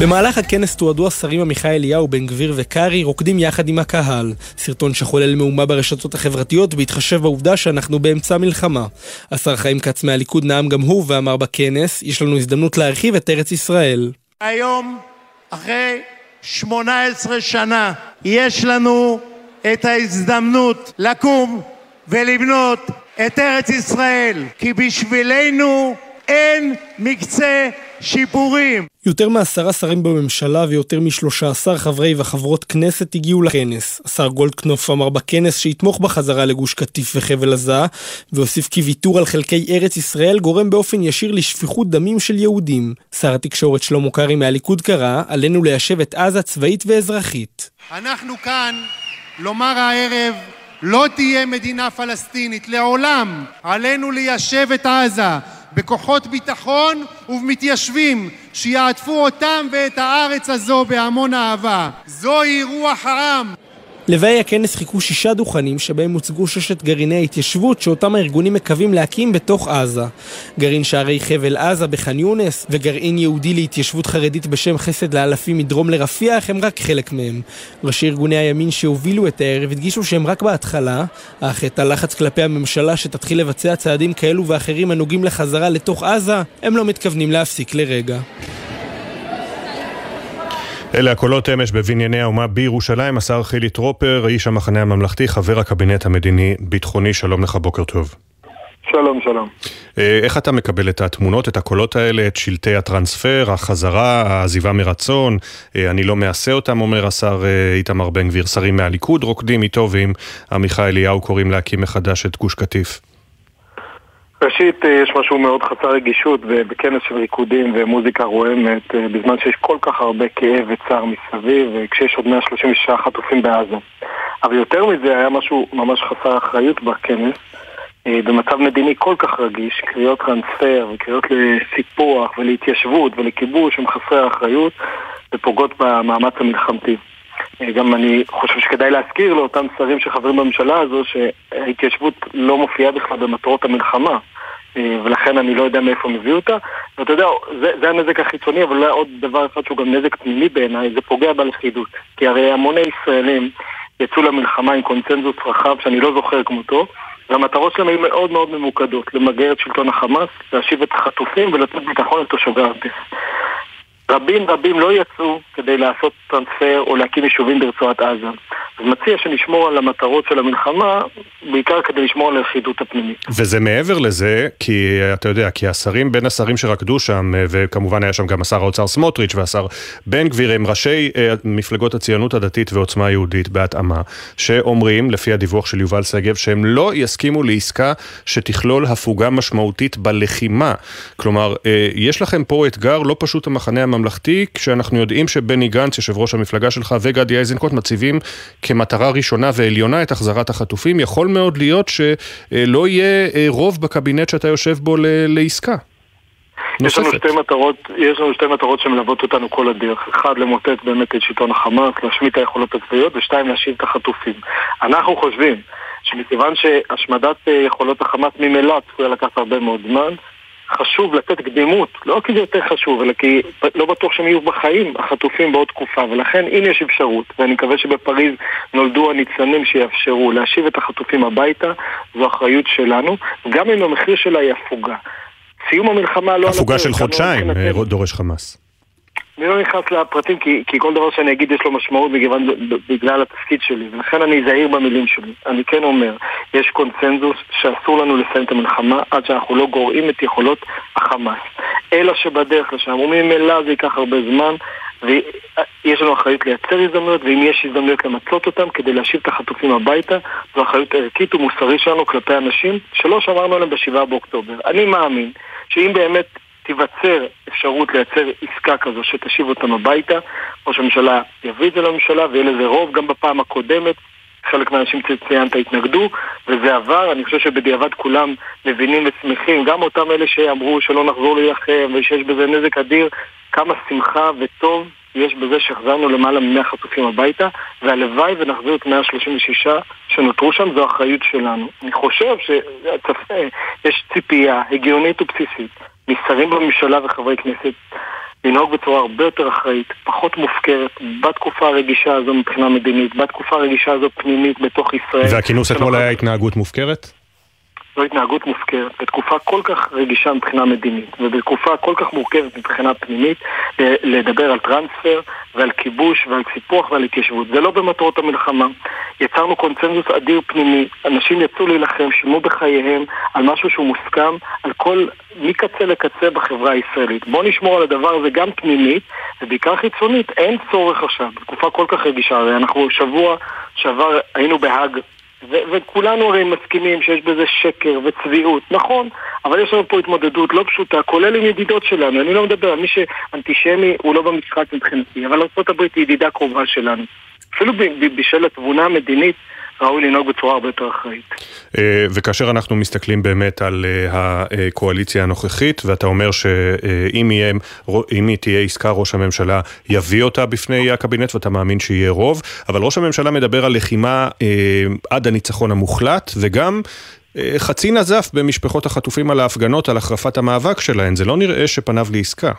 במהלך הכנס תועדו השרים עמיחי אליהו, בן גביר וקרעי רוקדים יחד עם הקהל. סרטון שחולל מהומה ברשתות החברתיות בהתחשב בעובדה שאנחנו באמצע מלחמה. השר חיים כץ מהליכוד נאם גם הוא ואמר בכנס, יש לנו הזדמנות להרחיב את ארץ ישראל. היום, אחרי 18 שנה, יש לנו את ההזדמנות לקום ולבנות את ארץ ישראל, כי בשבילנו אין מקצה שיפורים. יותר מעשרה שרים בממשלה ויותר משלושה עשר חברי וחברות כנסת הגיעו לכנס. השר גולדקנופ אמר בכנס שיתמוך בחזרה לגוש קטיף וחבל עזה, והוסיף כי ויתור על חלקי ארץ ישראל גורם באופן ישיר לשפיכות דמים של יהודים. שר התקשורת שלמה קרעי מהליכוד קרא, עלינו ליישב את עזה צבאית ואזרחית. אנחנו כאן לומר הערב לא תהיה מדינה פלסטינית לעולם עלינו ליישב את עזה בכוחות ביטחון ובמתיישבים שיעטפו אותם ואת הארץ הזו בהמון אהבה. זוהי רוח העם. לוואי הכנס חיכו שישה דוכנים שבהם הוצגו ששת גרעיני ההתיישבות שאותם הארגונים מקווים להקים בתוך עזה. גרעין שערי חבל עזה בח'אן יונס וגרעין יהודי להתיישבות חרדית בשם חסד לאלפים מדרום לרפיח הם רק חלק מהם. ראשי ארגוני הימין שהובילו את הערב הדגישו שהם רק בהתחלה, אך את הלחץ כלפי הממשלה שתתחיל לבצע צעדים כאלו ואחרים הנוגעים לחזרה לתוך עזה, הם לא מתכוונים להפסיק לרגע. אלה הקולות אמש בבנייני האומה בירושלים, השר חילי טרופר, איש המחנה הממלכתי, חבר הקבינט המדיני-ביטחוני, שלום לך, בוקר טוב. שלום, שלום. אה, איך אתה מקבל את התמונות, את הקולות האלה, את שלטי הטרנספר, החזרה, העזיבה מרצון? אה, אני לא מעשה אותם, אומר השר אה, איתמר בן גביר. שרים מהליכוד רוקדים איתו ועם עמיחי אליהו קוראים להקים מחדש את גוש קטיף. ראשית, אה, יש משהו מאוד חסר רגישות בכנס של ריקודים ומוזיקה רועמת, אה, בזמן שיש כל כך הרבה כאב וצער מסביב, וכשיש עוד 136 חטופים בעזה. אבל יותר מזה, היה משהו ממש חסר אחריות בכנס. אה, במצב מדיני כל כך רגיש, קריאות טרנספר וקריאות לסיפוח ולהתיישבות ולכיבוש הם חסרי אחריות ופוגעות במאמץ המלחמתי. גם אני חושב שכדאי להזכיר לאותם שרים שחברים בממשלה הזו שההתיישבות לא מופיעה בכלל במטרות המלחמה. אה, ולכן אני לא יודע מאיפה הם הביאו אותה. ואתה יודע, זה, זה הנזק החיצוני, אבל אולי עוד דבר אחד שהוא גם נזק פנימי בעיניי, זה פוגע בלכידות. כי הרי המוני ישראלים יצאו למלחמה עם קונצנזוס רחב שאני לא זוכר כמותו, והמטרות שלהם היו מאוד מאוד ממוקדות, למגר את שלטון החמאס, להשיב את החטופים ולתת ביטחון לתושבי העוטף. רבים רבים לא יצאו כדי לעשות טרנספר או להקים יישובים ברצועת עזה. אז מציע שנשמור על המטרות של המלחמה, בעיקר כדי לשמור על הלכידות הפנימית. וזה מעבר לזה, כי אתה יודע, כי השרים, בין השרים שרקדו שם, וכמובן היה שם גם השר האוצר סמוטריץ' והשר בן גביר, הם ראשי אה, מפלגות הציונות הדתית ועוצמה יהודית בהתאמה, שאומרים, לפי הדיווח של יובל שגב, שהם לא יסכימו לעסקה שתכלול הפוגה משמעותית בלחימה. כלומר, אה, יש לכם פה אתגר לא פשוט המחנה הממלכתי, כשאנחנו יודעים שבני גנץ, יושב ראש המפלגה שלך, וגדי איזנקוט מציבים כמטרה ראשונה ועליונה את החזרת החטופים, יכול מאוד להיות שלא יהיה אה, רוב בקבינט שאתה יושב בו לעסקה. יש לנו שתי מטרות, יש לנו שתי מטרות שמלוות אותנו כל הדרך. אחד, למוטט באמת את שלטון החמאס, להשמיד את היכולות הצבאיות, ושתיים, להשיב את החטופים. אנחנו חושבים שמכיוון שהשמדת אה, יכולות החמאס ממילא צפויה לקחת הרבה מאוד זמן, חשוב לתת קדימות, לא כי זה יותר חשוב, אלא כי לא בטוח שהם יהיו בחיים, החטופים בעוד תקופה, ולכן אם יש אפשרות, ואני מקווה שבפריז נולדו הניצנים שיאפשרו להשיב את החטופים הביתה, זו אחריות שלנו, גם אם המחיר שלה היא הפוגה. סיום המלחמה לא... הפוגה של חודשיים, אה, דורש חמאס. אני לא נכנס לפרטים כי, כי כל דבר שאני אגיד יש לו משמעות בגלל, בגלל התפקיד שלי ולכן אני זהיר במילים שלי. אני כן אומר, יש קונצנזוס שאסור לנו לסיים את המלחמה עד שאנחנו לא גורעים את יכולות החמאס. אלא שבדרך לשם, וממילא זה ייקח הרבה זמן ויש לנו אחריות לייצר הזדמנויות ואם יש הזדמנויות למצות אותן כדי להשיב את החטופים הביתה זו אחריות ערכית ומוסרית שלנו כלפי אנשים שלא שמרנו עליהם בשבעה באוקטובר. אני מאמין שאם באמת תיווצר אפשרות לייצר עסקה כזו שתשיב אותם הביתה. ראש הממשלה יביא את זה לממשלה ויהיה לזה רוב גם בפעם הקודמת. חלק מהאנשים שציינת התנגדו, וזה עבר. אני חושב שבדיעבד כולם מבינים ושמחים, גם אותם אלה שאמרו שלא נחזור להילחם ושיש בזה נזק אדיר, כמה שמחה וטוב יש בזה שהחזרנו למעלה מ-100 חטופים הביתה, והלוואי ונחזיר את 136 שנותרו שם, זו אחריות שלנו. אני חושב שיש ציפייה הגיונית ובסיסית משרים בממשלה וחברי כנסת לנהוג בצורה הרבה יותר אחראית, פחות מופקרת, בתקופה הרגישה הזו מבחינה מדינית, בתקופה הרגישה הזו פנימית בתוך ישראל. והכינוס אתמול היה התנהגות מופקרת? זו התנהגות מופקרת. בתקופה כל כך רגישה מבחינה מדינית, ובתקופה כל כך מורכבת מבחינה פנימית, אה, לדבר על טרנספר ועל כיבוש ועל סיפוח ועל התיישבות. זה לא במטרות המלחמה. יצרנו קונצנזוס אדיר פנימי. אנשים יצאו להילחם, שילמו בחייהם על משהו שהוא מוסכם על כל, מקצה לקצה בחברה הישראלית. בואו נשמור על הדבר הזה גם פנימית ובעיקר חיצונית. אין צורך עכשיו, בתקופה כל כך רגישה. הרי אנחנו שבוע שעבר היינו בהאג ו- וכולנו הרי מסכימים שיש בזה שקר וצביעות, נכון, אבל יש לנו פה התמודדות לא פשוטה, כולל עם ידידות שלנו, אני לא מדבר על מי שאנטישמי הוא לא במשחק מבחינתי, אבל ארה"ב היא ידידה קרובה שלנו. אפילו בשל התבונה המדינית ראוי לנהוג בצורה הרבה יותר אחראית. אה, וכאשר אנחנו מסתכלים באמת על אה, הקואליציה הנוכחית, ואתה אומר שאם יהיה, אם תהיה עסקה, ראש הממשלה יביא אותה בפני הקבינט, ואתה מאמין שיהיה רוב, אבל ראש הממשלה מדבר על לחימה אה, עד הניצחון המוחלט, וגם חצי נזף במשפחות החטופים על ההפגנות, על החרפת המאבק שלהן. זה לא נראה שפניו לעסקה.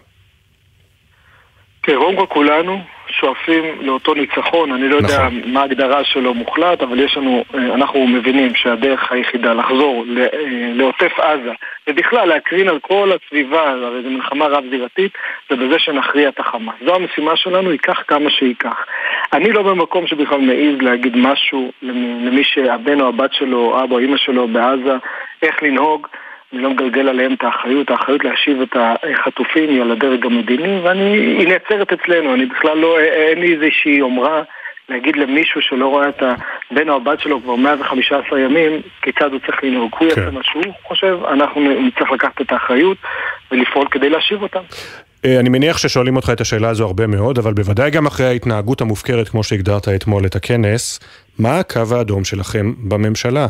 קודם כל כולנו שואפים לאותו ניצחון, אני לא נכון. יודע מה ההגדרה שלו מוחלט, אבל יש לנו, אה, אנחנו מבינים שהדרך היחידה לחזור אה, לעוטף עזה, ובכלל להקרין על כל הסביבה, הרי זו מלחמה רב-זירתית, זה בזה שנכריע את החמאס. זו המשימה שלנו, ייקח כמה שייקח. אני לא במקום שבכלל מעז להגיד משהו למי שהבן או הבת שלו, אבא או אמא שלו בעזה, איך לנהוג. אני לא מגלגל עליהם את האחריות, האחריות להשיב את החטופים היא על הדרג המדיני, והיא נעצרת אצלנו, אני בכלל לא, אין לי איזושהי יומרה להגיד למישהו שלא רואה את הבן או הבת שלו כבר 115 ימים, כיצד הוא צריך לנהוג. הוא יעשה כן. מה שהוא חושב, אנחנו נצטרך לקחת את האחריות ולפעול כדי להשיב אותם. אה, אני מניח ששואלים אותך את השאלה הזו הרבה מאוד, אבל בוודאי גם אחרי ההתנהגות המופקרת, כמו שהגדרת אתמול את הכנס, מה הקו האדום שלכם בממשלה?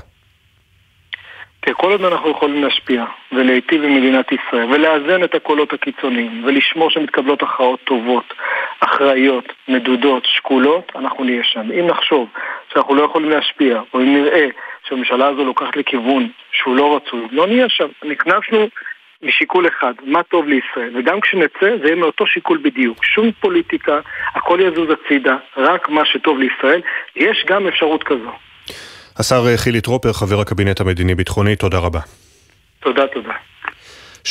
כי כל עוד אנחנו יכולים להשפיע ולהיטיב עם מדינת ישראל ולאזן את הקולות הקיצוניים ולשמור שמתקבלות הכרעות טובות, אחראיות, מדודות, שקולות, אנחנו נהיה שם. אם נחשוב שאנחנו לא יכולים להשפיע, או אם נראה שהממשלה הזו לוקחת לכיוון שהוא לא רצוי, לא נהיה שם. נכנסנו משיקול אחד, מה טוב לישראל, וגם כשנצא זה יהיה מאותו שיקול בדיוק. שום פוליטיקה, הכל יזוז הצידה, רק מה שטוב לישראל. יש גם אפשרות כזו. השר חילי טרופר, חבר הקבינט המדיני-ביטחוני, תודה רבה. תודה, תודה.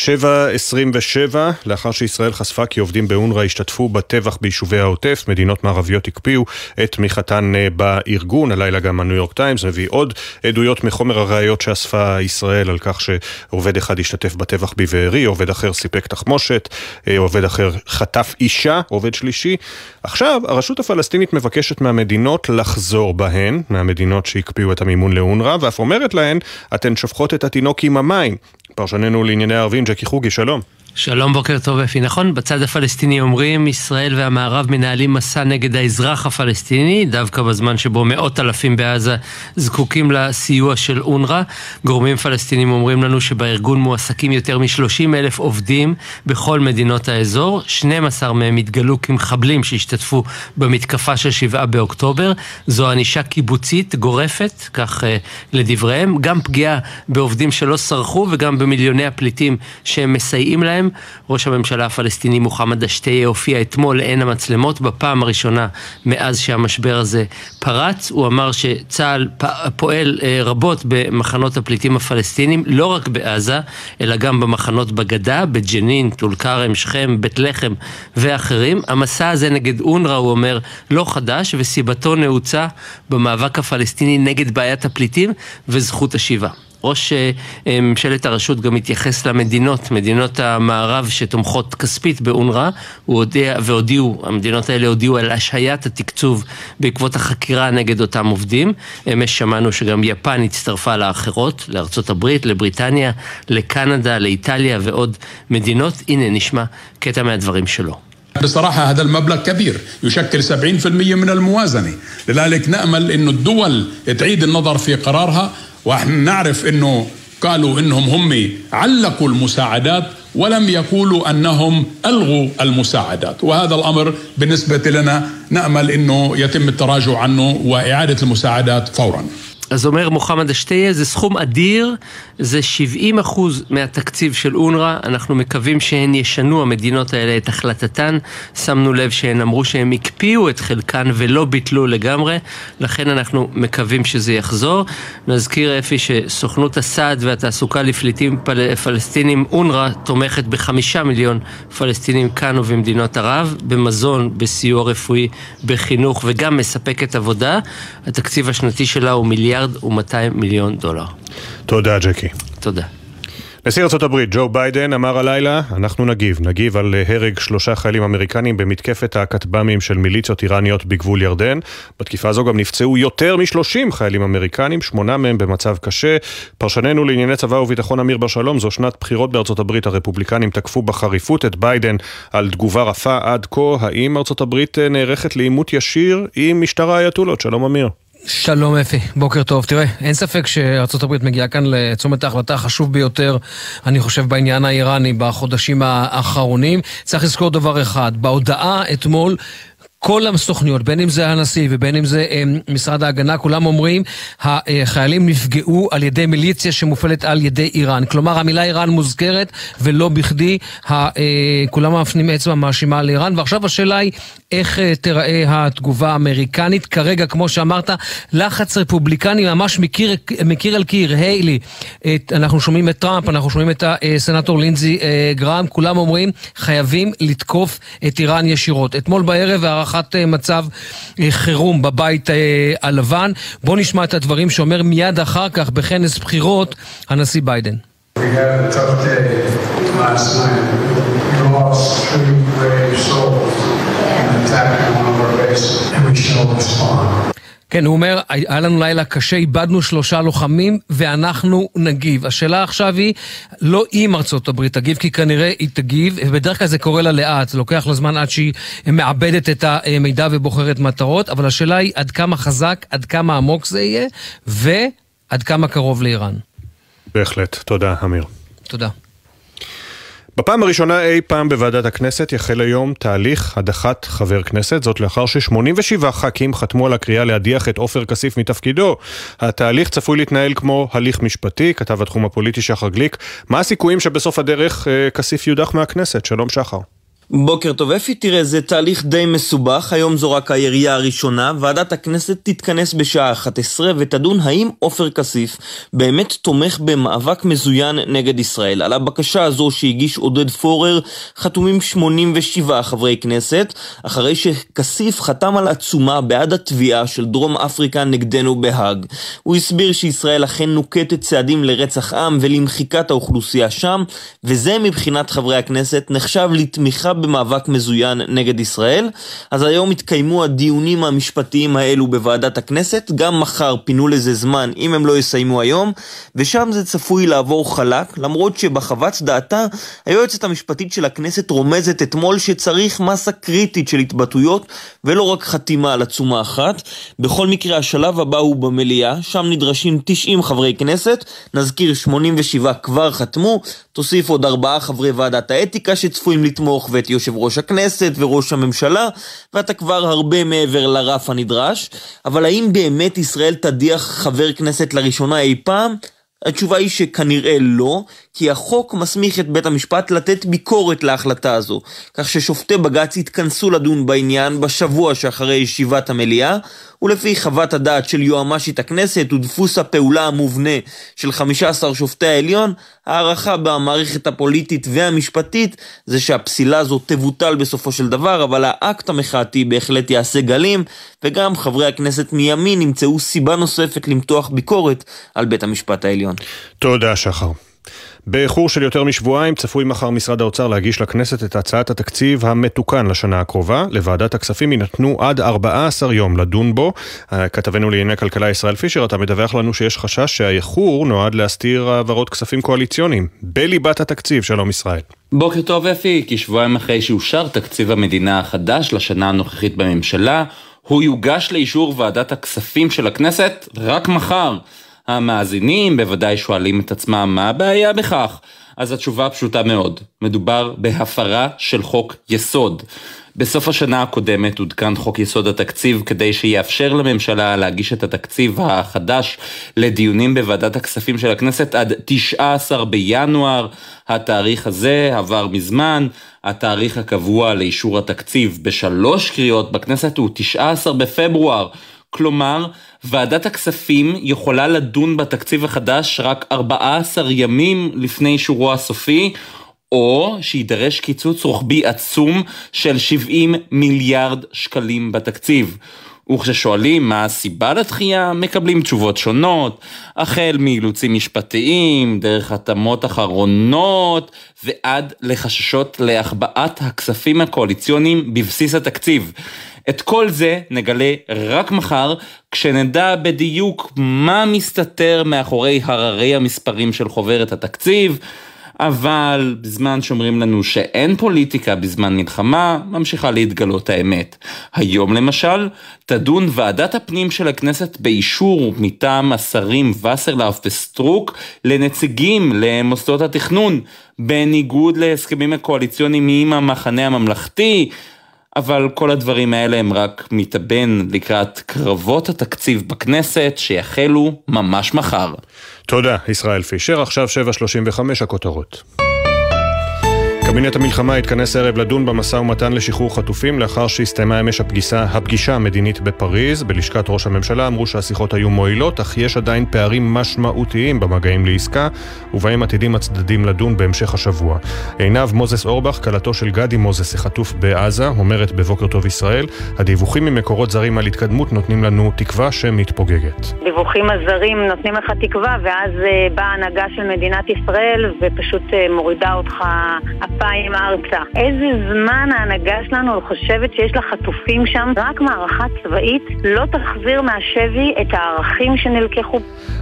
7.27, לאחר שישראל חשפה כי עובדים באונר"א השתתפו בטבח ביישובי העוטף, מדינות מערביות הקפיאו את תמיכתן אה, בארגון, הלילה גם הניו יורק טיימס מביא עוד עדויות מחומר הראיות שאספה ישראל על כך שעובד אחד השתתף בטבח בבארי, עובד אחר סיפק תחמושת, אה, עובד אחר חטף אישה, עובד שלישי. עכשיו, הרשות הפלסטינית מבקשת מהמדינות לחזור בהן, מהמדינות שהקפיאו את המימון לאונר"א, ואף אומרת להן, אתן שופכות את התינוק עם המים. פרשננו לענייני ערבים, ג'קי חוגי, שלום. שלום, בוקר טוב אפי. נכון, בצד הפלסטיני אומרים, ישראל והמערב מנהלים מסע נגד האזרח הפלסטיני, דווקא בזמן שבו מאות אלפים בעזה זקוקים לסיוע של אונר"א. גורמים פלסטינים אומרים לנו שבארגון מועסקים יותר מ-30 אלף עובדים בכל מדינות האזור, 12 מהם התגלו כמחבלים שהשתתפו במתקפה של 7 באוקטובר. זו ענישה קיבוצית גורפת, כך uh, לדבריהם, גם פגיעה בעובדים שלא סרחו וגם במיליוני הפליטים שהם מסייעים להם. שלהם. ראש הממשלה הפלסטיני מוחמד אשתיה הופיע אתמול לעין המצלמות בפעם הראשונה מאז שהמשבר הזה פרץ. הוא אמר שצה"ל פועל אה, רבות במחנות הפליטים הפלסטינים, לא רק בעזה, אלא גם במחנות בגדה, בג'נין, טול כרם, שכם, בית לחם ואחרים. המסע הזה נגד אונר"א, הוא אומר, לא חדש, וסיבתו נעוצה במאבק הפלסטיני נגד בעיית הפליטים וזכות השיבה. ראש אה, ממשלת הרשות גם התייחס למדינות, מדינות המערב שתומכות כספית באונר"א, והודיעו, המדינות האלה הודיעו על השהיית התקצוב בעקבות החקירה נגד אותם עובדים. אמש שמענו שגם יפן הצטרפה לאחרות, לארצות הברית, לבריטניה, לקנדה, לאיטליה ועוד מדינות. הנה נשמע קטע מהדברים שלו. بصراحة هذا المبلغ كبير يشكل 70% من الموازنة لذلك نأمل أن الدول تعيد النظر في قرارها وإحنا نعرف إنه قالوا إنهم هم علقوا المساعدات ولم يقولوا أنهم ألغوا المساعدات. وهذا الأمر بالنسبة لنا نأمل إنه يتم التراجع عنه وإعادة المساعدات فورا. אז אומר מוחמד אשתיה, זה סכום אדיר, זה 70 אחוז מהתקציב של אונר"א, אנחנו מקווים שהן ישנו, המדינות האלה, את החלטתן. שמנו לב שהן אמרו שהן הקפיאו את חלקן ולא ביטלו לגמרי, לכן אנחנו מקווים שזה יחזור. נזכיר אפי שסוכנות הסעד והתעסוקה לפליטים פל... פלסטינים, אונר"א, תומכת בחמישה מיליון פלסטינים כאן ובמדינות ערב, במזון, בסיוע רפואי, בחינוך וגם מספקת עבודה. התקציב השנתי שלה הוא מיליארד. מיליארד ו-200 מיליון דולר. תודה, ג'קי. תודה. נשיא ארה"ב ג'ו ביידן אמר הלילה, אנחנו נגיב, נגיב על הרג שלושה חיילים אמריקנים במתקפת הכטב"מים של מיליציות איראניות בגבול ירדן. בתקיפה הזו גם נפצעו יותר מ-30 חיילים אמריקנים, שמונה מהם במצב קשה. פרשננו לענייני צבא וביטחון אמיר בר שלום, זו שנת בחירות בארצות הברית, הרפובליקנים תקפו בחריפות את ביידן על תגובה רפה עד כה. האם ארצות הברית נערכת לעימות ישיר עם משטר האייתולות? שלום אמיר. שלום אפי, בוקר טוב. תראה, אין ספק שארה"ב מגיעה כאן לצומת ההחלטה החשוב ביותר, אני חושב, בעניין האיראני בחודשים האחרונים. צריך לזכור דבר אחד, בהודעה אתמול כל הסוכניות, בין אם זה הנשיא ובין אם זה אה, משרד ההגנה, כולם אומרים, החיילים נפגעו על ידי מיליציה שמופעלת על ידי איראן. כלומר, המילה איראן מוזכרת, ולא בכדי אה, כולם מפנים אצבע מאשימה על איראן. ועכשיו השאלה היא, איך אה, תיראה התגובה האמריקנית? כרגע, כמו שאמרת, לחץ רפובליקני ממש מקיר, מקיר אל קיר. היילי, אנחנו שומעים את טראמפ, אנחנו שומעים את הסנטור לינזי גרם, כולם אומרים, חייבים לתקוף את איראן ישירות. אתמול בערב הערכה... הארכת אה, מצב אה, חירום בבית אה, הלבן. בואו נשמע את הדברים שאומר מיד אחר כך בכנס בחירות הנשיא ביידן. We had a tough day last night. We lost three brave souls in attacking one of our bases, and we shall respond. כן, הוא אומר, היה לנו לילה קשה, איבדנו שלושה לוחמים ואנחנו נגיב. השאלה עכשיו היא, לא אם ארצות הברית תגיב, כי כנראה היא תגיב, ובדרך כלל זה קורה לה לאט, זה לוקח לה זמן עד שהיא מאבדת את המידע ובוחרת מטרות, אבל השאלה היא עד כמה חזק, עד כמה עמוק זה יהיה, ועד כמה קרוב לאיראן. בהחלט. תודה, אמיר. תודה. בפעם הראשונה אי פעם בוועדת הכנסת יחל היום תהליך הדחת חבר כנסת, זאת לאחר ש-87 ח"כים חתמו על הקריאה להדיח את עופר כסיף מתפקידו. התהליך צפוי להתנהל כמו הליך משפטי, כתב התחום הפוליטי שחר גליק. מה הסיכויים שבסוף הדרך אה, כסיף יודח מהכנסת? שלום שחר. בוקר טוב אפי, תראה זה תהליך די מסובך, היום זו רק הירייה הראשונה, ועדת הכנסת תתכנס בשעה 11 ותדון האם עופר כסיף באמת תומך במאבק מזוין נגד ישראל. על הבקשה הזו שהגיש עודד פורר חתומים 87 חברי כנסת, אחרי שכסיף חתם על עצומה בעד התביעה של דרום אפריקה נגדנו בהאג. הוא הסביר שישראל אכן נוקטת צעדים לרצח עם ולמחיקת האוכלוסייה שם, וזה מבחינת חברי הכנסת נחשב לתמיכה במאבק מזוין נגד ישראל. אז היום התקיימו הדיונים המשפטיים האלו בוועדת הכנסת, גם מחר פינו לזה זמן אם הם לא יסיימו היום, ושם זה צפוי לעבור חלק, למרות שבחוות דעתה היועצת המשפטית של הכנסת רומזת אתמול שצריך מסה קריטית של התבטאויות ולא רק חתימה על עצומה אחת. בכל מקרה השלב הבא הוא במליאה, שם נדרשים 90 חברי כנסת, נזכיר 87 כבר חתמו, תוסיף עוד ארבעה חברי ועדת האתיקה שצפויים לתמוך ואת יושב ראש הכנסת וראש הממשלה, ואתה כבר הרבה מעבר לרף הנדרש. אבל האם באמת ישראל תדיח חבר כנסת לראשונה אי פעם? התשובה היא שכנראה לא, כי החוק מסמיך את בית המשפט לתת ביקורת להחלטה הזו, כך ששופטי בג"ץ יתכנסו לדון בעניין בשבוע שאחרי ישיבת המליאה, ולפי חוות הדעת של יועמ"שית הכנסת ודפוס הפעולה המובנה של 15 שופטי העליון, הערכה במערכת הפוליטית והמשפטית זה שהפסילה הזו תבוטל בסופו של דבר, אבל האקט המחאתי בהחלט יעשה גלים, וגם חברי הכנסת מימין ימצאו סיבה נוספת למתוח ביקורת על בית המשפט העליון. תודה, שחר. באיחור של יותר משבועיים צפוי מחר משרד האוצר להגיש לכנסת את הצעת התקציב המתוקן לשנה הקרובה. לוועדת הכספים יינתנו עד 14 יום לדון בו. כתבנו לענייני כלכלה ישראל פישר, אתה מדווח לנו שיש חשש שהאיחור נועד להסתיר העברות כספים קואליציוניים בליבת התקציב. שלום ישראל. בוקר טוב אפי, כשבועיים אחרי שאושר תקציב המדינה החדש לשנה הנוכחית בממשלה, הוא יוגש לאישור ועדת הכספים של הכנסת רק מחר. המאזינים בוודאי שואלים את עצמם מה הבעיה בכך? אז התשובה פשוטה מאוד, מדובר בהפרה של חוק יסוד. בסוף השנה הקודמת עודכן חוק יסוד התקציב כדי שיאפשר לממשלה להגיש את התקציב החדש לדיונים בוועדת הכספים של הכנסת עד 19 בינואר. התאריך הזה עבר מזמן, התאריך הקבוע לאישור התקציב בשלוש קריאות בכנסת הוא 19 בפברואר. כלומר, ועדת הכספים יכולה לדון בתקציב החדש רק 14 ימים לפני אישורו הסופי, או שידרש קיצוץ רוחבי עצום של 70 מיליארד שקלים בתקציב. וכששואלים מה הסיבה לדחייה, מקבלים תשובות שונות, החל מאילוצים משפטיים, דרך התאמות אחרונות, ועד לחששות להחבאת הכספים הקואליציוניים בבסיס התקציב. את כל זה נגלה רק מחר, כשנדע בדיוק מה מסתתר מאחורי הררי המספרים של חוברת התקציב. אבל בזמן שאומרים לנו שאין פוליטיקה בזמן מלחמה, ממשיכה להתגלות האמת. היום למשל, תדון ועדת הפנים של הכנסת באישור מטעם השרים וסרלאוף וסטרוק לנציגים למוסדות התכנון, בניגוד להסכמים הקואליציוניים עם המחנה הממלכתי. אבל כל הדברים האלה הם רק מתאבן לקראת קרבות התקציב בכנסת שיחלו ממש מחר. תודה, ישראל פישר. עכשיו 7.35 הכותרות. קבינט המלחמה התכנס הערב לדון במשא ומתן לשחרור חטופים לאחר שהסתיימה אמש הפגישה, הפגישה המדינית בפריז. בלשכת ראש הממשלה אמרו שהשיחות היו מועילות, אך יש עדיין פערים משמעותיים במגעים לעסקה, ובהם עתידים הצדדים לדון בהמשך השבוע. עינב מוזס אורבך, כלתו של גדי מוזס, החטוף בעזה, אומרת בבוקר טוב ישראל, הדיווחים ממקורות זרים על התקדמות נותנים לנו תקווה שמתפוגגת. דיווחים הזרים נותנים לך תקווה, ואז אה, באה הנהגה של מדינת ישראל ופשוט אה, מורידה אותך אלפיים ארצה. איזה זמן ההנהגה שלנו חושבת שיש לה חטופים שם? רק מערכה צבאית לא תחזיר מהשבי את הערכים שנלקחו.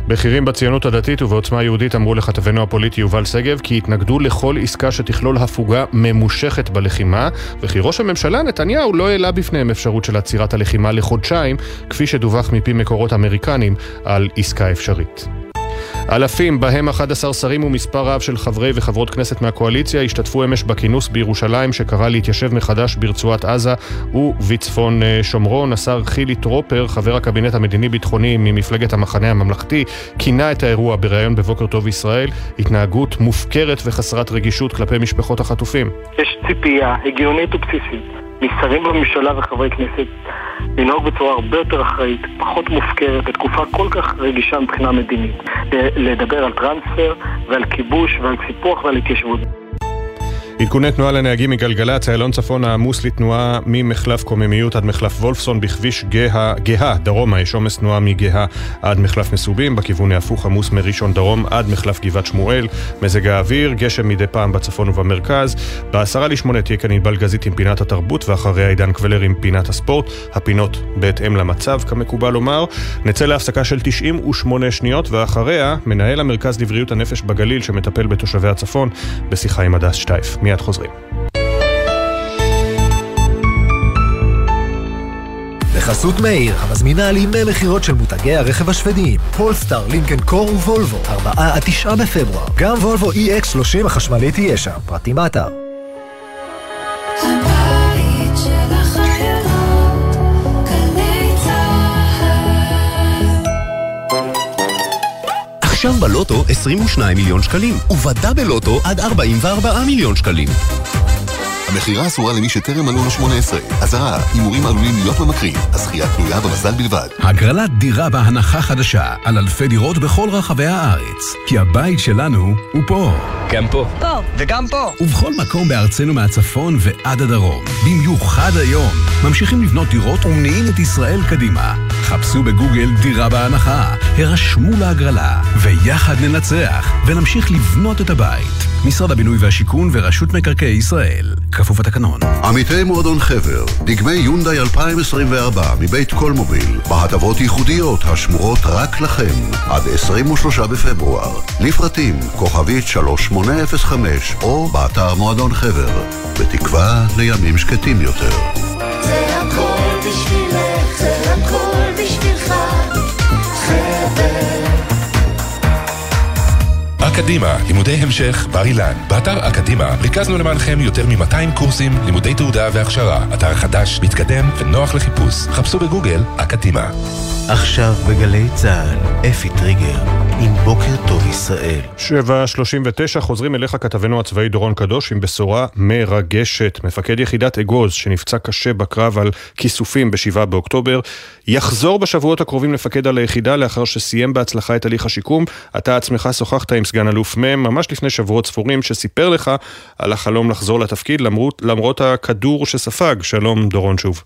בכירים בציונות הדתית ובעוצמה יהודית אמרו לכתבנו הפוליטי יובל שגב כי התנגדו לכל עסקה שתכלול הפוגה ממושכת בלחימה וכי ראש הממשלה נתניהו לא העלה בפניהם אפשרות של עצירת הלחימה לחודשיים כפי שדווח מפי מקורות אמריקנים על עסקה אפשרית. אלפים, בהם 11 שרים ומספר רב של חברי וחברות כנסת מהקואליציה, השתתפו אמש בכינוס בירושלים שקרא להתיישב מחדש ברצועת עזה ובצפון אה, שומרון. השר חילי טרופר, חבר הקבינט המדיני-ביטחוני ממפלגת המחנה הממלכתי, כינה את האירוע בריאיון בבוקר טוב ישראל, התנהגות מופקרת וחסרת רגישות כלפי משפחות החטופים. יש ציפייה הגיונית ובסיסית משרים בממשלה וחברי כנסת לנהוג בצורה הרבה יותר אחראית, פחות מופקרת, בתקופה כל כך רגישה מבחינה מדינית. לדבר על טרנספר ועל כיבוש ועל סיפוח ועל התיישבות. עדכוני תנועה לנהגים מגלגלצ, איילון צפון העמוס לתנועה ממחלף קוממיות עד מחלף וולפסון בכביש גאה, גאה דרומה, יש עומס תנועה מגאה עד מחלף מסובים, בכיוון ההפוך עמוס מראשון דרום עד מחלף גבעת שמואל, מזג האוויר, גשם מדי פעם בצפון ובמרכז, בעשרה לשמונה תהיה כאן ענבל גזית עם פינת התרבות ואחריה עידן קבלר עם פינת הספורט, הפינות בהתאם למצב כמקובל לומר, נצא להפסקה של 98 שניות ואחריה מנהל המרכז לבריאות הנפש בגליל שמטפל בתושבי הצפון בשיחה עם הדס שטייף. מיד חוזרים. בחסות מאיר, המזמינה על ימי מכירות של מותגי הרכב השוודיים, פולסטאר, לינקן קור ווולבו, 4 עד 9 בפברואר. גם וולבו EX30 החשמלי תהיה שם, פרטים באתר. עכשיו בלוטו 22 מיליון שקלים, ובדאבל לוטו עד 44 מיליון שקלים. המכירה אסורה למי שטרם מלאו לו 18. אזהרה, הימורים עלולים להיות ממכרים. הזכייה תלויה במזל בלבד. הגרלת דירה בהנחה חדשה על אלפי דירות בכל רחבי הארץ. כי הבית שלנו הוא פה. גם פה. פה. וגם פה. ובכל מקום בארצנו מהצפון ועד הדרום. במיוחד היום. ממשיכים לבנות דירות ומניעים את ישראל קדימה. חפשו בגוגל דירה בהנחה. הרשמו להגרלה. ויחד ננצח. ונמשיך לבנות את הבית. משרד הבינוי והשיכון ורשות מקרקעי ישראל. כפוף התקנון. עמיתי מועדון חבר, דגמי יונדאי 2024 מבית קולמוביל, בהטבות ייחודיות השמורות רק לכם, עד 23 בפברואר. לפרטים, כוכבית 3805, או באתר מועדון חבר, בתקווה לימים שקטים יותר. זה הכל בשבילך, זה הכל Très belle אקדימה, לימודי המשך, בר אילן. באתר אקדימה ריכזנו למענכם יותר מ-200 קורסים, לימודי תעודה והכשרה. אתר חדש, מתקדם ונוח לחיפוש. חפשו בגוגל אקדימה. עכשיו בגלי צה"ל, אפי טריגר, עם בוקר טוב ישראל. 7.39 חוזרים אליך כתבנו הצבאי דורון קדוש עם בשורה מרגשת. מפקד יחידת אגוז שנפצע קשה בקרב על כיסופים ב-7 באוקטובר, יחזור בשבועות הקרובים לפקד על היחידה לאחר שסיים בהצלחה את הליך השיקום. אתה עצמך שוחחת עם סגן אלוף מ' ממש לפני שבועות ספורים שסיפר לך על החלום לחזור לתפקיד למרות, למרות הכדור שספג. שלום דורון שוב.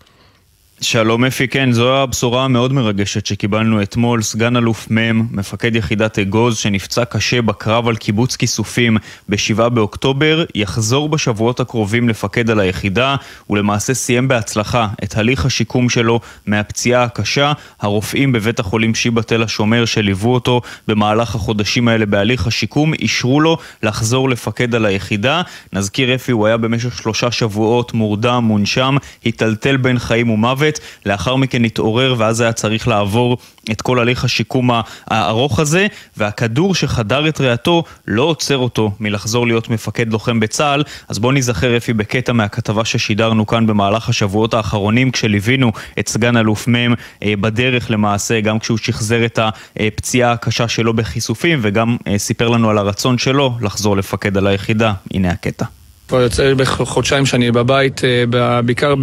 שלום אפי, כן, זו הבשורה המאוד מרגשת שקיבלנו אתמול. סגן אלוף מ', מפקד יחידת אגוז, שנפצע קשה בקרב על קיבוץ כיסופים ב-7 באוקטובר, יחזור בשבועות הקרובים לפקד על היחידה, ולמעשה סיים בהצלחה את הליך השיקום שלו מהפציעה הקשה. הרופאים בבית החולים שיבא תל השומר שליוו אותו במהלך החודשים האלה בהליך השיקום, אישרו לו לחזור לפקד על היחידה. נזכיר אפי, הוא היה במשך שלושה שבועות מורדם, מונשם, היטלטל בין חיים ומוות. מוות, לאחר מכן התעורר ואז היה צריך לעבור את כל הליך השיקום הארוך הזה, והכדור שחדר את ריאתו לא עוצר אותו מלחזור להיות מפקד לוחם בצה"ל, אז בואו ניזכר אפי בקטע מהכתבה ששידרנו כאן במהלך השבועות האחרונים, כשליווינו את סגן אלוף מ' אה, בדרך למעשה, גם כשהוא שחזר את הפציעה הקשה שלו בחיסופים, וגם אה, סיפר לנו על הרצון שלו לחזור לפקד על היחידה. הנה הקטע. כבר יוצא לי בערך חודשיים שאני בבית, אה, בעיקר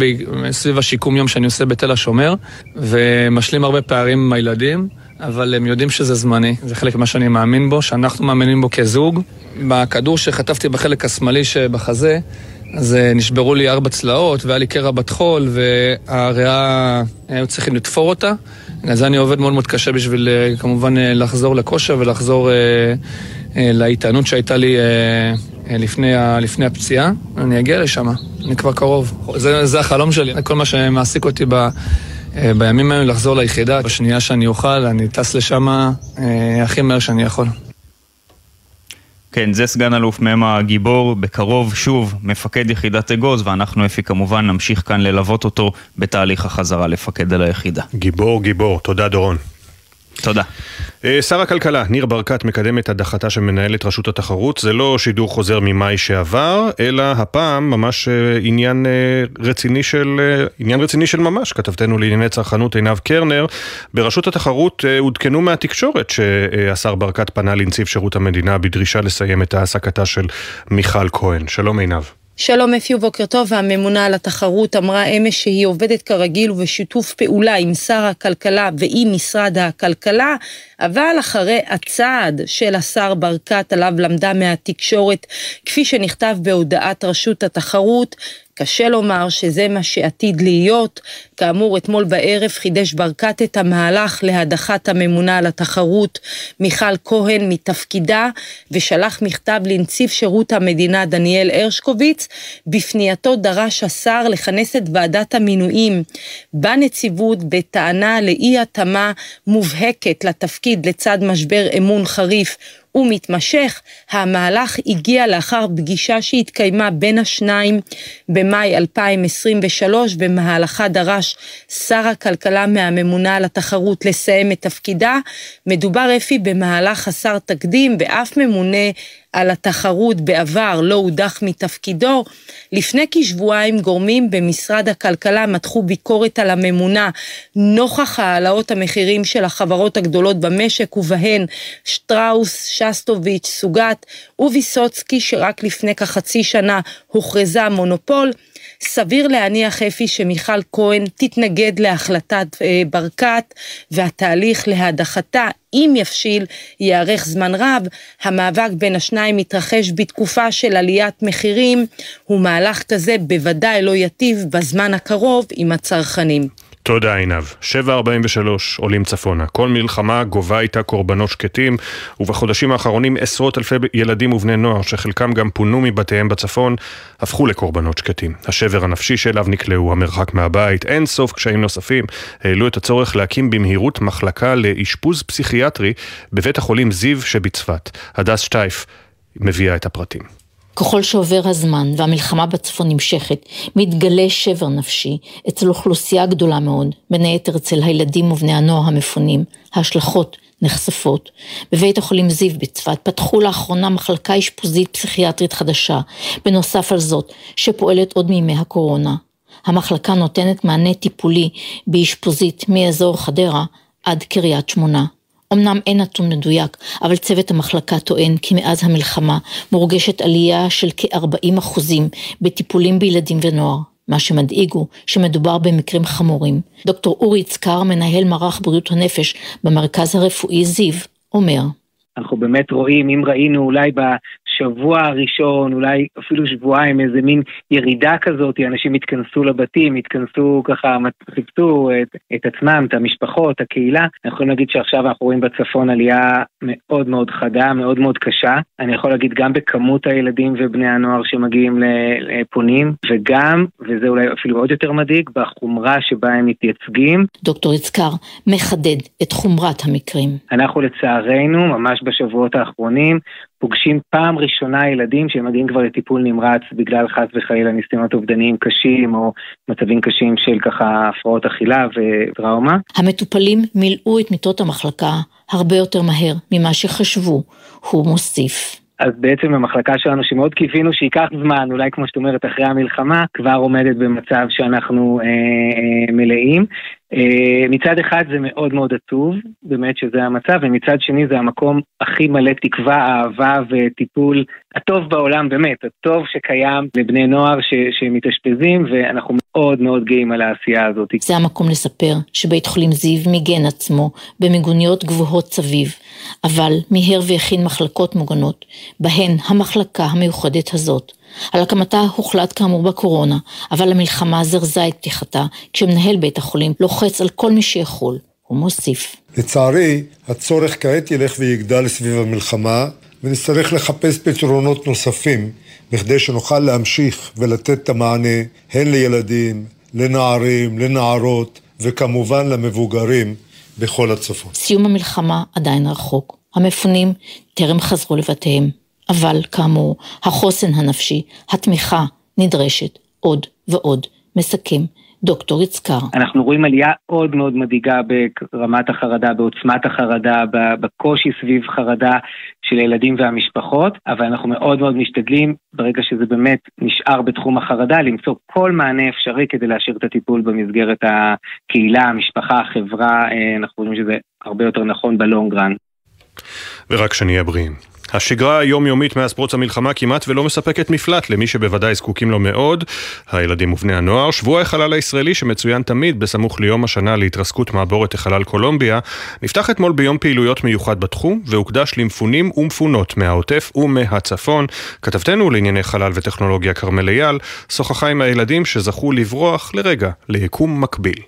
סביב השיקום יום שאני עושה בתל השומר, ומשלים הרבה פערים עם הילדים, אבל הם יודעים שזה זמני, זה חלק ממה שאני מאמין בו, שאנחנו מאמינים בו כזוג. בכדור שחטפתי בחלק השמאלי שבחזה, אז אה, נשברו לי ארבע צלעות, והיה לי קרע בת חול, והריאה, היו צריכים לתפור אותה. אז אני עובד מאוד מאוד קשה בשביל אה, כמובן לחזור לכושר ולחזור לאיתנות שהייתה לי אה, לפני, לפני הפציעה, אני אגיע לשם, אני כבר קרוב. זה, זה החלום שלי, כל מה שמעסיק אותי ב, אה, בימים האלה לחזור ליחידה. בשנייה שאני אוכל, אני טס לשם אה, הכי מהר שאני יכול. כן, זה סגן אלוף מ' הגיבור, בקרוב שוב מפקד יחידת אגוז, ואנחנו אפי כמובן נמשיך כאן ללוות אותו בתהליך החזרה לפקד על היחידה. גיבור, גיבור, תודה דורון. תודה. אה, שר הכלכלה, ניר ברקת, מקדם את הדחתה של מנהלת רשות התחרות. זה לא שידור חוזר ממאי שעבר, אלא הפעם ממש אה, עניין אה, רציני של, עניין רציני של ממש. כתבתנו לענייני צרכנות עינב קרנר. ברשות התחרות עודכנו מהתקשורת שהשר ברקת פנה לנציב שירות המדינה בדרישה לסיים את העסקתה של מיכל כהן. שלום עינב. שלום אפיו, בוקר טוב. הממונה על התחרות אמרה אמש שהיא עובדת כרגיל ובשיתוף פעולה עם שר הכלכלה ועם משרד הכלכלה, אבל אחרי הצעד של השר ברקת עליו למדה מהתקשורת, כפי שנכתב בהודעת רשות התחרות, קשה לומר שזה מה שעתיד להיות. כאמור, אתמול בערב חידש ברקת את המהלך להדחת הממונה על התחרות מיכל כהן מתפקידה, ושלח מכתב לנציב שירות המדינה דניאל הרשקוביץ. בפנייתו דרש השר לכנס את ועדת המינויים בנציבות בטענה לאי התאמה מובהקת לתפקיד לצד משבר אמון חריף ומתמשך. המהלך הגיע לאחר פגישה שהתקיימה בין השניים במאי 2023, במהלכה דרש שר הכלכלה מהממונה על התחרות לסיים את תפקידה. מדובר אפי במהלך חסר תקדים, ואף ממונה על התחרות בעבר לא הודח מתפקידו. לפני כשבועיים גורמים במשרד הכלכלה מתחו ביקורת על הממונה נוכח העלאות המחירים של החברות הגדולות במשק ובהן שטראוס, שסטוביץ', סוגת וויסוצקי שרק לפני כחצי שנה הוכרזה מונופול. סביר להניח אפי שמיכל כהן תתנגד להחלטת אה, ברקת והתהליך להדחתה, אם יבשיל, יארך זמן רב. המאבק בין השניים מתרחש בתקופה של עליית מחירים, ומהלך כזה בוודאי לא ייטיב בזמן הקרוב עם הצרכנים. תודה עינב. 7.43 עולים צפונה. כל מלחמה גובה איתה קורבנות שקטים, ובחודשים האחרונים עשרות אלפי ילדים ובני נוער, שחלקם גם פונו מבתיהם בצפון, הפכו לקורבנות שקטים. השבר הנפשי שאליו נקלעו, המרחק מהבית, אין סוף קשיים נוספים, העלו את הצורך להקים במהירות מחלקה לאשפוז פסיכיאטרי בבית החולים זיו שבצפת. הדס שטייף מביאה את הפרטים. ככל שעובר הזמן והמלחמה בצפון נמשכת, מתגלה שבר נפשי אצל אוכלוסייה גדולה מאוד, בין היתר אצל הילדים ובני הנוער המפונים, ההשלכות נחשפות. בבית החולים זיו בצפת פתחו לאחרונה מחלקה אשפוזית פסיכיאטרית חדשה, בנוסף על זאת, שפועלת עוד מימי הקורונה. המחלקה נותנת מענה טיפולי באשפוזית מאזור חדרה עד קריית שמונה. אמנם אין נתון מדויק, אבל צוות המחלקה טוען כי מאז המלחמה מורגשת עלייה של כ-40% בטיפולים בילדים ונוער. מה שמדאיג הוא שמדובר במקרים חמורים. דוקטור אורי יצקר, מנהל מערך בריאות הנפש במרכז הרפואי זיו, אומר אנחנו באמת רואים, אם ראינו אולי בשבוע הראשון, אולי אפילו שבועיים, איזה מין ירידה כזאת, אנשים התכנסו לבתים, התכנסו ככה, חיפשו את, את עצמם, את המשפחות, הקהילה. אנחנו יכולים להגיד שעכשיו אנחנו רואים בצפון עלייה מאוד מאוד חדה, מאוד מאוד קשה. אני יכול להגיד גם בכמות הילדים ובני הנוער שמגיעים לפונים, וגם, וזה אולי אפילו עוד יותר מדאיג, בחומרה שבה הם מתייצגים. דוקטור יצקר מחדד את חומרת המקרים. אנחנו לצערנו, ממש בשבועות האחרונים, פוגשים פעם ראשונה ילדים שהם מגיעים כבר לטיפול נמרץ בגלל חס וחלילה ניסיונות אובדניים קשים או מצבים קשים של ככה הפרעות אכילה וטראומה. המטופלים מילאו את מיטות המחלקה הרבה יותר מהר ממה שחשבו, הוא מוסיף. אז בעצם המחלקה שלנו, שמאוד קיווינו שייקח זמן, אולי כמו שאת אומרת, אחרי המלחמה, כבר עומדת במצב שאנחנו אה, אה, מלאים. אה, מצד אחד זה מאוד מאוד עצוב, באמת שזה המצב, ומצד שני זה המקום הכי מלא תקווה, אהבה וטיפול הטוב בעולם, באמת, הטוב שקיים לבני נוער שמתאשפזים, ואנחנו מאוד מאוד גאים על העשייה הזאת. זה המקום לספר שבית חולים זיו מיגן עצמו במיגוניות גבוהות סביב, אבל מיהר והכין מחלקות מוגנות, בהן המחלקה המיוחדת הזאת. על הקמתה הוחלט כאמור בקורונה, אבל המלחמה זרזה את פתיחתה, כשמנהל בית החולים לוחץ על כל מי שיכול. הוא מוסיף. לצערי, הצורך כעת ילך ויגדל סביב המלחמה, ונצטרך לחפש פתרונות נוספים, בכדי שנוכל להמשיך ולתת את המענה הן לילדים, לנערים, לנערות, וכמובן למבוגרים בכל הצפון. סיום המלחמה עדיין רחוק. המפונים טרם חזרו לבתיהם. אבל כאמור, החוסן הנפשי, התמיכה, נדרשת עוד ועוד. מסכם דוקטור יצקר. אנחנו רואים עלייה מאוד מאוד מדאיגה ברמת החרדה, בעוצמת החרדה, בקושי סביב חרדה של הילדים והמשפחות, אבל אנחנו מאוד מאוד משתדלים, ברגע שזה באמת נשאר בתחום החרדה, למצוא כל מענה אפשרי כדי להשאיר את הטיפול במסגרת הקהילה, המשפחה, החברה, אה, אנחנו חושבים שזה הרבה יותר נכון בלונגרן. ורק שנהיה בריאים. השגרה היומיומית מאז פרוץ המלחמה כמעט ולא מספקת מפלט למי שבוודאי זקוקים לו מאוד, הילדים ובני הנוער. שבוע החלל הישראלי שמצוין תמיד בסמוך ליום השנה להתרסקות מעבורת החלל קולומביה, נפתח אתמול ביום פעילויות מיוחד בתחום, והוקדש למפונים ומפונות מהעוטף ומהצפון. כתבתנו לענייני חלל וטכנולוגיה כרמל אייל, שוחחה עם הילדים שזכו לברוח לרגע ליקום מקביל.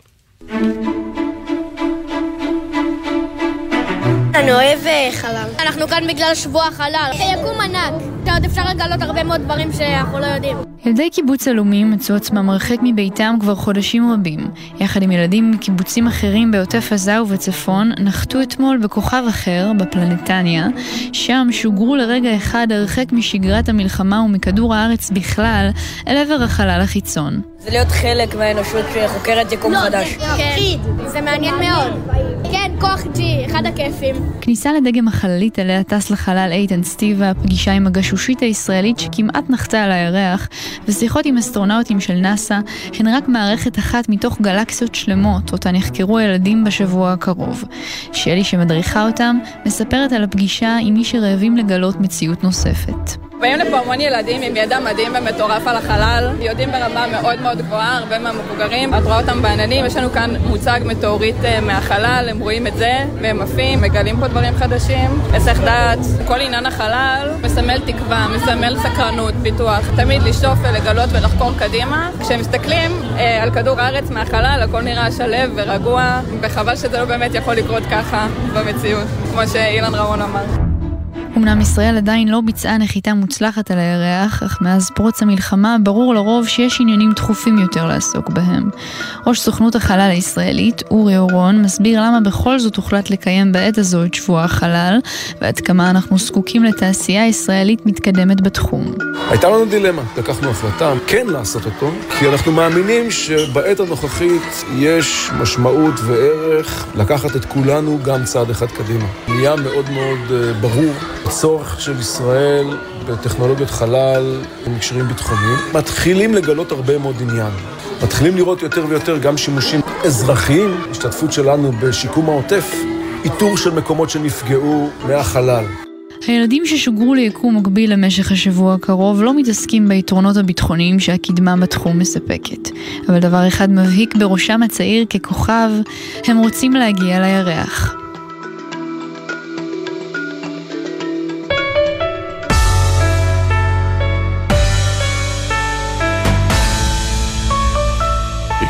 אני אוהב אה, חלל. אנחנו כאן בגלל שבוע החלל. יקום ענק, שעוד אפשר לגלות הרבה מאוד דברים שאנחנו לא יודעים. ילדי קיבוץ עלומים מצאו עצמם הרחק מביתם כבר חודשים רבים. יחד עם ילדים מקיבוצים אחרים בעוטף עזה ובצפון, נחתו אתמול בכוכב אחר, בפלנטניה, שם שוגרו לרגע אחד הרחק משגרת המלחמה ומכדור הארץ בכלל, אל עבר החלל החיצון. זה להיות חלק מהאנושות שחוקרת יקום לא, חדש. זה מפחיד, זה מעניין מאוד. כן, כוח ג'י, אחד הכיפים. כניסה לדגם החללית עליה טס לחלל איתן סטיבה, פגישה עם הגשושית הישראלית שכמעט נחתה על הירח, ושיחות עם אסטרונאוטים של נאסא, הן רק מערכת אחת מתוך גלקסיות שלמות, אותן יחקרו הילדים בשבוע הקרוב. שלי שמדריכה אותם, מספרת על הפגישה עם מי שרעבים לגלות מציאות נוספת. באים לפה המון ילדים עם ידע מדהים ומטורף על החלל, יודעים ברמה מאוד מאוד גבוהה, הרבה מהמבוגרים, את רואה אותם בעננים, יש לנו כאן מוצג מטאורית אה, מהחלל, הם רואים את זה, והם עפים, מגלים פה דברים חדשים, היסח דעת, כל עניין החלל מסמל תקווה, מסמל סקרנות, פיתוח, תמיד לשאוף ולגלות ולחקור קדימה. כשהם מסתכלים אה, על כדור הארץ מהחלל, הכל נראה שלו ורגוע, וחבל שזה לא באמת יכול לקרות ככה במציאות, כמו שאילן רמון אמר. אמנם ישראל עדיין לא ביצעה נחיתה מוצלחת על הירח, אך מאז פרוץ המלחמה ברור לרוב שיש עניינים דחופים יותר לעסוק בהם. ראש סוכנות החלל הישראלית, אורי אורון, מסביר למה בכל זאת הוחלט לקיים בעת הזו את שבוע החלל, ועד כמה אנחנו זקוקים לתעשייה ישראלית מתקדמת בתחום. הייתה לנו דילמה, לקחנו החלטה כן לעשות אותו, כי אנחנו מאמינים שבעת הנוכחית יש משמעות וערך לקחת את כולנו גם צעד אחד קדימה. נהיה מאוד מאוד אה, ברור הצורך של ישראל בטכנולוגיות חלל במקשרים ביטחוניים, מתחילים לגלות הרבה מאוד עניין. מתחילים לראות יותר ויותר גם שימושים אזרחיים, השתתפות שלנו בשיקום העוטף, איתור של מקומות שנפגעו מהחלל. הילדים ששוגרו ליקום מקביל למשך השבוע הקרוב לא מתעסקים ביתרונות הביטחוניים שהקדמה בתחום מספקת. אבל דבר אחד מבהיק בראשם הצעיר ככוכב, הם רוצים להגיע לירח.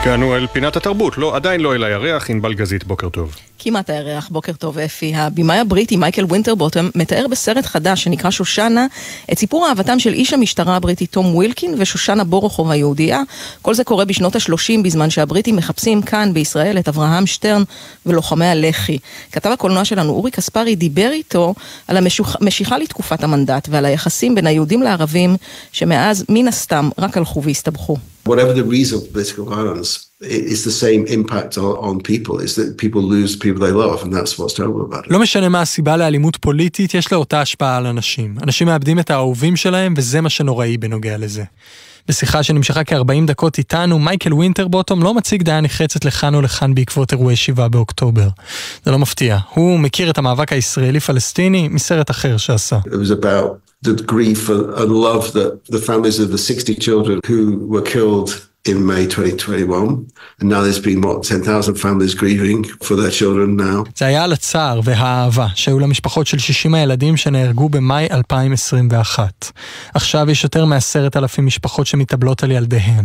הגענו אל פינת התרבות, לא, עדיין לא אל הירח, ענבל גזית, בוקר טוב. כמעט הירח, בוקר טוב אפי. הבמאי הבריטי מייקל וינטרבוטם מתאר בסרט חדש שנקרא שושנה את סיפור אהבתם של איש המשטרה הבריטי תום ווילקין ושושנה בורוכוב היהודייה. כל זה קורה בשנות ה-30 בזמן שהבריטים מחפשים כאן בישראל את אברהם שטרן ולוחמי הלח"י. כתב הקולנוע שלנו אורי קספרי דיבר איתו על המשיכה לתקופת המנדט ועל היחסים בין היהודים לערבים שמאז מן הסתם רק הלכו והסתבכו. Whatever the reason for political violence, it's the same impact on, on people, is that people lose people they love, and that's what's terrible about it. לא משנה מה הסיבה לאלימות פוליטית, יש לה אותה השפעה על אנשים. אנשים מאבדים את האהובים שלהם, וזה מה שנוראי בנוגע לזה. בשיחה שנמשכה כ-40 דקות איתנו, מייקל ווינטרבוטום לא מציג דעה נחרצת לכאן או לכאן בעקבות אירועי 7 באוקטובר. זה לא מפתיע. הוא מכיר את המאבק הישראלי-פלסטיני מסרט אחר שעשה. The grief and love that the families of the 60 children who were killed in May 2021, and now there's been what 10,000 families grieving for their children now. זה היה על הצער והאהבה שהיו למשפחות של 60 הילדים שנהרגו במאי 2021. עכשיו יש יותר מעשרת אלפים משפחות שמתאבלות על ילדיהן.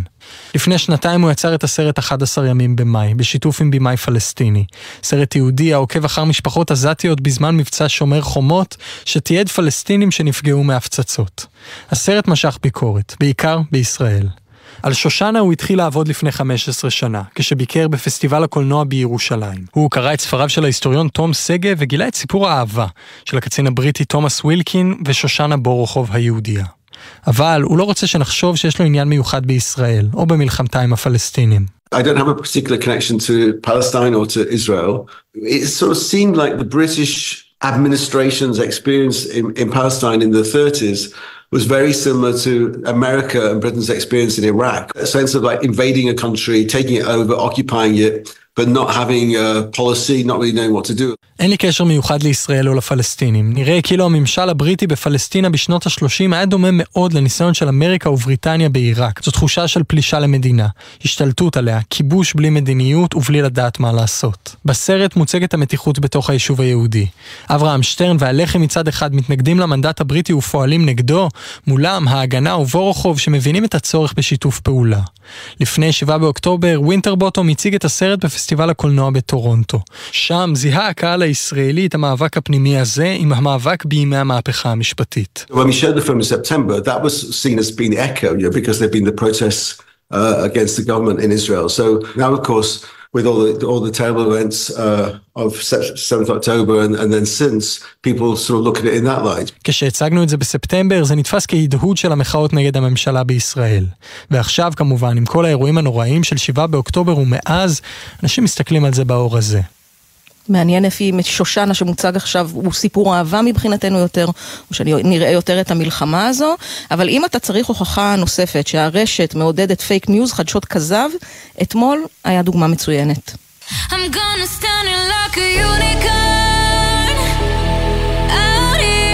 לפני שנתיים הוא יצר את הסרט 11 ימים במאי, בשיתוף עם במאי פלסטיני. סרט יהודי העוקב אחר משפחות עזתיות בזמן מבצע שומר חומות, שתיעד פלסטינים שנפגעו מהפצצות. הסרט משך ביקורת, בעיקר בישראל. על שושנה הוא התחיל לעבוד לפני 15 שנה, כשביקר בפסטיבל הקולנוע בירושלים. הוא קרא את ספריו של ההיסטוריון תום שגב וגילה את סיפור האהבה של הקצין הבריטי תומאס ווילקין ושושנה בורוכוב היהודייה. אבל הוא לא רוצה שנחשוב שיש לו עניין מיוחד בישראל, או במלחמתה עם הפלסטינים. I don't have a particular connection to Palestine or to Israel. It sort of seemed like the British administration's experience in, in Palestine in the 30s was very similar to America and Britain's experience in Iraq. A sense of like invading a country, taking it over, occupying it, אין לי קשר מיוחד לישראל או לפלסטינים. נראה כאילו הממשל הבריטי בפלסטינה בשנות ה-30 היה דומה מאוד לניסיון של אמריקה ובריטניה בעיראק. זו תחושה של פלישה למדינה, השתלטות עליה, כיבוש בלי מדיניות ובלי לדעת מה לעשות. בסרט מוצגת המתיחות בתוך היישוב היהודי. אברהם שטרן והלח"י מצד אחד מתנגדים למנדט הבריטי ופועלים נגדו, מולם ההגנה ובורוכוב שמבינים את הצורך בשיתוף פעולה. לפני 7 באוקטובר, ווינטרבוטום הציג את הסרט בפסטיבל הקולנוע בטורונטו. שם זיהה הקהל הישראלי את המאבק הפנימי הזה עם המאבק בימי המהפכה המשפטית. When we showed the film in September, that was seen as being echo, you know, because there'd been the protests uh, against the government in Israel. So now, of course, with all the all the terrible events uh, of 7th October and, and then since, people sort of look at it in that light. כשהצגנו את זה בספטמבר, זה נתפס כהדהוד של המחאות נגד הממשלה בישראל. ועכשיו, כמובן, עם כל האירועים הנוראים של 7 באוקטובר ומאז, אנשים מסתכלים על זה באור הזה. מעניין לפי שושנה שמוצג עכשיו הוא סיפור אהבה מבחינתנו יותר, או שנראה יותר את המלחמה הזו, אבל אם אתה צריך הוכחה נוספת שהרשת מעודדת fake news, חדשות כזב, אתמול היה דוגמה מצוינת. I'm gonna stand like a unicorn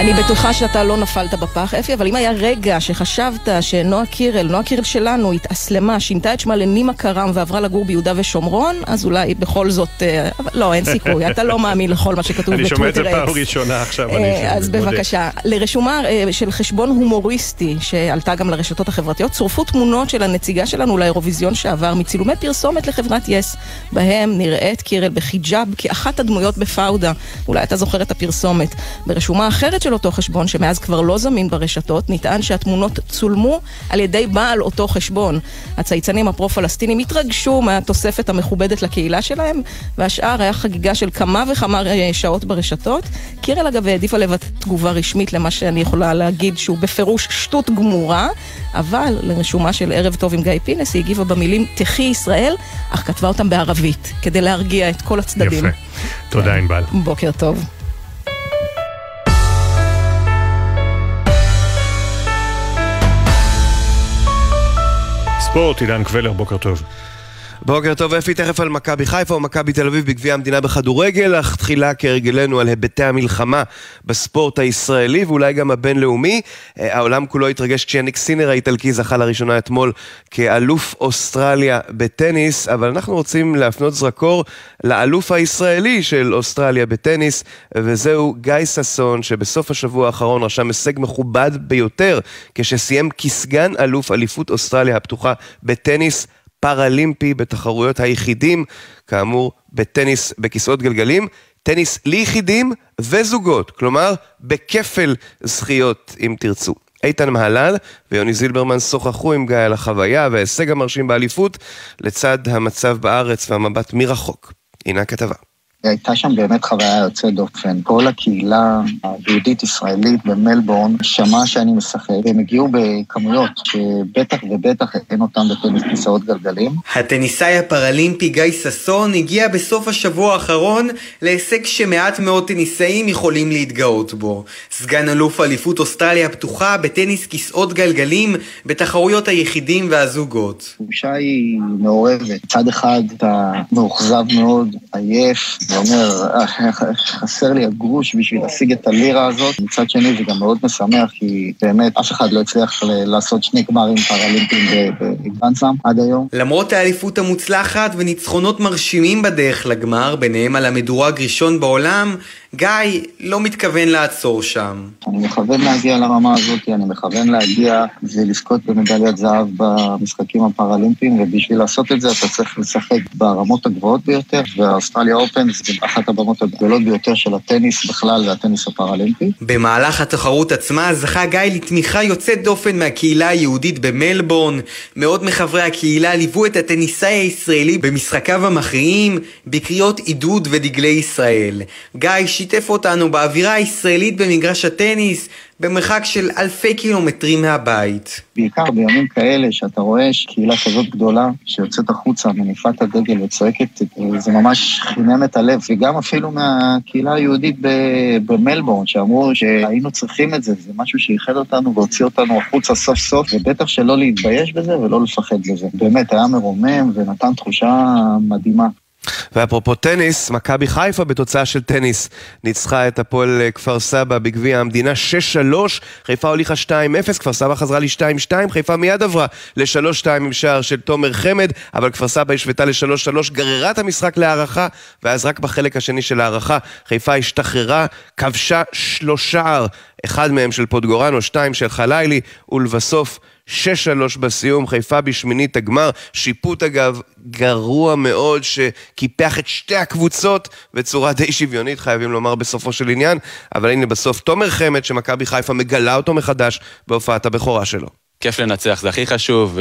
אני בטוחה שאתה לא נפלת בפח, אפי, אבל אם היה רגע שחשבת שנועה קירל, נועה קירל שלנו, התאסלמה, שינתה את שמה לנימה קרם ועברה לגור ביהודה ושומרון, אז אולי בכל זאת... אבל לא, אין סיכוי, אתה לא מאמין לכל מה שכתוב בטוויטר. אני שומע את זה פעם ראשונה עכשיו, אני מודה. אז בבקשה, לרשומה של חשבון הומוריסטי, שעלתה גם לרשתות החברתיות, צורפו תמונות של הנציגה שלנו לאירוויזיון שעבר מצילומי פרסומת לחברת יס, בהם נראית קירל בחיג'אב כאחת הדמויות בפאודה. אולי אתה זוכר את הפרסומת. ברשומה אחרת של אותו חשבון, שמאז כבר לא זמין ברשתות, נטען שהתמונות צולמו על ידי בעל אותו חשבון. הצייצנים הפרו-פלסטינים התרגשו מהתוספת המכובדת לקהילה שלהם, והשאר היה חגיגה של כמה וכמה שעות ברשתות. קירל אגב העדיפה לבטא תגובה רשמית למה שאני יכולה להגיד שהוא בפירוש שטות גמורה, אבל לרשומה של ערב טוב עם גיא פינס היא הגיבה במילים תחי ישראל, אך כתבה אותם בערבית, כדי להרגיע את כל הצדדים. יפה. תודה ענבל. בוקר טוב. ספורט, עידן קבלר, בוקר טוב. בוקר טוב, אפי, תכף על מכבי חיפה ומכבי תל אביב בגביע המדינה בכדורגל, אך תחילה כהרגלנו על היבטי המלחמה בספורט הישראלי ואולי גם הבינלאומי. העולם כולו התרגש כשיאניק סינר האיטלקי זכה לראשונה אתמול כאלוף אוסטרליה בטניס, אבל אנחנו רוצים להפנות זרקור לאלוף הישראלי של אוסטרליה בטניס, וזהו גיא ששון, שבסוף השבוע האחרון רשם הישג מכובד ביותר, כשסיים כסגן אלוף אליפות אוסטרליה הפתוחה בטניס. פראלימפי בתחרויות היחידים, כאמור בטניס בכיסאות גלגלים, טניס ליחידים וזוגות, כלומר בכפל זכיות אם תרצו. איתן מהלל ויוני זילברמן שוחחו עם גיא על החוויה וההישג המרשים באליפות לצד המצב בארץ והמבט מרחוק. הנה הכתבה. הייתה שם באמת חוויה יוצאת דופן. כל הקהילה היהודית-ישראלית במלבורן שמעה שאני משחק, והם הגיעו בכמויות שבטח ובטח אין אותם בטניס כיסאות גלגלים. הטניסאי הפראלימפי גיא ששון הגיע בסוף השבוע האחרון להישג שמעט מאוד טניסאים יכולים להתגאות בו. סגן אלוף אליפות אוסטרליה הפתוחה בטניס כיסאות גלגלים בתחרויות היחידים והזוגות. התחושה היא מעורבת. מצד אחד אתה מאוכזב מאוד, עייף. ואומר, חסר לי הגרוש בשביל להשיג את הלירה הזאת. מצד שני זה גם מאוד משמח, כי באמת אף אחד לא הצליח לעשות שני גמרים פראלימפיים בגרנדסאם עד היום. למרות האליפות המוצלחת וניצחונות מרשימים בדרך לגמר, ביניהם על המדורג ראשון בעולם, גיא לא מתכוון לעצור שם. אני מכוון להגיע לרמה הזאת, אני מכוון להגיע ולזכות במדליית זהב במשחקים הפראלימפיים, ובשביל לעשות את זה אתה צריך לשחק ברמות הגבוהות ביותר, והאוסטרליה אופן זה אחת הבמות הגדולות ביותר של הטניס בכלל והטניס הפראלימפי. במהלך התחרות עצמה זכה גיא לתמיכה יוצאת דופן מהקהילה היהודית במלבורן. מאות מחברי הקהילה ליוו את הטניסאי הישראלי במשחקיו המכריעים, בקריאות עידוד ודגלי ישראל. גיא שיתף אותנו באווירה הישראלית במגרש הטניס, במרחק של אלפי קילומטרים מהבית. בעיקר בימים כאלה שאתה רואה קהילה כזאת גדולה שיוצאת החוצה, מניפה את הדגל וצועקת, זה ממש חימם את הלב, וגם אפילו מהקהילה היהודית במלבורן, שאמרו שהיינו צריכים את זה, זה משהו שאיחד אותנו והוציא אותנו החוצה סוף סוף, ובטח שלא להתבייש בזה ולא לפחד בזה. באמת, היה מרומם ונתן תחושה מדהימה. ואפרופו טניס, מכבי חיפה בתוצאה של טניס ניצחה את הפועל כפר סבא בגביע המדינה 6-3, חיפה הוליכה 2-0, כפר סבא חזרה ל-2-2, חיפה מיד עברה ל-3-2 עם שער של תומר חמד, אבל כפר סבא השוותה ל-3-3, גררה את המשחק להערכה, ואז רק בחלק השני של ההערכה חיפה השתחררה, כבשה שלושה, אחד מהם של פוטגורנו, שתיים של חלילי, ולבסוף 6-3 בסיום, חיפה בשמינית הגמר, שיפוט אגב גרוע מאוד שקיפח את שתי הקבוצות בצורה די שוויונית, חייבים לומר בסופו של עניין, אבל הנה בסוף תומר חמד שמכבי חיפה מגלה אותו מחדש בהופעת הבכורה שלו. כיף לנצח, זה הכי חשוב,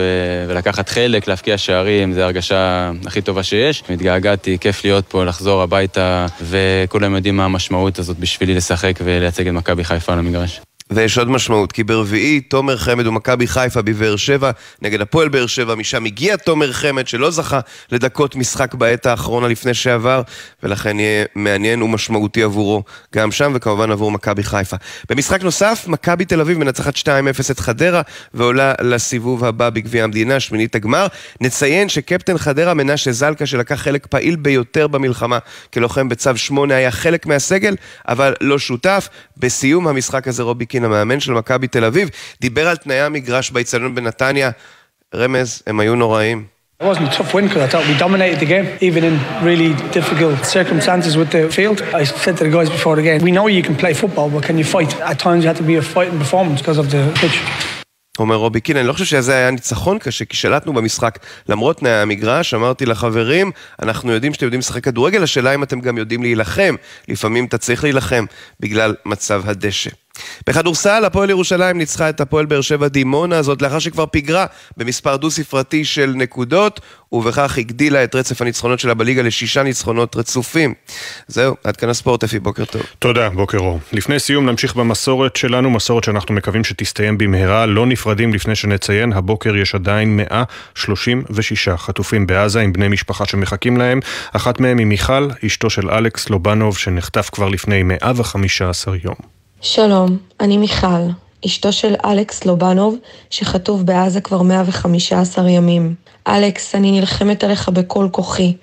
ולקחת חלק, להבקיע שערים, זה ההרגשה הכי טובה שיש. התגעגעתי, כיף להיות פה, לחזור הביתה, וכולם יודעים מה המשמעות הזאת בשבילי לשחק ולייצג את מכבי חיפה על המגרש. ויש עוד משמעות, כי ברביעי תומר חמד ומכבי חיפה בבאר שבע נגד הפועל באר שבע, משם הגיע תומר חמד שלא זכה לדקות משחק בעת האחרונה לפני שעבר, ולכן יהיה מעניין ומשמעותי עבורו גם שם, וכמובן עבור מכבי חיפה. במשחק נוסף, מכבי תל אביב מנצחת 2-0 את חדרה, ועולה לסיבוב הבא בגביע המדינה, שמינית הגמר. נציין שקפטן חדרה מנשה זלקה, שלקח חלק פעיל ביותר במלחמה כלוחם בצו 8, היה חלק מהסגל, אבל לא שותף. בסיום המשחק הזה רובי המאמן של מכבי תל אביב, דיבר על תנאי המגרש באיצטדיון בנתניה. רמז, הם היו נוראים. It wasn't a tough win because I thought we dominated the game, even in really difficult circumstances with the field. I said to the guys before the game, we know you can play football, but can you fight? At times you have to be a fighting performance because of the pitch. אומר רובי קין, אני לא חושב שזה היה ניצחון קשה, כי שלטנו במשחק למרות תנאי המגרש, אמרתי לחברים, אנחנו יודעים שאתם יודעים לשחק כדורגל, השאלה אם אתם גם יודעים להילחם, לפעמים אתה צריך להילחם בגלל מצב הדשא. בכדורסל, הפועל ירושלים ניצחה את הפועל באר שבע דימונה, זאת לאחר שכבר פיגרה במספר דו-ספרתי של נקודות, ובכך הגדילה את רצף הניצחונות שלה בליגה לשישה ניצחונות רצופים. זהו, עד כאן הספורט, אפי, בוקר טוב. תודה, בוקר אור. לפני סיום נמשיך במסורת שלנו, מסורת שאנחנו מקווים שתסתיים במהרה. לא נפרדים לפני שנציין, הבוקר יש עדיין 136 חטופים בעזה עם בני משפחה שמחכים להם. אחת מהם היא מיכל, אשתו של אלכס לובנוב, שנחטף כבר לפני 115 יום. שלום, אני מיכל, אשתו של אלכס לובנוב, שחטוף בעזה כבר 115 ימים. אלכס, אני נלחמת עליך בכל כוחי.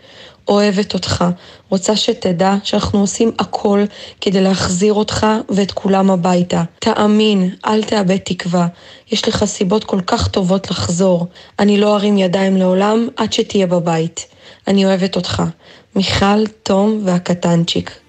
אוהבת אותך, רוצה שתדע שאנחנו עושים הכל כדי להחזיר אותך ואת כולם הביתה. תאמין, אל תאבד תקווה. יש לך סיבות כל כך טובות לחזור. אני לא ארים ידיים לעולם עד שתהיה בבית. אני אוהבת אותך. מיכל, תום והקטנצ'יק.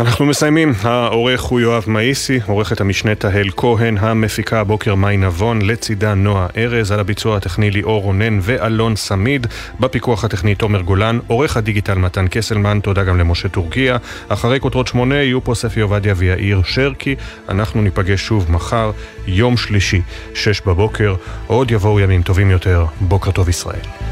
אנחנו מסיימים, העורך הוא יואב מאיסי, עורכת המשנה תהל כהן, המפיקה הבוקר מאי נבון, לצידה נועה ארז, על הביצוע הטכני ליאור רונן ואלון סמיד, בפיקוח הטכני תומר גולן, עורך הדיגיטל מתן קסלמן, תודה גם למשה טורקיה. אחרי כותרות שמונה יהיו פה ספי עובדיה ויאיר שרקי, אנחנו ניפגש שוב מחר, יום שלישי, שש בבוקר, עוד יבואו ימים טובים יותר, בוקר טוב ישראל.